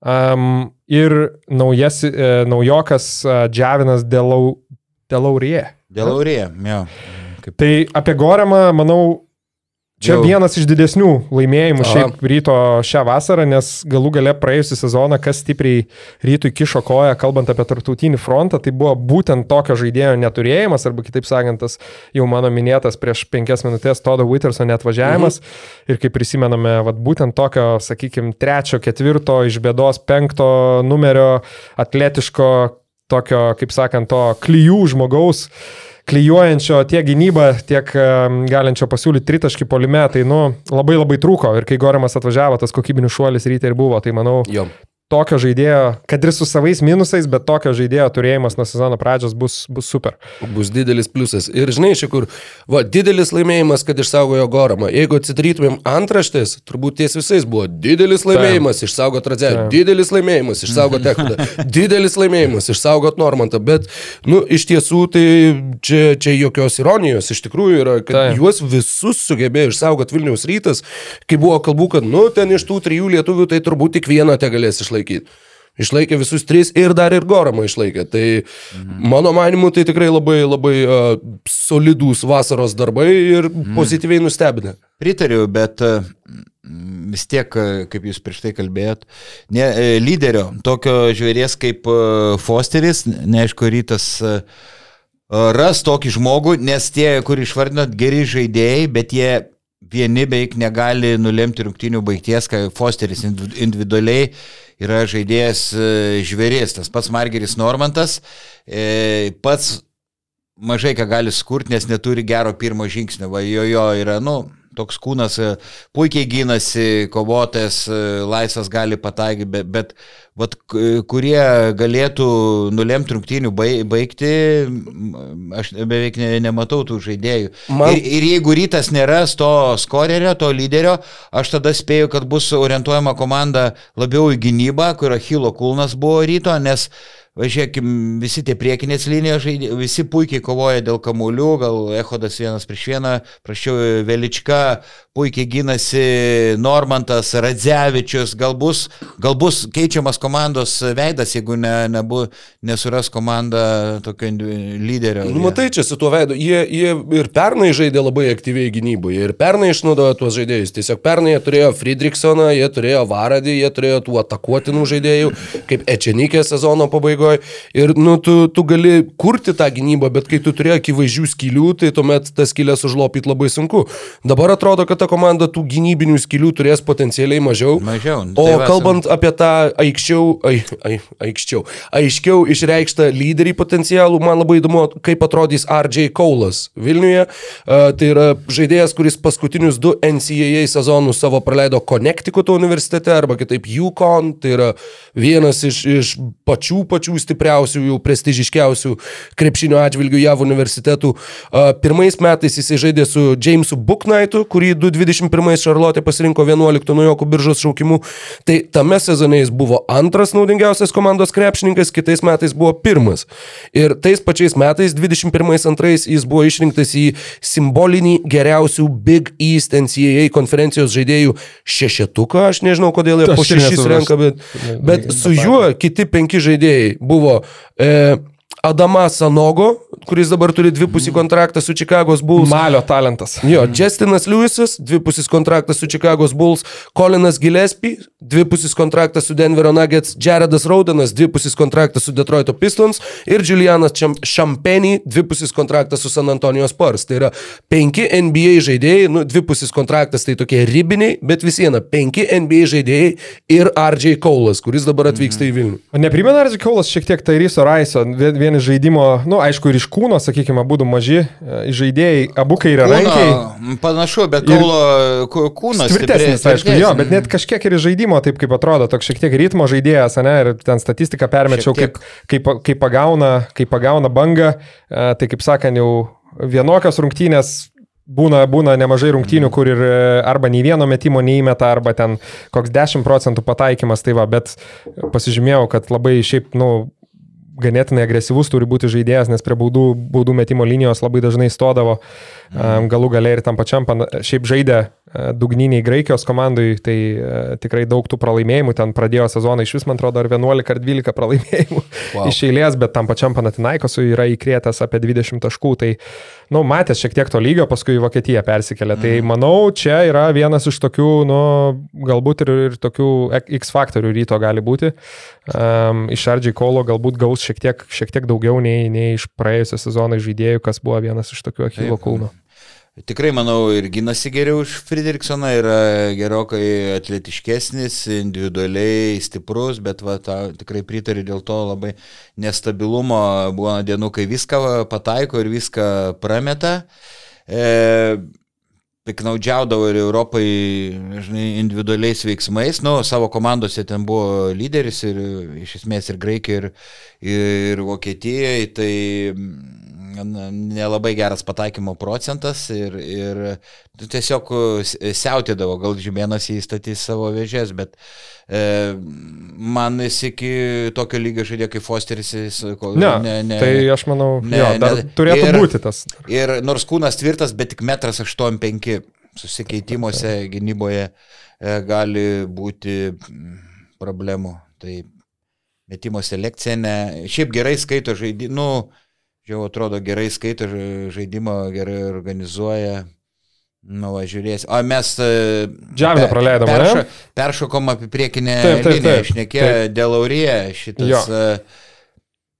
Um, ir naujas, e, naujokas e, Džiavinas Delaurie. Delaurie, jo. Kaip... Tai apie Goremą, manau, Čia Jau. vienas iš didesnių laimėjimų Aha. šiaip ryto šią vasarą, nes galų gale praėjusią sezoną, kas stipriai rytui kišo koją, kalbant apie tarptautinį frontą, tai buvo būtent tokio žaidėjo neturėjimas, arba kitaip sakant, tas jau mano minėtas prieš penkias minutės Todo Witterso netvažiavimas. Mhm. Ir kaip prisimename, vat, būtent tokio, sakykime, trečio, ketvirto, iš bėdos penkto numerio atletiško, tokio, kaip sakant, to klyjų žmogaus klyjuojančio tiek gynybą, tiek galinčio pasiūlyti tritaškį polime, tai nu, labai labai trūko. Ir kai Gorimas atvažiavo, tas kokybinis šuolis ryte ir buvo, tai manau, jo tokio žaidėjo, kad ir su savais minusais, bet tokio žaidėjo turėjimas nuo sezono pradžios bus, bus super. Bus didelis pliusas. Ir žinai, čia kur, va, didelis laimėjimas, kad išsaugojo Goramą. Jeigu atsitrytumėm antraštės, turbūt ties visais buvo didelis laimėjimas, išsaugot Radzelį, didelis laimėjimas, išsaugot Ekudą, didelis laimėjimas, išsaugot Normantą. Bet, nu, iš tiesų, tai čia, čia jokios ironijos iš tikrųjų yra, kad Taip. juos visus sugebėjo išsaugot Vilniaus rytas, kai buvo kalbų, kad, nu, ten iš tų trijų lietuvių, tai turbūt tik vieną te galės išlaikyti išlaikyti. Išlaikė visus tris ir dar ir Goramą išlaikė. Tai mhm. mano manimu, tai tikrai labai labai uh, solidūs vasaros darbai ir mhm. pozityviai nustebinę. Pritariu, bet uh, vis tiek, kaip jūs prieš tai kalbėjot, ne, lyderio, tokio žvėries kaip Fosteris, neaišku, rytas ras tokį žmogų, nes tie, kur išvardinot, geri žaidėjai, bet jie vieni beveik negali nulemti rungtinių baigties, kai Fosteris individualiai yra žaidėjas e, žvėris, tas pats Margeris Normantas, e, pats mažai ką gali skurti, nes neturi gero pirmo žingsnio, va jo jo yra, nu, toks kūnas e, puikiai gynasi, kovotojas, laisvas gali pataikyti, bet, bet vat, kurie galėtų nulemti rungtynių baigti, aš beveik ne, nematau tų žaidėjų. Man... Ir, ir jeigu rytas nėra to skorerio, to lyderio, aš tada spėju, kad bus orientuojama komanda labiau į gynybą, kur Achilo Kulnas buvo ryto, nes Važiuokim, visi tie priekinės linijos visi puikiai kovoja dėl kamuolių, gal Ehodas vienas prieš vieną, prašiau Velička, puikiai gynasi Normantas, Radzevičius, gal bus, gal bus keičiamas komandos veidas, jeigu ne, nebu, nesuras komanda tokio lyderio. Nu, matai, čia su tuo veidu, jie, jie ir pernai žaidė labai aktyviai gynyboje, ir pernai išnaudojo tuos žaidėjus. Tiesiog pernai jie turėjo Friedrichsoną, jie turėjo Varadį, jie turėjo tų atakuotinų žaidėjų, kaip Ečenikė sezono pabaigoje. Ir, nu, tu, tu gali kurti tą gynybą, bet kai tu turėjo akivaizdžių skylių, tai tuomet tas skylės užlopyti labai sunku. Dabar atrodo, kad ta komanda tų gynybinių skylių turės potencialiai mažiau. Mažiau. O tai kalbant su... apie tą aikščiau, ai, ai, aikščiau, aiškiau išreikštą lyderį potencialų, man labai įdomu, kaip atrodys RJ Kaulas Vilniuje. Uh, tai yra žaidėjas, kuris paskutinius du NCAA sezonus savo praleido Connecticut universitete arba kitaip Yukon. Tai yra vienas iš, iš pačių pačių stipriausių, jau prestižiškiausių krepšinio atžvilgių JAV universitetų. Uh, pirmais metais jisai žaidė su Jamesu Booknightu, kurį 2021 Šarlotė pasirinko 11 nuojokų biržos šaukimu. Tai tame sezone jis buvo antras naudingiausias komandos krepšininkas, kitais metais buvo pirmas. Ir tais pačiais metais, 21-2, jis buvo išrinktas į simbolinį geriausių Big East NCAA konferencijos žaidėjų šešetuką. Aš nežinau, kodėl jie po šešis renka, bet, bet su juo kiti penki žaidėjai buvo e, Adama Sanogo, kuris dabar turi dvipusį kontraktą su Chicago's Bulls. Malio talentas. Jo, Justinas Lewisas, dvipusis kontraktas su Chicago's Bulls, Colinas Gillespie, dvipusis kontraktas su Denverio Nuggets, Jaredas Raudenas, dvipusis kontraktas su Detroito Pistons ir Julianas Champagny, dvipusis kontraktas su San Antonio Spurs. Tai yra penki NBA žaidėjai, nu, dvipusis kontraktas tai tokie ribiniai, bet vis viena, penki NBA žaidėjai ir RJ Kaulas, kuris dabar atvyksta į Vilnių. O neprimena RJ Kaulas šiek tiek Tairyso Raiso, vien vien iš žaidimo, na, nu, aišku, ir iš kūno, sakykime, būtų maži e, žaidėjai, abu kairė rankiai. Panašu, bet Kaulo kūnas. Tvirtesnis, aišku, jo, bet net kažkiek ir žaidimo, taip kaip atrodo, toks šiek tiek ritmo žaidėjas, ne, ir ten statistiką permečiau, kaip, kaip, kaip, pagauna, kaip pagauna bangą, e, tai kaip sakant, jau vienokios rungtynės būna, būna nemažai rungtynių, kur ir e, arba nei vieno metimo neįmeta, arba ten koks 10 procentų pataikymas, tai va, bet pasižymėjau, kad labai šiaip, nu, ganėtinai agresyvus turi būti žaidėjas, nes prie baudų, baudų metimo linijos labai dažnai stodavo. Mhm. Galų galiai ir tam pačiam, šiaip žaidė dugniniai Graikijos komandai, tai e, tikrai daug tų pralaimėjimų, ten pradėjo sezoną iš vis, man atrodo, ar 11 ar 12 pralaimėjimų wow. iš eilės, bet tam pačiam Panatinaikosui yra įkrėtęs apie 20 taškų, tai, na, nu, matęs šiek tiek to lygio, paskui į Vokietiją persikėlė. Tai, mhm. Tai manau, čia yra vienas iš tokių, nu, galbūt ir, ir tokių X faktorių ryto gali būti. Um, iš Ardžiai Kolo galbūt gaus šiek tiek, šiek tiek daugiau nei, nei iš praėjusio sezono žaidėjų, kas buvo vienas iš tokių Achilo kulno. Tikrai, manau, ir gynasi geriau už Friedrichsoną, yra gerokai atletiškesnis, individualiai stiprus, bet va, ta, tikrai pritariu dėl to labai nestabilumo. Buvo dienų, kai viską pataiko ir viską prameta. E, piknaudžiaudavo ir Europai žinai, individualiais veiksmais, nu, savo komandose ten buvo lyderis ir iš esmės ir Graikijoje, ir, ir Vokietijoje, tai nelabai geras pataikymo procentas ir, ir tiesiog siautėdavo, gal žymėnas įstatys savo vėžės, bet e, man jis iki tokio lygio žaidė kaip Fosteris. Jis, kol, ne, ne, ne, tai aš manau, ne, jo, ne, turėtų ir, būti tas. Ir nors kūnas tvirtas, bet tik metras 8,5 susikeitimuose gynyboje e, gali būti problemų. Tai metimo selekcija, ne, šiaip gerai skaito žaidimą, nu, jau atrodo gerai skaito žaidimą, gerai organizuoja. Nu, va, žiūrės. O mes... E, Džaviną per, praleidom, perša, Peršokom apie priekinę taip, taip, liniją, išnekė dėl Aurėje šitas... Jo. Uh,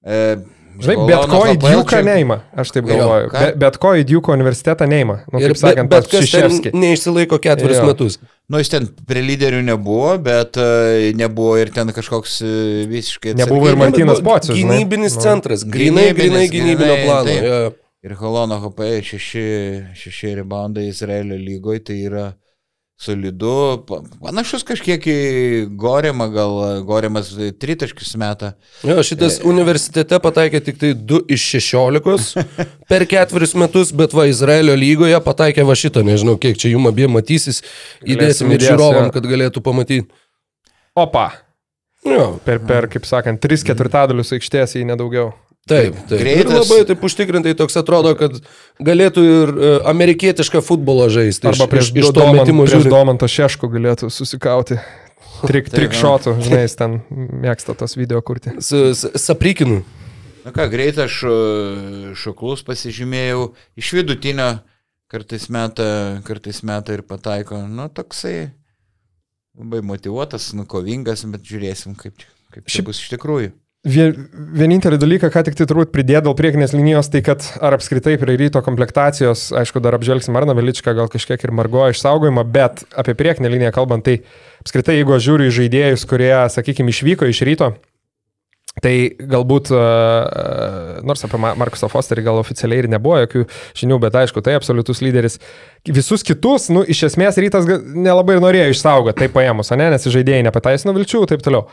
uh, Žinai, bet ko į Djuką neima, aš taip galvoju. Jo, bet, bet ko į Djuko universitetą neima. Nu, ir, sakant, bet, bet kas neišsilaiko ketverius metus. Nu, jis ten prie lyderių nebuvo, bet uh, nebuvo ir ten kažkoks uh, visiškai... Nebuvo ir Martinas Pocius. Gynybinis žinai. centras, grinai, grinai gynybinio plano. Ir Halono HP šeši, šeši reboundai Izraelio lygoje, tai yra solidu, panašus kažkiek į Gorimą, gal Gorimas tritaškius metą. Jo, šitas e... universitete pataikė tik tai 2 iš 16 per ketveris metus, bet va Izraelio lygoje pataikė va šitą, nežinau kiek čia jum abiem matysis, įdėsim ir žiūrovam, kad galėtų pamatyti. Opa. Jo. Per, per, kaip sakant, 3 ketvirtadalius aikštės, jei nedaugiau. Taip, taip. Greitas. Ir labai taip užtikrintai toks atrodo, kad galėtų ir uh, amerikietišką futbolą žaisti. Arba prieš, iš, iš to metimo prieš Domantą Šeško galėtų susikauti. Trik, trikšotų, žinai, jis ten mėgsta tos video kurti. Saprikinu. Na ką, greitai aš šoklus pasižymėjau, iš vidutinio kartais metą, kartais metą ir pataiko. Nu, toksai labai motivuotas, nu, kovingas, bet žiūrėsim, kaip, kaip čia bus iš tikrųjų. Vienintelį dalyką, ką tik tai turbūt pridėti dėl priekinės linijos, tai kad ar apskritai prie ryto komplektacijos, aišku, dar apžvelgsim Arną Veličką, gal kažkiek ir Margo išsaugojimą, bet apie priekinę liniją kalbant, tai apskritai jeigu aš žiūriu į žaidėjus, kurie, sakykime, išvyko iš ryto, Tai galbūt, nors apie Markusą Fosterį gal oficialiai ir nebuvo jokių žinių, bet aišku, tai absoliutus lyderis. Visus kitus, nu, iš esmės rytas nelabai ir norėjo išsaugoti, tai paėmus, ne, nes žaidėjai nepateisino vilčių ir taip toliau.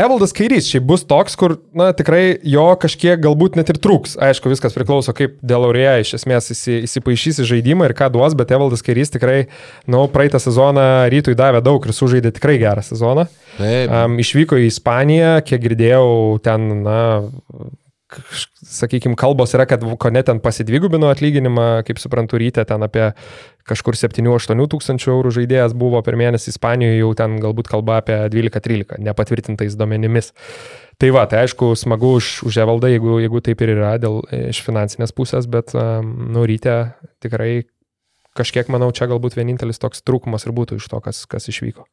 Evaldas Kairys šiaip bus toks, kur, na, tikrai jo kažkiek galbūt net ir trūks. Aišku, viskas priklauso, kaip Delaurėje iš esmės įsipaišys į žaidimą ir ką duos, bet Evaldas Kairys tikrai, na, nu, praeitą sezoną rytui davė daug ir sužaidė tikrai gerą sezoną. Taip. Um, išvyko į Ispaniją, kiek girdėjau, ten, na, sakykime, kalbos yra, kad Vukone ten pasidvigubino atlyginimą, kaip suprantu, ryte ten apie kažkur 7-8 tūkstančių eurų žaidėjas buvo per mėnesį Ispanijoje, jau ten galbūt kalba apie 12-13, nepatvirtintais duomenimis. Tai va, tai aišku, smagu už, už Evaldą, jeigu, jeigu taip ir yra dėl, iš finansinės pusės, bet nu, ryte tikrai kažkiek, manau, čia galbūt vienintelis toks trūkumas ir būtų iš to, kas, kas išvyko.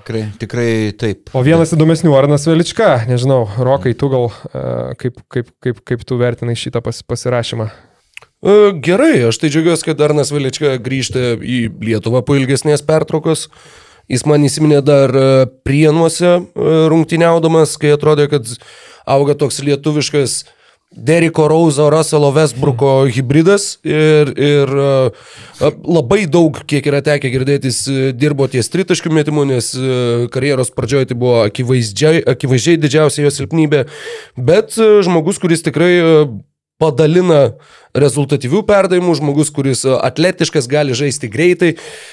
Tikrai, tikrai taip. O vienas įdomesnių Arnas Velička, nežinau, Rokai, tu gal kaip, kaip, kaip, kaip tu vertinai šitą pas, pasirašymą? Gerai, aš tai džiaugiuosi, kad Arnas Velička grįžta į Lietuvą po ilgesnės pertraukos. Jis man įsiminė dar prienuose rungtyniaudamas, kai atrodė, kad auga toks lietuviškas uh, Deriko Rauzo, Russelo Westbrooko hybridas ir, ir labai daug, kiek yra tekę girdėtis, dirbo ties tritaškių metimų, nes karjeros pradžioje tai buvo akivaizdžiai, akivaizdžiai didžiausia jo silpnybė, bet žmogus, kuris tikrai padalina rezultatyvių perdavimų, žmogus, kuris atletiškas, gali žaisti greitai.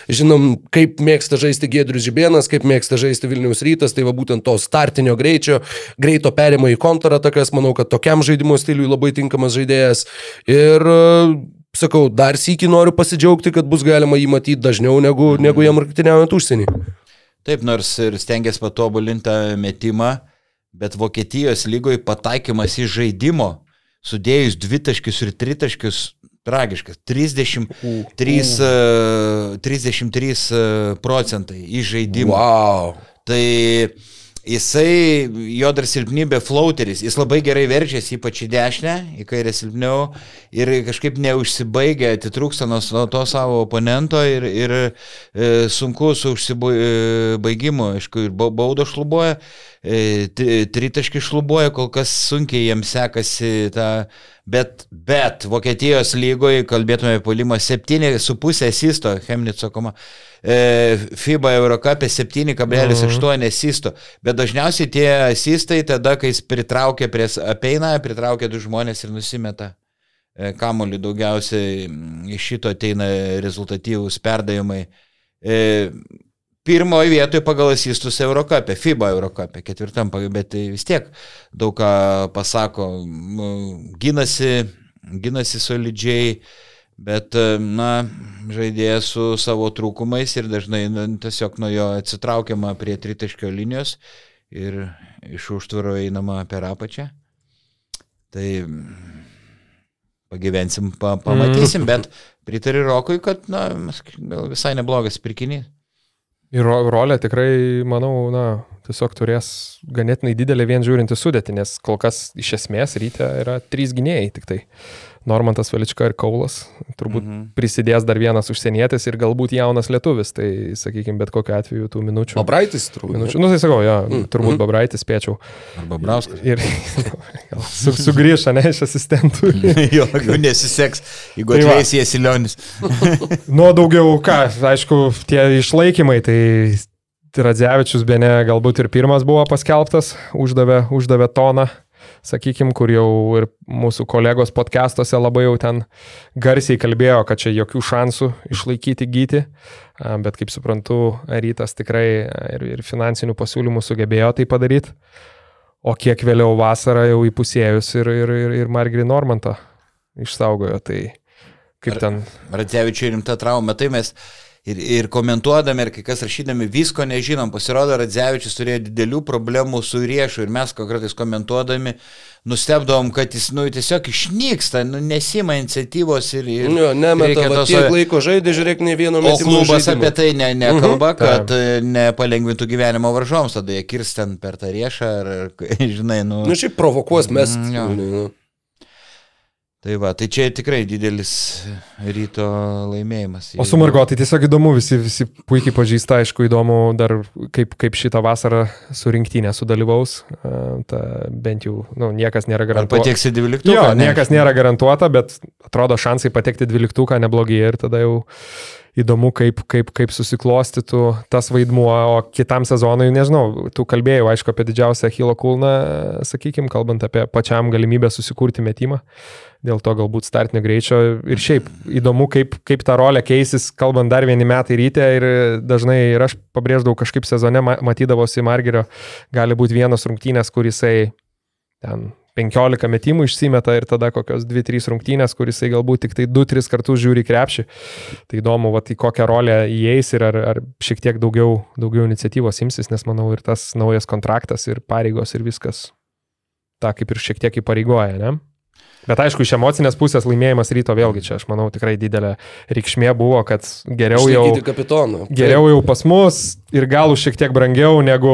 Žinom, kaip mėgsta žaisti Gedrius Žibėnas, kaip mėgsta žaisti Vilnius Rytas, tai va būtent to startinio greičio, greito perimo į kontratakas, manau, kad tokiam žaidimo stiliui labai tinkamas žaidėjas. Ir sakau, dar sįki noriu pasidžiaugti, kad bus galima jį matyti dažniau negu, negu jam rungtyniaujant užsienį. Taip, nors ir stengiasi patobulinti metimą, bet Vokietijos lygoje pataikymas į žaidimo sudėjus dvitaškius ir tritaškius, tragiškas. 33, uh, 33 procentai į žaidimą. Wow. Tai Jisai, jo dar silpnybė flauteris, jis labai gerai veržiasi, ypač į dešinę, į kairę silpniau ir kažkaip neužsibaigia, atitrūksta nuo to savo oponento ir, ir e, sunku su užsibaigimu, aišku, ir baudo šlubuoja, e, tritaški šlubuoja, kol kas sunkiai jiems sekasi tą, bet, bet Vokietijos lygoje, kalbėtume apie polimą, 7,5 asisto Chemnico komanda. E, FIBA Eurocapė 7,8 asisto, bet dažniausiai tie asistai tada, kai jis pritraukia prie apeina, pritraukia du žmonės ir nusimeta e, kamolį daugiausiai iš šito ateina rezultatyvūs perdavimai. Pirmoje vietoje pagal asistus Eurocapė, FIBA Eurocapė, ketvirtam, bet tai vis tiek daug ką pasako, ginasi, ginasi solidžiai, Bet, na, žaidėjas su savo trūkumais ir dažnai na, tiesiog nuo jo atsitraukiama prie tritaškio linijos ir iš užtvaro einama per apačią. Tai pagyvensim, pa, pamatysim, mm. bet pritariu Rokui, kad, na, visai neblogas pirkinys. Ir rolė tikrai, manau, na, tiesiog turės ganėtinai didelę vien žiūrinti sudėtį, nes kol kas iš esmės ryte yra trys gynėjai tik tai. Normantas Velička ir Kaulas. Turbūt mhm. prisidės dar vienas užsienietis ir galbūt jaunas lietuvis. Tai, sakykime, bet kokiu atveju tų minučių. Babraitis, turbūt. Minučių. Nu, tai sakau, ja, mhm. turbūt mhm. Babraitis spėčiau. Arba Brauskas. Ir su, sugrįžta, ne, iš asistentų. jo, jau nesiseks, jeigu tai atvejas jie Silionis. nu, daugiau ką, aišku, tie išlaikymai, tai Radzevičius, be ne, galbūt ir pirmas buvo paskelbtas, uždavė, uždavė toną sakykime, kur jau ir mūsų kolegos podcastuose labai jau ten garsiai kalbėjo, kad čia jokių šansų išlaikyti gyti, bet kaip suprantu, rytas tikrai ir, ir finansinių pasiūlymų sugebėjo tai padaryti. O kiek vėliau vasarą jau įpusėjus ir, ir, ir, ir Margrį Normantą išsaugojo, tai kaip ten. Radzevičiui rimta trauma, tai mes ir, ir komentuodami, ir kai kas rašydami, visko nežinom. Pasirodo, Radzevičius turėjo didelių problemų su riešu ir mes kartais komentuodami nustebdavom, kad jis nu, tiesiog išnyksta, nu, nesima iniciatyvos ir... ir jo, nemeta, tos... tiek laiko žaidė, žiūrėk, ne vieno metu. O klubas žaidimo. apie tai ne, nekalba, mhm. kad Taip. nepalengvintų gyvenimo varžoms, tada jie kirstent per tą riešą, ar, žinai, nu... Nu, šiaip provokuos mes. Mm, nu. Tai va, tai čia tikrai didelis ryto laimėjimas. O su Margo, tai tiesiog įdomu, visi, visi puikiai pažįsta, aišku, įdomu dar kaip, kaip šitą vasarą su rinktinė sudalyvaus. Ta, bent jau, nu, niekas nėra garantuota. Ar pateksi dvyliktuką? Jo, ne? niekas nėra garantuota, bet atrodo šansai patekti dvyliktuką neblogi ir tada jau įdomu, kaip, kaip, kaip susiklostytų tas vaidmuo, o kitam sezonui, nežinau, tu kalbėjai, aišku, apie didžiausią Hilo kulną, sakykime, kalbant apie pačiam galimybę susikurti metimą, dėl to galbūt startinio greičio. Ir šiaip įdomu, kaip, kaip ta rolė keisis, kalbant dar vieni metai ryte. Ir dažnai ir aš pabrėždavau kažkaip sezone, matydavosi Margerio, gali būti vienos rungtynės, kur jisai ten 15 metimų išsimeta ir tada kokios 2-3 rungtynės, kuris galbūt tik tai 2-3 kartus žiūri krepšį. Tai įdomu, va, į kokią rolę įeis ir ar, ar šiek tiek daugiau, daugiau iniciatyvos imsis, nes manau ir tas naujas kontraktas ir pareigos ir viskas tą kaip ir šiek tiek įpareigoja, ne? Bet aišku, iš emocinės pusės laimėjimas ryto vėlgi čia, aš manau, tikrai didelė reikšmė buvo, kad geriau jau, kapitoną. geriau jau pas mus ir gal šiek tiek brangiau negu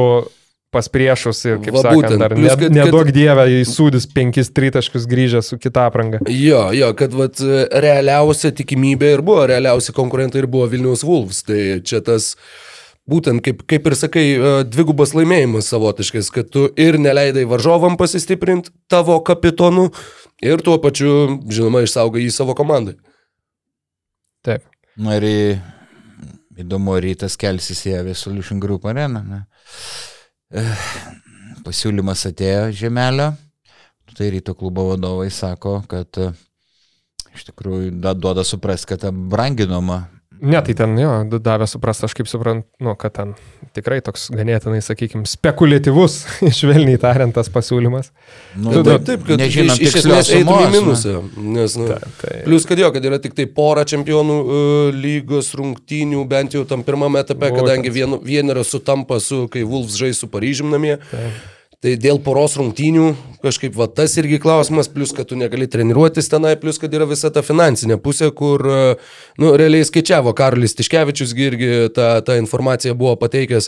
pas priešus ir, kaip Va, sakant, būtent. dar Plus, kad, nedaug kad... dievę įsūdis penkis tritaškus grįžę su kita apranga. Jo, jo, kad vat, realiausia tikimybė ir buvo, realiausi konkurentai ir buvo Vilnius Wolves. Tai čia tas būtent, kaip, kaip ir sakai, e, dvigubas laimėjimas savotiškas, kad tu ir neleidai varžovam pasistiprinti tavo kapitonu ir tuo pačiu, žinoma, išsaugai jį savo komandai. Taip. Na ir įdomu, rytas kelsis į Avies Solution Group areną. Ne? Eh, pasiūlymas atėjo žemelio, tai ryto klubo vadovai sako, kad eh, iš tikrųjų duoda suprasti, kad ta branginoma Ne, tai ten jo, davė suprasti, aš kaip suprantu, nu, kad ten tikrai toks ganėtinai, sakykime, spekuliatyvus, švelniai tariant, tas pasiūlymas. Nu, tu, taip, taip, kad nežinom, iš, iš esmės eitum į minusą. Nes, nu, taip, taip. Plius, kad jo, kad yra tik tai pora čempionų uh, lygos rungtynių, bent jau tam pirmame etape, kadangi vien, vienerio sutampa su, kai Wolfs žais su Paryžium namie. Taip. Tai dėl poros rungtynių kažkaip va tas irgi klausimas, plus kad tu negali treniruotis tenai, plus kad yra visa ta finansinė pusė, kur, nu, realiai skaičiavo Karolis Tiškevičius irgi tą, tą informaciją buvo pateikęs.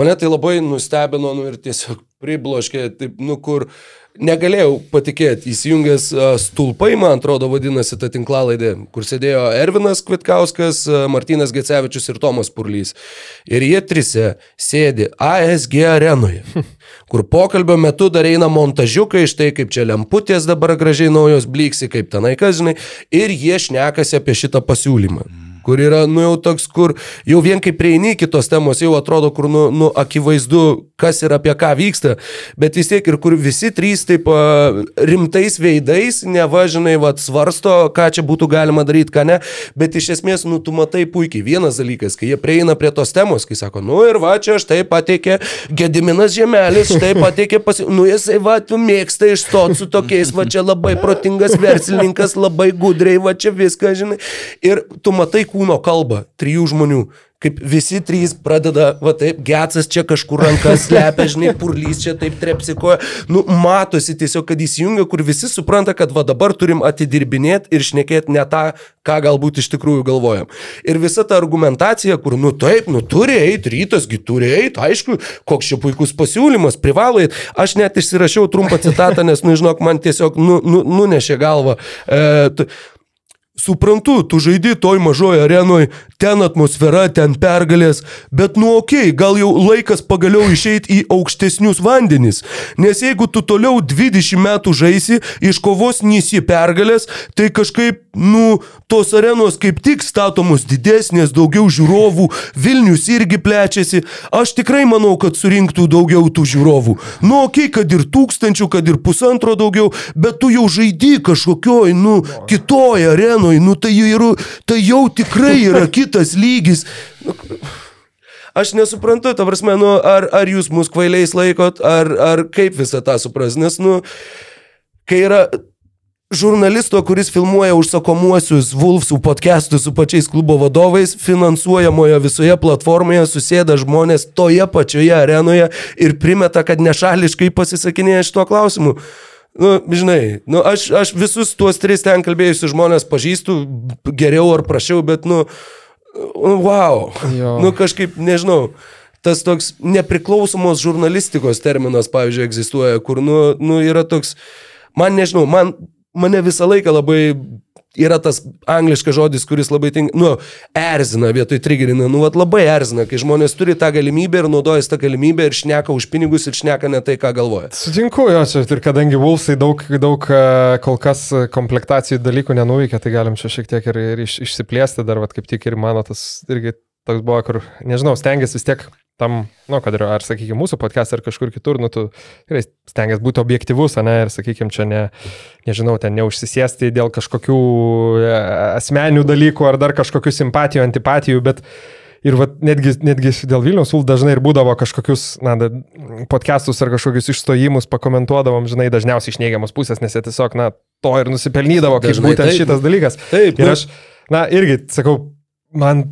Mane tai labai nustebino, nu, ir tiesiog pribloškė, taip, nu, kur negalėjau patikėti, įsijungęs stulpai, man atrodo, vadinasi ta tinklalaidė, kur sėdėjo Ervinas Kvitkauskas, Martinas Gecevičius ir Tomas Purlys. Ir jie trise sėdi ASG arenoje, kur pokalbio metu dar eina montažiukai, štai kaip čia lemputės dabar gražiai naujos blyksi, kaip tenai kas žinai, ir jie šnekasi apie šitą pasiūlymą kur yra, nu jau toks, kur jau vien kai prieini kitos temos, jau atrodo, kur, nu, nu akivaizdu, kas ir apie ką vyksta, bet vis tiek ir kur visi trys taip rimtais veidais, nevažinai, vad svarsto, ką čia būtų galima daryti, ką ne, bet iš esmės, nu tu matai puikiai. Vienas dalykas, kai jie prieina prie tos temos, kai sako, nu ir va čia štai pateikė Gediminas Žemelis, štai pateikė, pasi... nu jisai va, tu mėgsta išstoti su tokiais, va čia labai protingas verslininkas, labai gudriai, va čia viską, žinai. Ir tu matai, kūno kalbą trijų žmonių. Kaip visi trys pradeda, va taip, getsas čia kažkur rankas slepia, žinai, purlys čia taip trepsikoja. Nu, matosi tiesiog, kad įsijungia, kur visi supranta, kad va dabar turim atidirbinėti ir šnekėti ne tą, ką galbūt iš tikrųjų galvojam. Ir visa ta argumentacija, kur, nu taip, nu turi eiti, rytasgi turi eiti, aišku, koks čia puikus pasiūlymas, privalo eiti. Aš net išsirašiau trumpą citatą, nes, nu, žinok, man tiesiog nu, nu, nunešė galvą. E, Suprantu, tu žaidi toj mažoje arenoje, ten atmosfera, ten pergalės, bet nu okay, gal jau laikas pagaliau išeiti į aukštesnius vandenis, nes jeigu tu toliau 20 metų žaisi, iškovos nisi pergalės, tai kažkaip, nu, tos arenos kaip tik statomos didesnės, daugiau žiūrovų, Vilnius irgi plečiasi, aš tikrai manau, kad surinktų daugiau tų žiūrovų. Nu okay, kad ir tūkstančių, kad ir pusantro daugiau, bet tu jau žaidi kažkokioj, nu, kitoj arenoje Ukrainoj, nu tai jau, yra, tai jau tikrai yra kitas lygis. Nu, aš nesuprantu, ta prasme, nu, ar, ar jūs mus kvailiais laikot, ar, ar kaip visą tą supras, nes, nu, kai yra žurnalisto, kuris filmuoja užsakomuosius Wolfsų podcastus su pačiais klubo vadovais, finansuojamoje visoje platformoje susėda žmonės toje pačioje arenoje ir primeta, kad nešališkai pasisakinėja šituo klausimu. Nu, žinai, nu, aš, aš visus tuos tris ten kalbėjusius žmonės pažįstu geriau ar prašiau, bet, nu, nu wow. Jo. Nu, kažkaip, nežinau, tas toks nepriklausomos žurnalistikos terminas, pavyzdžiui, egzistuoja, kur, nu, nu yra toks, man nežinau, man, mane visą laiką labai yra tas angliškas žodis, kuris labai tinka, nu, erzina vietoj trigerina, nu, vat, labai erzina, kai žmonės turi tą galimybę ir naudojasi tą galimybę ir šneka už pinigus ir šneka ne tai, ką galvoja. Sutinku, jo, čia ir kadangi Vulsai daug, daug e, kol kas komplektacijų dalykų nenuveikia, tai galim čia šiek tiek ir, ir iš, išsiplėsti, dar, vat, kaip tik ir mano tas irgi toks buvo, kur, nežinau, stengiasi vis tiek tam, nu, kad ir, ar, sakykime, mūsų podcast ar kažkur kitur, nu, tu tikrai stengiasi būti objektivus, ne, ir, sakykime, čia ne, nežinau, ten neužsisėsti dėl kažkokių e, asmenių dalykų ar dar kažkokių simpatijų, antipatijų, bet Ir vat, netgi, netgi dėl Vilnius Ult dažnai ir būdavo kažkokius, na, podcastus ar kažkokius išstojimus pakomentuodavom, žinai, dažniausiai iš neigiamos pusės, nes jie tiesiog, na, to ir nusipelnydavo, kaip būtent taip. šitas dalykas. Taip. Ir aš, na, irgi, sakau, man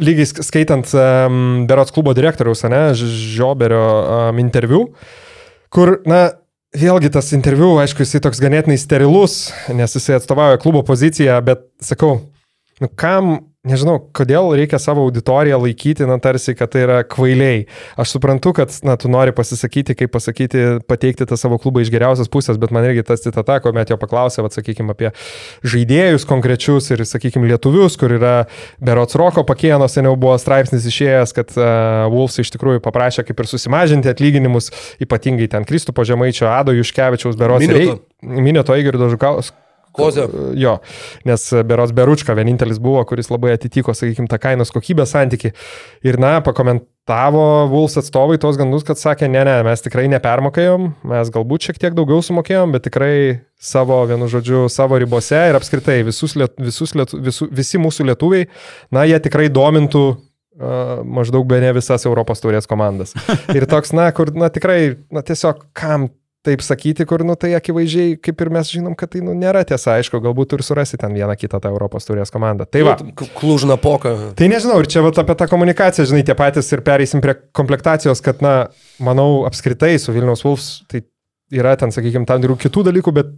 lygiai skaitant um, Berots klubo direktoriaus, ne, Žioberio um, interviu, kur, na, vėlgi tas interviu, aišku, jisai toks ganėtinai sterilus, nes jisai atstovauja klubo poziciją, bet sakau, nu kam nežinau, kodėl reikia savo auditoriją laikyti, na, tarsi, kad tai yra kvailiai. Aš suprantu, kad, na, tu nori pasisakyti, kaip pasakyti, pateikti tą savo klubą iš geriausios pusės, bet man irgi tas citata, kuomet jo paklausė, vad, sakykime, apie žaidėjus konkrečius ir, sakykime, lietuvius, kur yra Berots Roko pakienos, seniau buvo straipsnis išėjęs, kad uh, Wolfs iš tikrųjų paprašė kaip ir susimažinti atlyginimus, ypatingai ten Kristupo Žemaičio, Ado Juškevičiaus, Berots Minėto, Minėto Igirdo Žukaus Kozio. Jo, nes Beros Beručka vienintelis buvo, kuris labai atitiko, sakykime, tą kainos kokybės santyki. Ir, na, pakomentavo Vuls atstovai tos gandus, kad sakė, ne, ne, mes tikrai nepermokėjom, mes galbūt šiek tiek daugiau sumokėjom, bet tikrai savo, vienu žodžiu, savo ribose ir apskritai visus, liet, visus liet, visu, visi mūsų lietuviai, na, jie tikrai domintų Uh, maždaug be ne visas Europos turės komandas. Ir toks, na, kur, na, tikrai, na, tiesiog kam taip sakyti, kur, nu, tai akivaizdžiai, kaip ir mes žinom, kad tai, nu, nėra tiesa, aišku, galbūt ir surasi ten vieną kitą tą Europos turės komandą. Tai va. Klužna poka. Tai nežinau, ir čia va apie tą komunikaciją, žinai, tie patys ir pereisim prie komplektacijos, kad, na, manau, apskritai su Vilniaus Wolfs, tai yra ten, sakykime, tam tikrų kitų dalykų, bet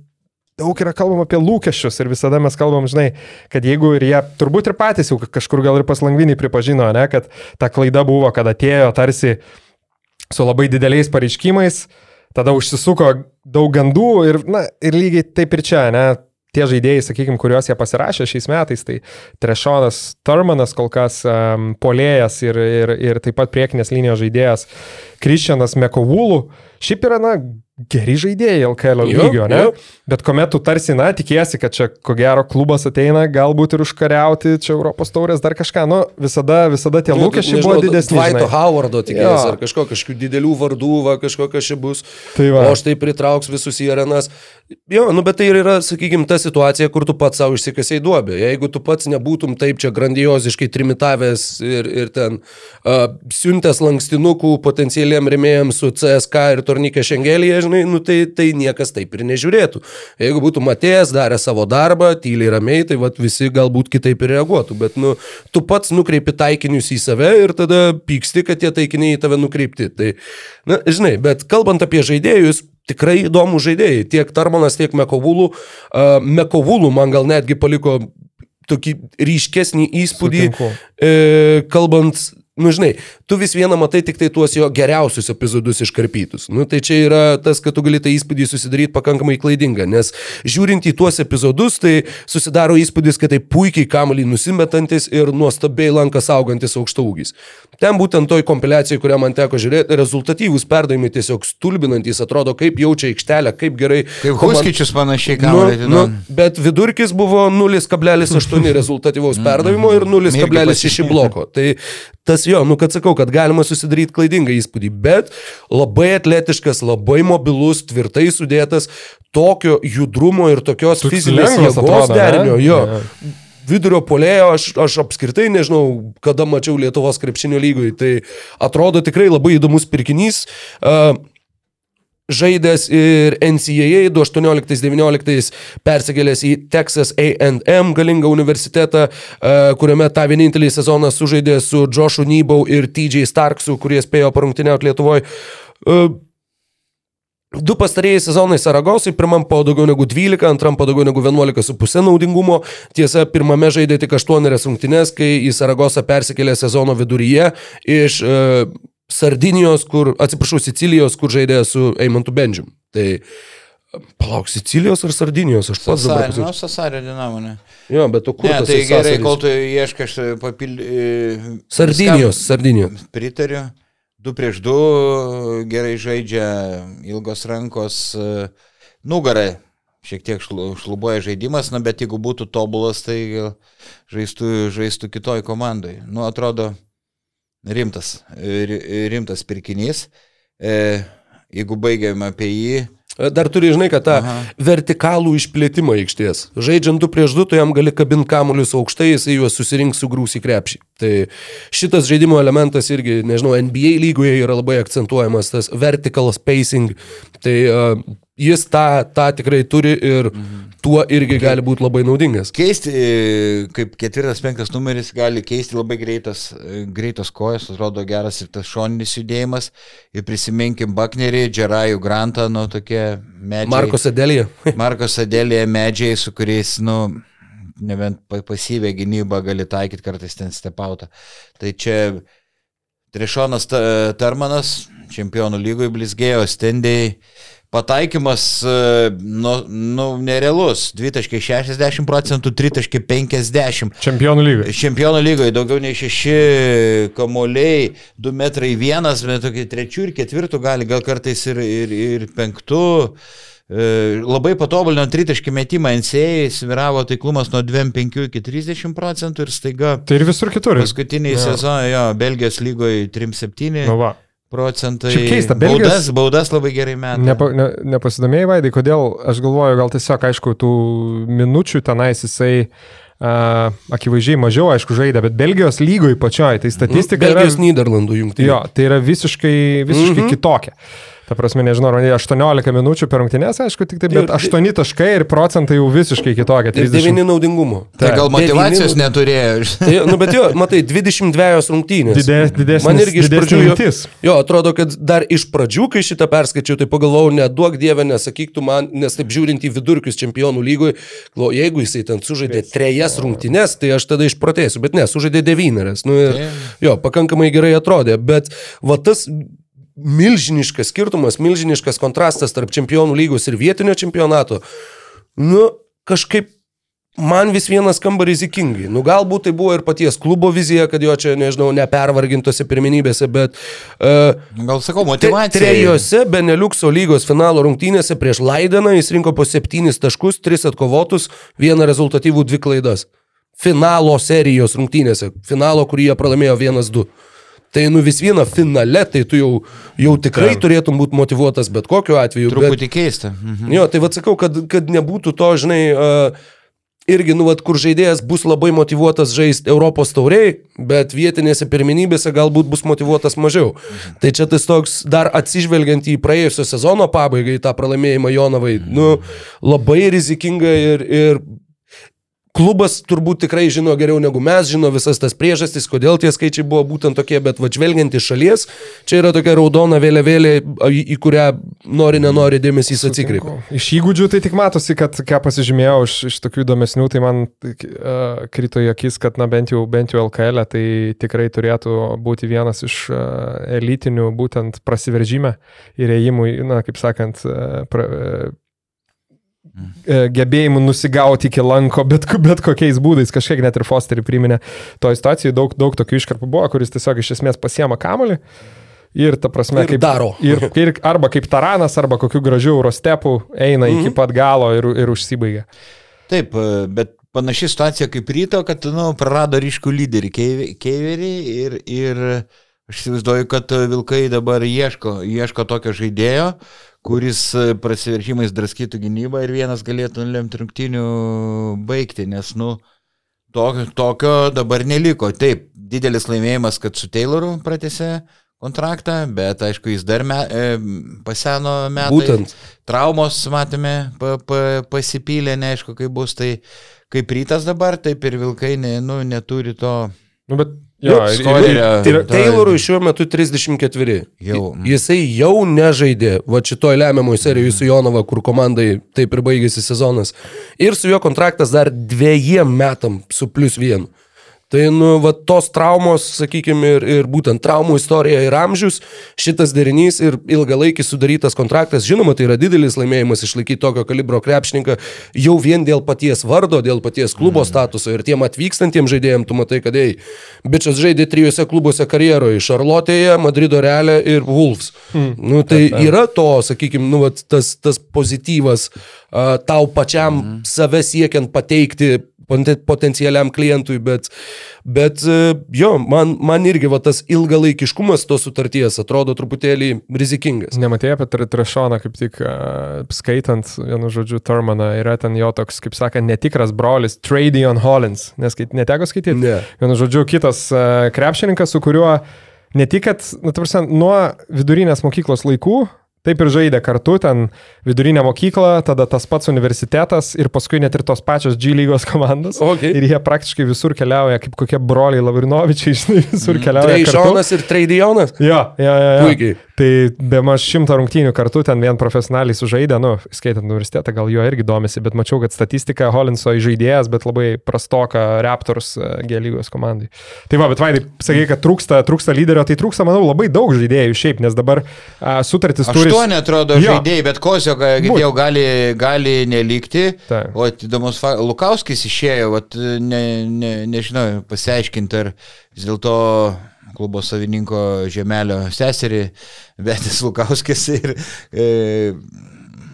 daug yra kalbama apie lūkesčius ir visada mes kalbam, žinai, kad jeigu ir jie turbūt ir patys jau kažkur gal ir paslangvinį pripažino, ne, kad ta klaida buvo, kad atėjo tarsi su labai dideliais pareiškimais, uh, tada užsisuko daug gandų ir, na, ir lygiai taip ir čia, ne, tie žaidėjai, sakykime, kuriuos jie pasirašė šiais metais, tai Trešonas Turmanas kol kas um, polėjas ir, ir, ir taip pat priekinės linijos žaidėjas Kristianas Mekovulų, šiaip yra, na, geri žaidėjai LKL lygio, ne? Jo. Bet kuomet tu tarsi, na, tikėsi, kad čia ko gero klubas ateina, galbūt ir užkariauti, čia Europos taurės dar kažką, nu, visada, visada tie nu, lūkesčiai buvo didesni. Vaito Howardo tikėsi, ar kažko, kažkokių didelių vardų, va, kažko kažkaip bus. Tai va. o štai pritrauks visus į arenas. Jo, nu, bet tai ir yra, sakykime, ta situacija, kur tu pats savo išsikasiai duobė. Jeigu tu pats nebūtum taip čia grandioziškai trimitavęs ir, ir ten uh, siuntęs lankstinukų potencialiem remėjams su CSK ir Tornikė Šengelėje, žinai, nu, tai, tai niekas taip ir nežiūrėtų. Jeigu būtų matėjęs, darė savo darbą, tyliai ramiai, tai vat, visi galbūt kitaip ir reaguotų. Bet nu, tu pats nukreipi taikinius į save ir tada pyksti, kad tie taikiniai į tave nukreipti. Tai, na, žinai, bet kalbant apie žaidėjus, tikrai įdomų žaidėjai. Tiek Tarmanas, tiek Mekovulų. Uh, Mekovulų man gal netgi paliko tokį ryškesnį įspūdį, Sutinku. e, kalbant Nu, žinai, tu vis vieną matai tik tai tuos jo geriausius epizodus iškarpytus. Nu, tai čia yra tas, kad tu gali tą įspūdį susidaryti pakankamai klaidingą, nes žiūrint į tuos epizodus, tai susidaro įspūdis, kad tai puikiai kamalį nusimetantis ir nuostabiai lankas augantis aukštaūgis. Ten būtent toj kompiliacijai, kurią man teko žiūrėti, rezultatyvūs perdavimai tiesiog stulbinantis, atrodo, kaip jaučia aikštelę, kaip gerai. Kaip Huskičius panašiai kamalį. Nu, nu, bet vidurkis buvo 0,8 rezultatyvaus perdavimo ir 0,6 bloko. Tai tas jo, nu kad sakau, kad galima susidaryti klaidingą įspūdį, bet labai atletiškas, labai mobilus, tvirtai sudėtas, tokio judrumo ir tokios Toks fizinės jėgos derinio, jo. Ja. Vidurio polėjo aš, aš apskritai nežinau, kada mačiau Lietuvos krepšinio lygoj, tai atrodo tikrai labai įdomus pirkinys. Uh, žaidęs ir NCAA 2018-2019 persikėlęs į Texas AM galingą universitetą, e, kuriame tą vienintelį sezoną sužaidė su Joshu Nybau ir TJ Starksu, kurie spėjo parungtiniauti Lietuvoje. Du pastarėjai sezonai Saragosai, pirmam po daugiau negu 12, antram po daugiau negu 11,5 naudingumo. Tiesa, pirmame žaidė tik 8 rungtynes, kai į Saragosą persikėlė sezono viduryje iš uh, Sardinijos, kur, atsiprašau, Sicilijos, kur žaidė su Eimantu Bendžium. Tai Palauk, Sicilijos ar Sardinijos, aš pats dabar pasakysiu. Nu, Sasario dinamonė. Jo, bet tu kur? Ne, tai gerai, kol tu ieškai, aš papildyti. E, Sardinijos, Sardinijos. Pritariu. Du prieš du gerai žaidžia, ilgos rankos, e, nugarai. Šiek tiek šlubuoja žaidimas, na, bet jeigu būtų tobulas, tai žaistų, žaistų kitoj komandai. Nu, atrodo, rimtas, rimtas pirkinys. E, jeigu baigiam apie jį. Dar turi, žinai, kad tą Aha. vertikalų išplėtimą aikštės. Žaidžiant 2 prieš 2, tu jam gali kabinti kamuolius aukštai, jisai juos susirinks sugrūs į krepšį. Tai šitas žaidimo elementas irgi, nežinau, NBA lygoje yra labai akcentuojamas, tas vertical spacing. Tai uh, jis tą, tą tikrai turi ir mhm. tuo irgi gali būti labai naudingas. Keisti, e, kaip ketvirtas, penktas numeris, gali keisti labai greitas, e, greitos kojas, atrodo geras ir tas šoninis judėjimas. Ir prisiminkim Baknerį, Džerajų Grantą, nu tokie medžiai. Marko Sadelija. Marko Sadelija medžiai, su kuriais, nu, nebent pasyvę gynybą gali taikyti kartais ten stepautą. Tai čia Trešonas Tarmanas, čempionų lygoje blizgėjo, stendėjai pataikymas, e, nu, nu nerealus. 2.60 procentų, 3.50. Čempionų lygoje. Čempionų lygoje daugiau nei 6 kamuoliai, 2 metrai 1, bet tokį trečių ir ketvirtų gali, gal kartais ir, ir, ir penktų. E, labai patobulino tritaškį metimą NCA, sviravo taiklumas nuo 25 iki 30 procentų ir staiga. Tai ir visur kitur. Paskutiniai sezonai, jo, Belgijos lygoje 3-7. Nu va procentai. Šiaip keista, Belgijos. Baudas, baudas labai gerai metai. Nepa, ne, nepasidomėjai, Vaidai, kodėl, aš galvoju, gal tiesiog, aišku, tų minučių tenais jisai Uh, akivaizdžiai mažiau, aišku, žaidė, bet Belgijos lygoje pačioj, tai statistika. Belgijos yra, Niderlandų jungtinė. Jo, tai yra visiškai, visiškai mm -hmm. kitokia. Ta prasme, nežinau, ar 18 minučių per rungtynės, aišku, tik tai, bet 8 taškai ir procentai jau visiškai kitokie. 9 naudingumo. Tai gal motivacijos 9... neturėjo. Tai, nu, bet jo, matai, 22 rungtynės. Didės, didesnis, Man irgi iš pradžių jo, jo, atrodo, kad dar iš pradžių, kai šitą perskaičiau, tai pagalvojau, neduok dievę, nesakyktų man, nes taip žiūrint į vidurkius čempionų lygoje, jeigu jisai ten sužaidė trejas rungtynės, tai aš tada išprotėsiu, bet ne, sužaidė devynerias. Nu, ir, jo, pakankamai gerai atrodė, bet va tas milžiniškas skirtumas, milžiniškas kontrastas tarp čempionų lygos ir vietinio čempionato. Nu, kažkaip man vis vienas skamba rizikingai. Nu, galbūt tai buvo ir paties klubo vizija, kad jo čia, nežinau, nepervargintose pirmenybėse, bet... Uh, Gal sakau, motivacija. Trejose Beneliukso lygos finalo rungtynėse prieš Laideną jis rinko po septynis taškus, tris atkovotus, vieną rezultatyvų, dvi klaidas. Finalo serijos rungtynėse. Finalo, kurį jie pralaimėjo 1-2. Tai nu vis viena finale, tai tu jau, jau tikrai Taip. turėtum būti motivuotas bet kokiu atveju. Truputį bet, keista. Mhm. Jo, tai vad sakau, kad, kad nebūtų to, žinai, uh, irgi, nu, vat, kur žaidėjas bus labai motivuotas žaisti Europos tauriai, bet vietinėse pirmenybėse galbūt bus motivuotas mažiau. Mhm. Tai čia tas toks, dar atsižvelgiant į praėjusio sezono pabaigą, į tą pralaimėjimą Jonavai, mhm. nu, labai rizikinga ir, ir Klubas turbūt tikrai žino geriau negu mes, žino visas tas priežastis, kodėl tie skaičiai buvo būtent tokie, bet va žvelgiant iš šalies, čia yra tokia raudona vėliavėlė, į kurią nori, nenori dėmesys atsikreipia. Iš įgūdžių tai tik matosi, kad ką pasižymėjau iš, iš tokių įdomesnių, tai man uh, krito į akis, kad na bent jau, bent jau LKL e tai tikrai turėtų būti vienas iš uh, elitinių būtent prasiveržime ir ėjimų, na, kaip sakant, uh, pra, uh, gebėjimu nusigauti iki lanko, bet, bet kokiais būdais, kažkiek net ir Fosterį priminė to situacijai, daug, daug tokių iškarpų buvo, kuris tiesiog iš esmės pasiema kamolį. Ir ta prasme, ir kaip daro. Ir, ir arba kaip taranas, arba kokiu gražiu eurostepų eina mm -hmm. iki mhm. pat galo ir, ir užsibaigia. Taip, e, bet panaši situacija kaip ryto, kad nu, prarado ryškų lyderį Keiverį ir, ir aš įsivaizduoju, kad Vilkai dabar ieško, ieško tokio žaidėjo, kuris e, prasiveržimais draskytų gynybą ir vienas galėtų lemti rungtinių baigti, nes, nu, tokio, tokio dabar neliko. Taip, didelis laimėjimas, kad su Tayloru pratėse kontraktą, bet aišku, jis dar me, e, paseno metai. Būtent. Traumos, matėme, pa, pa, pasipylė, neaišku, kaip bus, tai kaip rytas dabar, taip ir Vilkai ne, nu, neturi to. Nu, bet Jo, ir, Taylorui šiuo metu 34. Jau. Jisai jau nežaidė, va šitoj lemiamoj serijoje su Jonava, kur komandai taip ir baigėsi sezonas. Ir su juo kontraktas dar dviejiem metam su plus vienu. Tai, nu, va, tos traumos, sakykime, ir, ir būtent traumų istorija ir amžius, šitas derinys ir ilgalaikis sudarytas kontraktas, žinoma, tai yra didelis laimėjimas išlaikyti tokio kalibro krepšininką jau vien dėl paties vardo, dėl paties klubo mm. statuso ir tiem atvykstantiem žaidėjim, tu matai, kad, ei, bičias žaidė trijose klubuose karjeroje - Šarlotėje, Madrido Realė ir Wolves. Mm. Nu, tai yra to, sakykime, nu, va, tas, tas pozityvas uh, tau pačiam mm. save siekiant pateikti potencialiam klientui, bet, bet e, jo, man, man irgi va, tas ilgalaikiškumas tos sutarties atrodo truputėlį rizikingas. Nematėjai apie Trešoną, kaip tik uh, skaitant, vienu žodžiu, Turmaną, yra ten jo toks, kaip sakant, netikras brolis, Tradion Hollins, nes neteko skaityti. Ne. Vienu žodžiu, kitas uh, krepšininkas, su kuriuo ne tik, kad, nu, tarsi, nuo vidurinės mokyklos laikų Taip ir žaidė kartu, ten vidurinė mokykla, tada tas pats universitetas ir paskui net ir tos pačios G lygos komandos. Okay. Ir jie praktiškai visur keliauja, kaip kokie broliai Lavrinovičiai, žinai, visur Mm. keliauja. Treišonas ir Treidionas. Jo, jo, jo. jo. Puikiai. Tai be maž šimto rungtynių kartu ten vien profesionaliai sužaidė, nu, skaitant universitetą, gal jo irgi domisi, bet mačiau, kad statistika Holinso žaidėjas, bet labai prastoka Raptors e, G lygos komandai. Tai va, bet Vaidai, sakai, kad trūksta, trūksta lyderio, tai trūksta, manau, labai daug žaidėjų šiaip, nes dabar a, sutartis turi... Aštuoni atrodo Jo. žaidėjai, bet Būt. girdėjau, gali, gali nelikti. Taip. O įdomus, Lukauskis išėjo, vat, ne, ne, nežinau, pasiaiškinti, ar vis dėlto klubo savininko žemelio seserį, Betis Lukauskis ir e,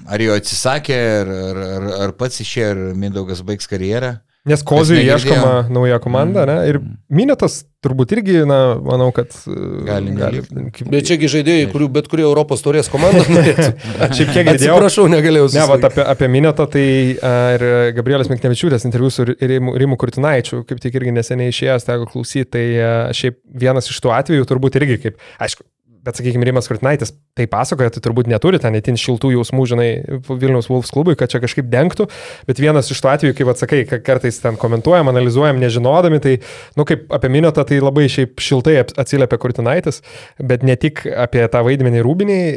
ar jo atsisakė, ar, ar, ar, ar pats išėjo, ar Mindaugas baigs karjerą. Nes negirdėjo. ieškoma nauja komanda, ne? Ir Minėtas turbūt irgi, na, manau, kad... e, Gali gali Bet čiagi žaidėjai, kurių bet kurie Europos turės komanda norėtų. Šiaip kiek girdėjau. Atsiprašau, negalėjau Ne, va, apie, apie Minetą, tai a, ir Gabrielis Miknevičiūtės interviu su Rimu, Rimu Kurtinaičiu, kaip tik irgi neseniai išėjęs, teko klausyti, tai a, šiaip vienas iš tų atvejų turbūt irgi kaip, aišku, bet sakykime, Rimas Kurtinaitis tai pasakoja, tai turbūt neturi ten itin šiltų jausmų, žinai, Vilniaus Wolfs klubui, kad čia kažkaip dengtų, bet vienas iš tų atvejų, kaip atsakai, kad kartais ten komentuojam, analizuojam, nežinodami, tai, nu, kaip apie Minetą, tai labai šiaip šiltai atsiliepia Kurtinaitis, bet ne tik apie tą vaidmenį rūbiniai,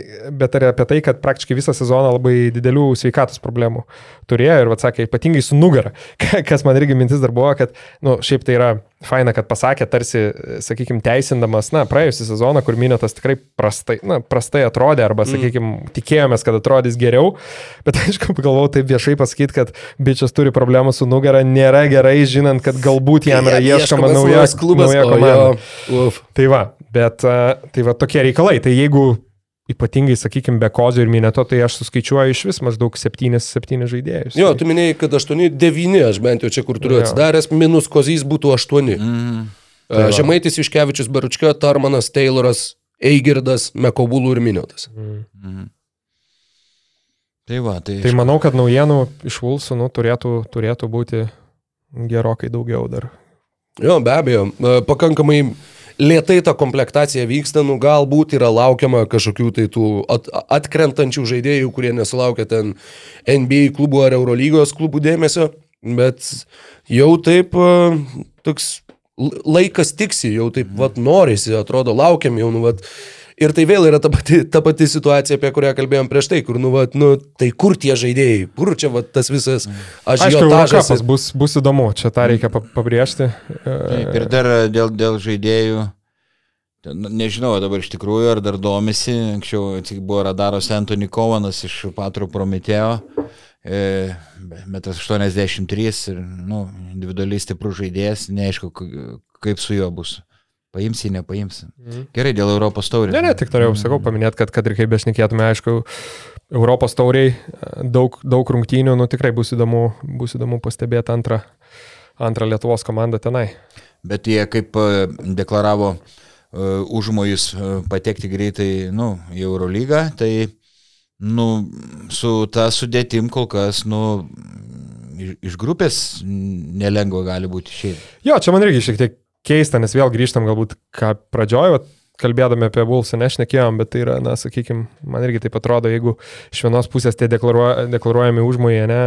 bet ir apie tai, kad praktiškai visą sezoną labai didelių sveikatos problemų turėjo ir, atsakė, ypatingai su nugara, kas man irgi mintis dar buvo, kad, nu, šiaip tai yra faina, kad pasakė, tarsi, sakykime, teisindamas, na, praėjusią sezoną, kur Minėtas tikrai prastai, na, prastai atrodė, arba, sakykime, tikėjomės, kad atrodys geriau, bet aišku, pagalvojau taip viešai pasakyti, kad bičias turi problemų su nugara, nėra gerai, žinant, kad galbūt jam yra ieškoma nauja, nauja komanda. Tai va, bet a, tai va tokie reikalai. Tai jeigu ypatingai, sakykime, be kozio ir minėto, tai aš suskaičiuoju iš vis maždaug 7-7 žaidėjus. Jo, Tai- tu minėjai, kad 8-9, aš bent jau čia kur turiu Jo. atsidaręs, minus kozys būtų 8. Mm. Tai va. Žemaitis Iškevičius, Baručka, Tarmanas, Tayloras, Eigirdas, Mekobulų ir Miniotas. Mm. Tai va, tai, Tai manau, kad naujienų iš Vulsų nu, turėtų, turėtų būti gerokai daugiau dar. Jo, be abejo, e, pakankamai lietai ta komplektacija vyksta, nu galbūt yra laukiama kažkokių tai tų at, atkrentančių žaidėjų, kurie nesulaukia ten NBA klubų ar Eurolygos klubų dėmesio, bet jau taip e, toks laikas tiksi, jau taip vat norisi, atrodo, laukiam jau, nu vat. Ir tai vėl yra ta pati, ta pati situacija, apie kurią kalbėjom prieš tai, kur, nu, vat, nu, tai kur tie žaidėjai, kur čia vat, tas visas Aišku, ažiotažas. Eurocapas bus, bus įdomu, čia tą reikia pa- pabrėžti. Taip, ir dar dėl, dėl žaidėjų, ten, nežinau dabar iš tikrųjų, ar dar domisi, anksčiau tik buvo radaros Anthony Kovanas iš Patro Prometėjo, e, metras 83 ir nu, individualiai stiprus žaidėjas, neaišku, kaip su juo bus. Paimsi, nepaimsi. Mhm. Gerai, dėl Europos taurės. Ne, ne, tik norėjau, sakau, paminėti, kad, kad ir kaip bešnekėtume, aišku, Europos tauriai, daug, daug rungtynių, nu tikrai bus įdomu, bus įdomu pastebėti antrą, antrą Lietuvos komandą tenai. Bet jie kaip e, deklaravo e, užmojus e, patekti greitai nu, į Eurolygą, tai nu, su ta sudėtim kol kas nu, iš, grupės nelengva gali būti išėjti. Jo, čia man irgi šiek tiek keista, nes vėl grįžtam galbūt, ką pradžiojo, vat, kalbėdami apie Vulsą nešnekėjom, bet tai yra, na, sakykime, man irgi taip atrodo, jeigu iš vienos pusės tie deklaruoja, deklaruojami užmojai, ne,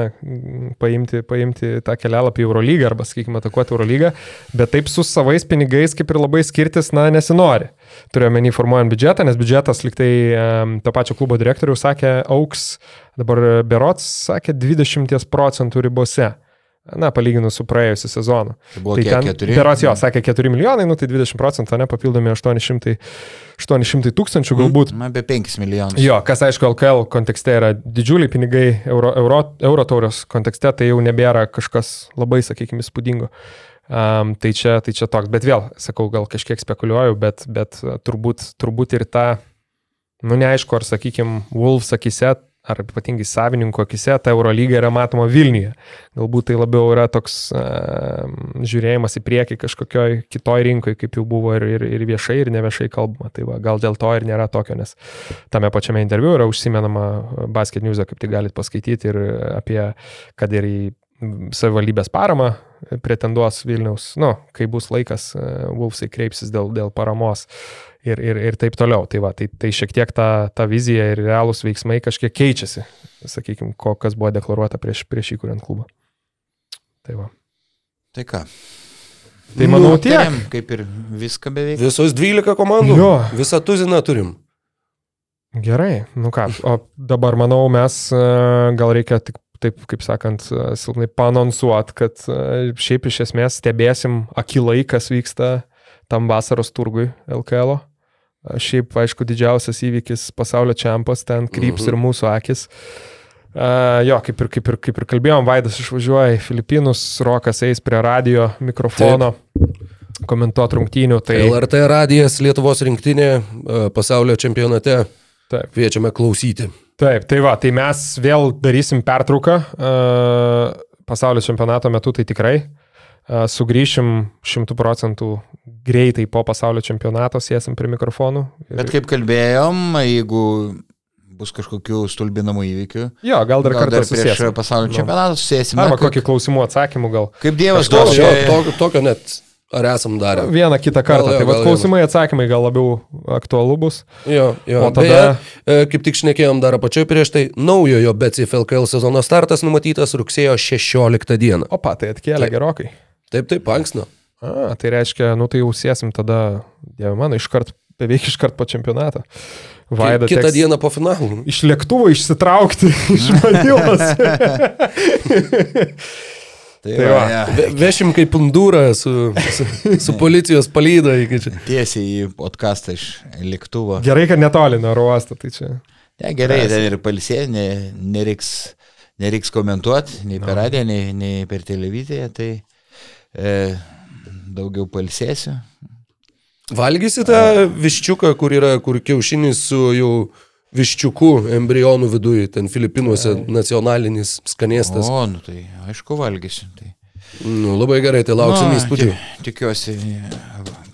paimti, paimti tą kelialapį į Eurolygą arba, sakykime, atakuoti Eurolygą, bet taip su savais pinigais kaip ir labai skirtis, na, nesinori. Turiu menį formuojant biudžetą, nes biudžetas liktai to pačio klubo direktorius sakė, auks, dabar Berots sakė 20 procentų ribose. Na, palyginus su praėjusiu sezonu. Tai buvo Tai ten, keturi? berots jo, sakė 4 milijonai, nu tai 20 procentų, ne, papildomi 800, 800 tūkstančių galbūt. Na, be 5 milijonus. Jo, kas aišku, LKL kontekste yra didžiuliai pinigai, euro, euro, euro taurios kontekste tai jau nebėra kažkas labai, sakykime, įspūdingo. Um, tai, čia, tai čia toks, bet vėl, sakau, gal kažkiek spekuliuoju, bet, bet turbūt, turbūt ir ta, nu neaišku, ar, sakykime, Wolves akise ar ypatingai savininko akise ta Eurolyga yra matoma Vilniuje. Galbūt tai labiau yra toks uh, žiūrėjimas į priekį kažkokioj kitoj rinkoje, kaip jau buvo ir, ir, ir viešai, ir neviešai kalbama. Tai va, gal dėl to ir nėra tokio, nes tame pačiame interviu yra užsimenama Basket News, kaip tai galite paskaityti ir apie, kad ir į savivaldybės paramą pretenduos Vilniaus, nu, kai bus laikas, Vulfsai kreipsis dėl, dėl paramos ir, ir, ir taip toliau. Tai, va, tai, tai šiek tiek ta, ta vizija ir realūs veiksmai kažkiek keičiasi, sakykime, kas buvo deklaruota prieš, prieš įkuriant klubą. Tai va. Tai ką? Tai manau tiek. Nutarėm, Kaip ir viską beveik. Visos 12 komandų. Jo. Visą tuziną turim. Gerai, nu ką, o dabar manau mes e, gal reikia tik taip, kaip sakant, silpnai panonsuot, kad šiaip iš esmės stebėsim akilai, kas vyksta tam vasaros turgui LKL. -o. Šiaip, aišku, didžiausias įvykis pasaulio čempas, ten kryps ir mūsų akis. Uh, jo, kaip ir, kaip, ir, kaip ir kalbėjom, Vaidas išvažiuoja į Filipinus, Rokas eis prie radio mikrofono komentuoti rungtynių. Tai... LRT radijas Lietuvos rinktinė pasaulio čempionate. Taip. Kviečiame klausyti. Taip, tai va, tai mes vėl darysim pertrauką uh, pasaulio čempionato metu, tai tikrai. Uh, sugrįšim šimtų procentų greitai po pasaulio čempionato, sėsim prie mikrofonų. Ir... Bet kaip kalbėjom, jeigu bus kažkokių stulbinamų įvykių, Jo, gal dar gal kartą dar prieš susėsim. pasaulio čempionatą susėsime. Arba kaip- kokį klausimų atsakymų gal. Kaip Dievas duos tokio net ar esam darę. Vieną kitą kartą. Gal jo, tai gal klausimai, atsakymai gal labiau aktualu bus. Jo, jo. O tada- Beje, e, kaip tik šnekėjom dar apačioje prieš tai, naujojo BCF LKL sezono startas numatytas rugsėjo 16 dieną. Opa, tai atkėlė Taip. gerokai. Taip, taip, anksno. A, tai reiškia, nu tai jau sėsim tada, dieve mano, iškart, beveik iškart po čempionato. Vaida, Kitą teks dieną po finalų. Iš lėktuvo išsitraukti iš Manilos. Tai Tai va, va. ja. Ve- Vešim kaip pundūrą su, su, su policijos čia. Tiesiai į podcastą iš lėktuvo. Gerai, kad netoli nuo oro uosto, tai čia. Ne, gerai, ten ir palsė, ne, nereiks, nereiks komentuoti nei per radiją, nei, nei per televiziją, tai e, daugiau palsėsiu. Valgysi tą viščiuką, kur yra, kur kiaušinis su jau viščiuku embrionų viduje, ten Filipinuose nacionalinis skanėstas. O, nu tai aišku valgysiu. Tai. Nu, labai gerai, tai lauksim Nu, įspūdžių. ti- Tikiuosi,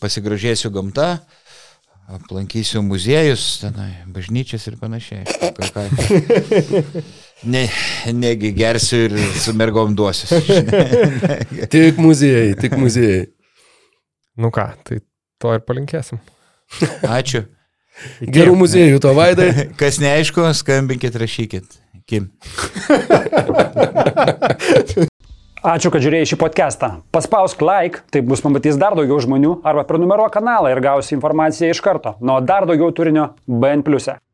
pasigražėsiu gamta, aplankysiu muziejus, tenai, bažnyčias ir panašiai. ką- ką. Ne, negi gersiu ir su mergom duosiu. Tik muziejai, tik muziejai. Nu ką, tai to ir palinkėsim. Ačiū. Gerų muziejų to vaidai. Kas neaišku, skambinkit, rašykit. Kim. Ačiū, kad žiūrėjai šį podcastą. Paspausk like, taip bus pamatys dar daugiau žmonių, arba prenumeruok kanalą ir gausi informaciją iš karto. Nuo dar daugiau turinio BN ⁇. e.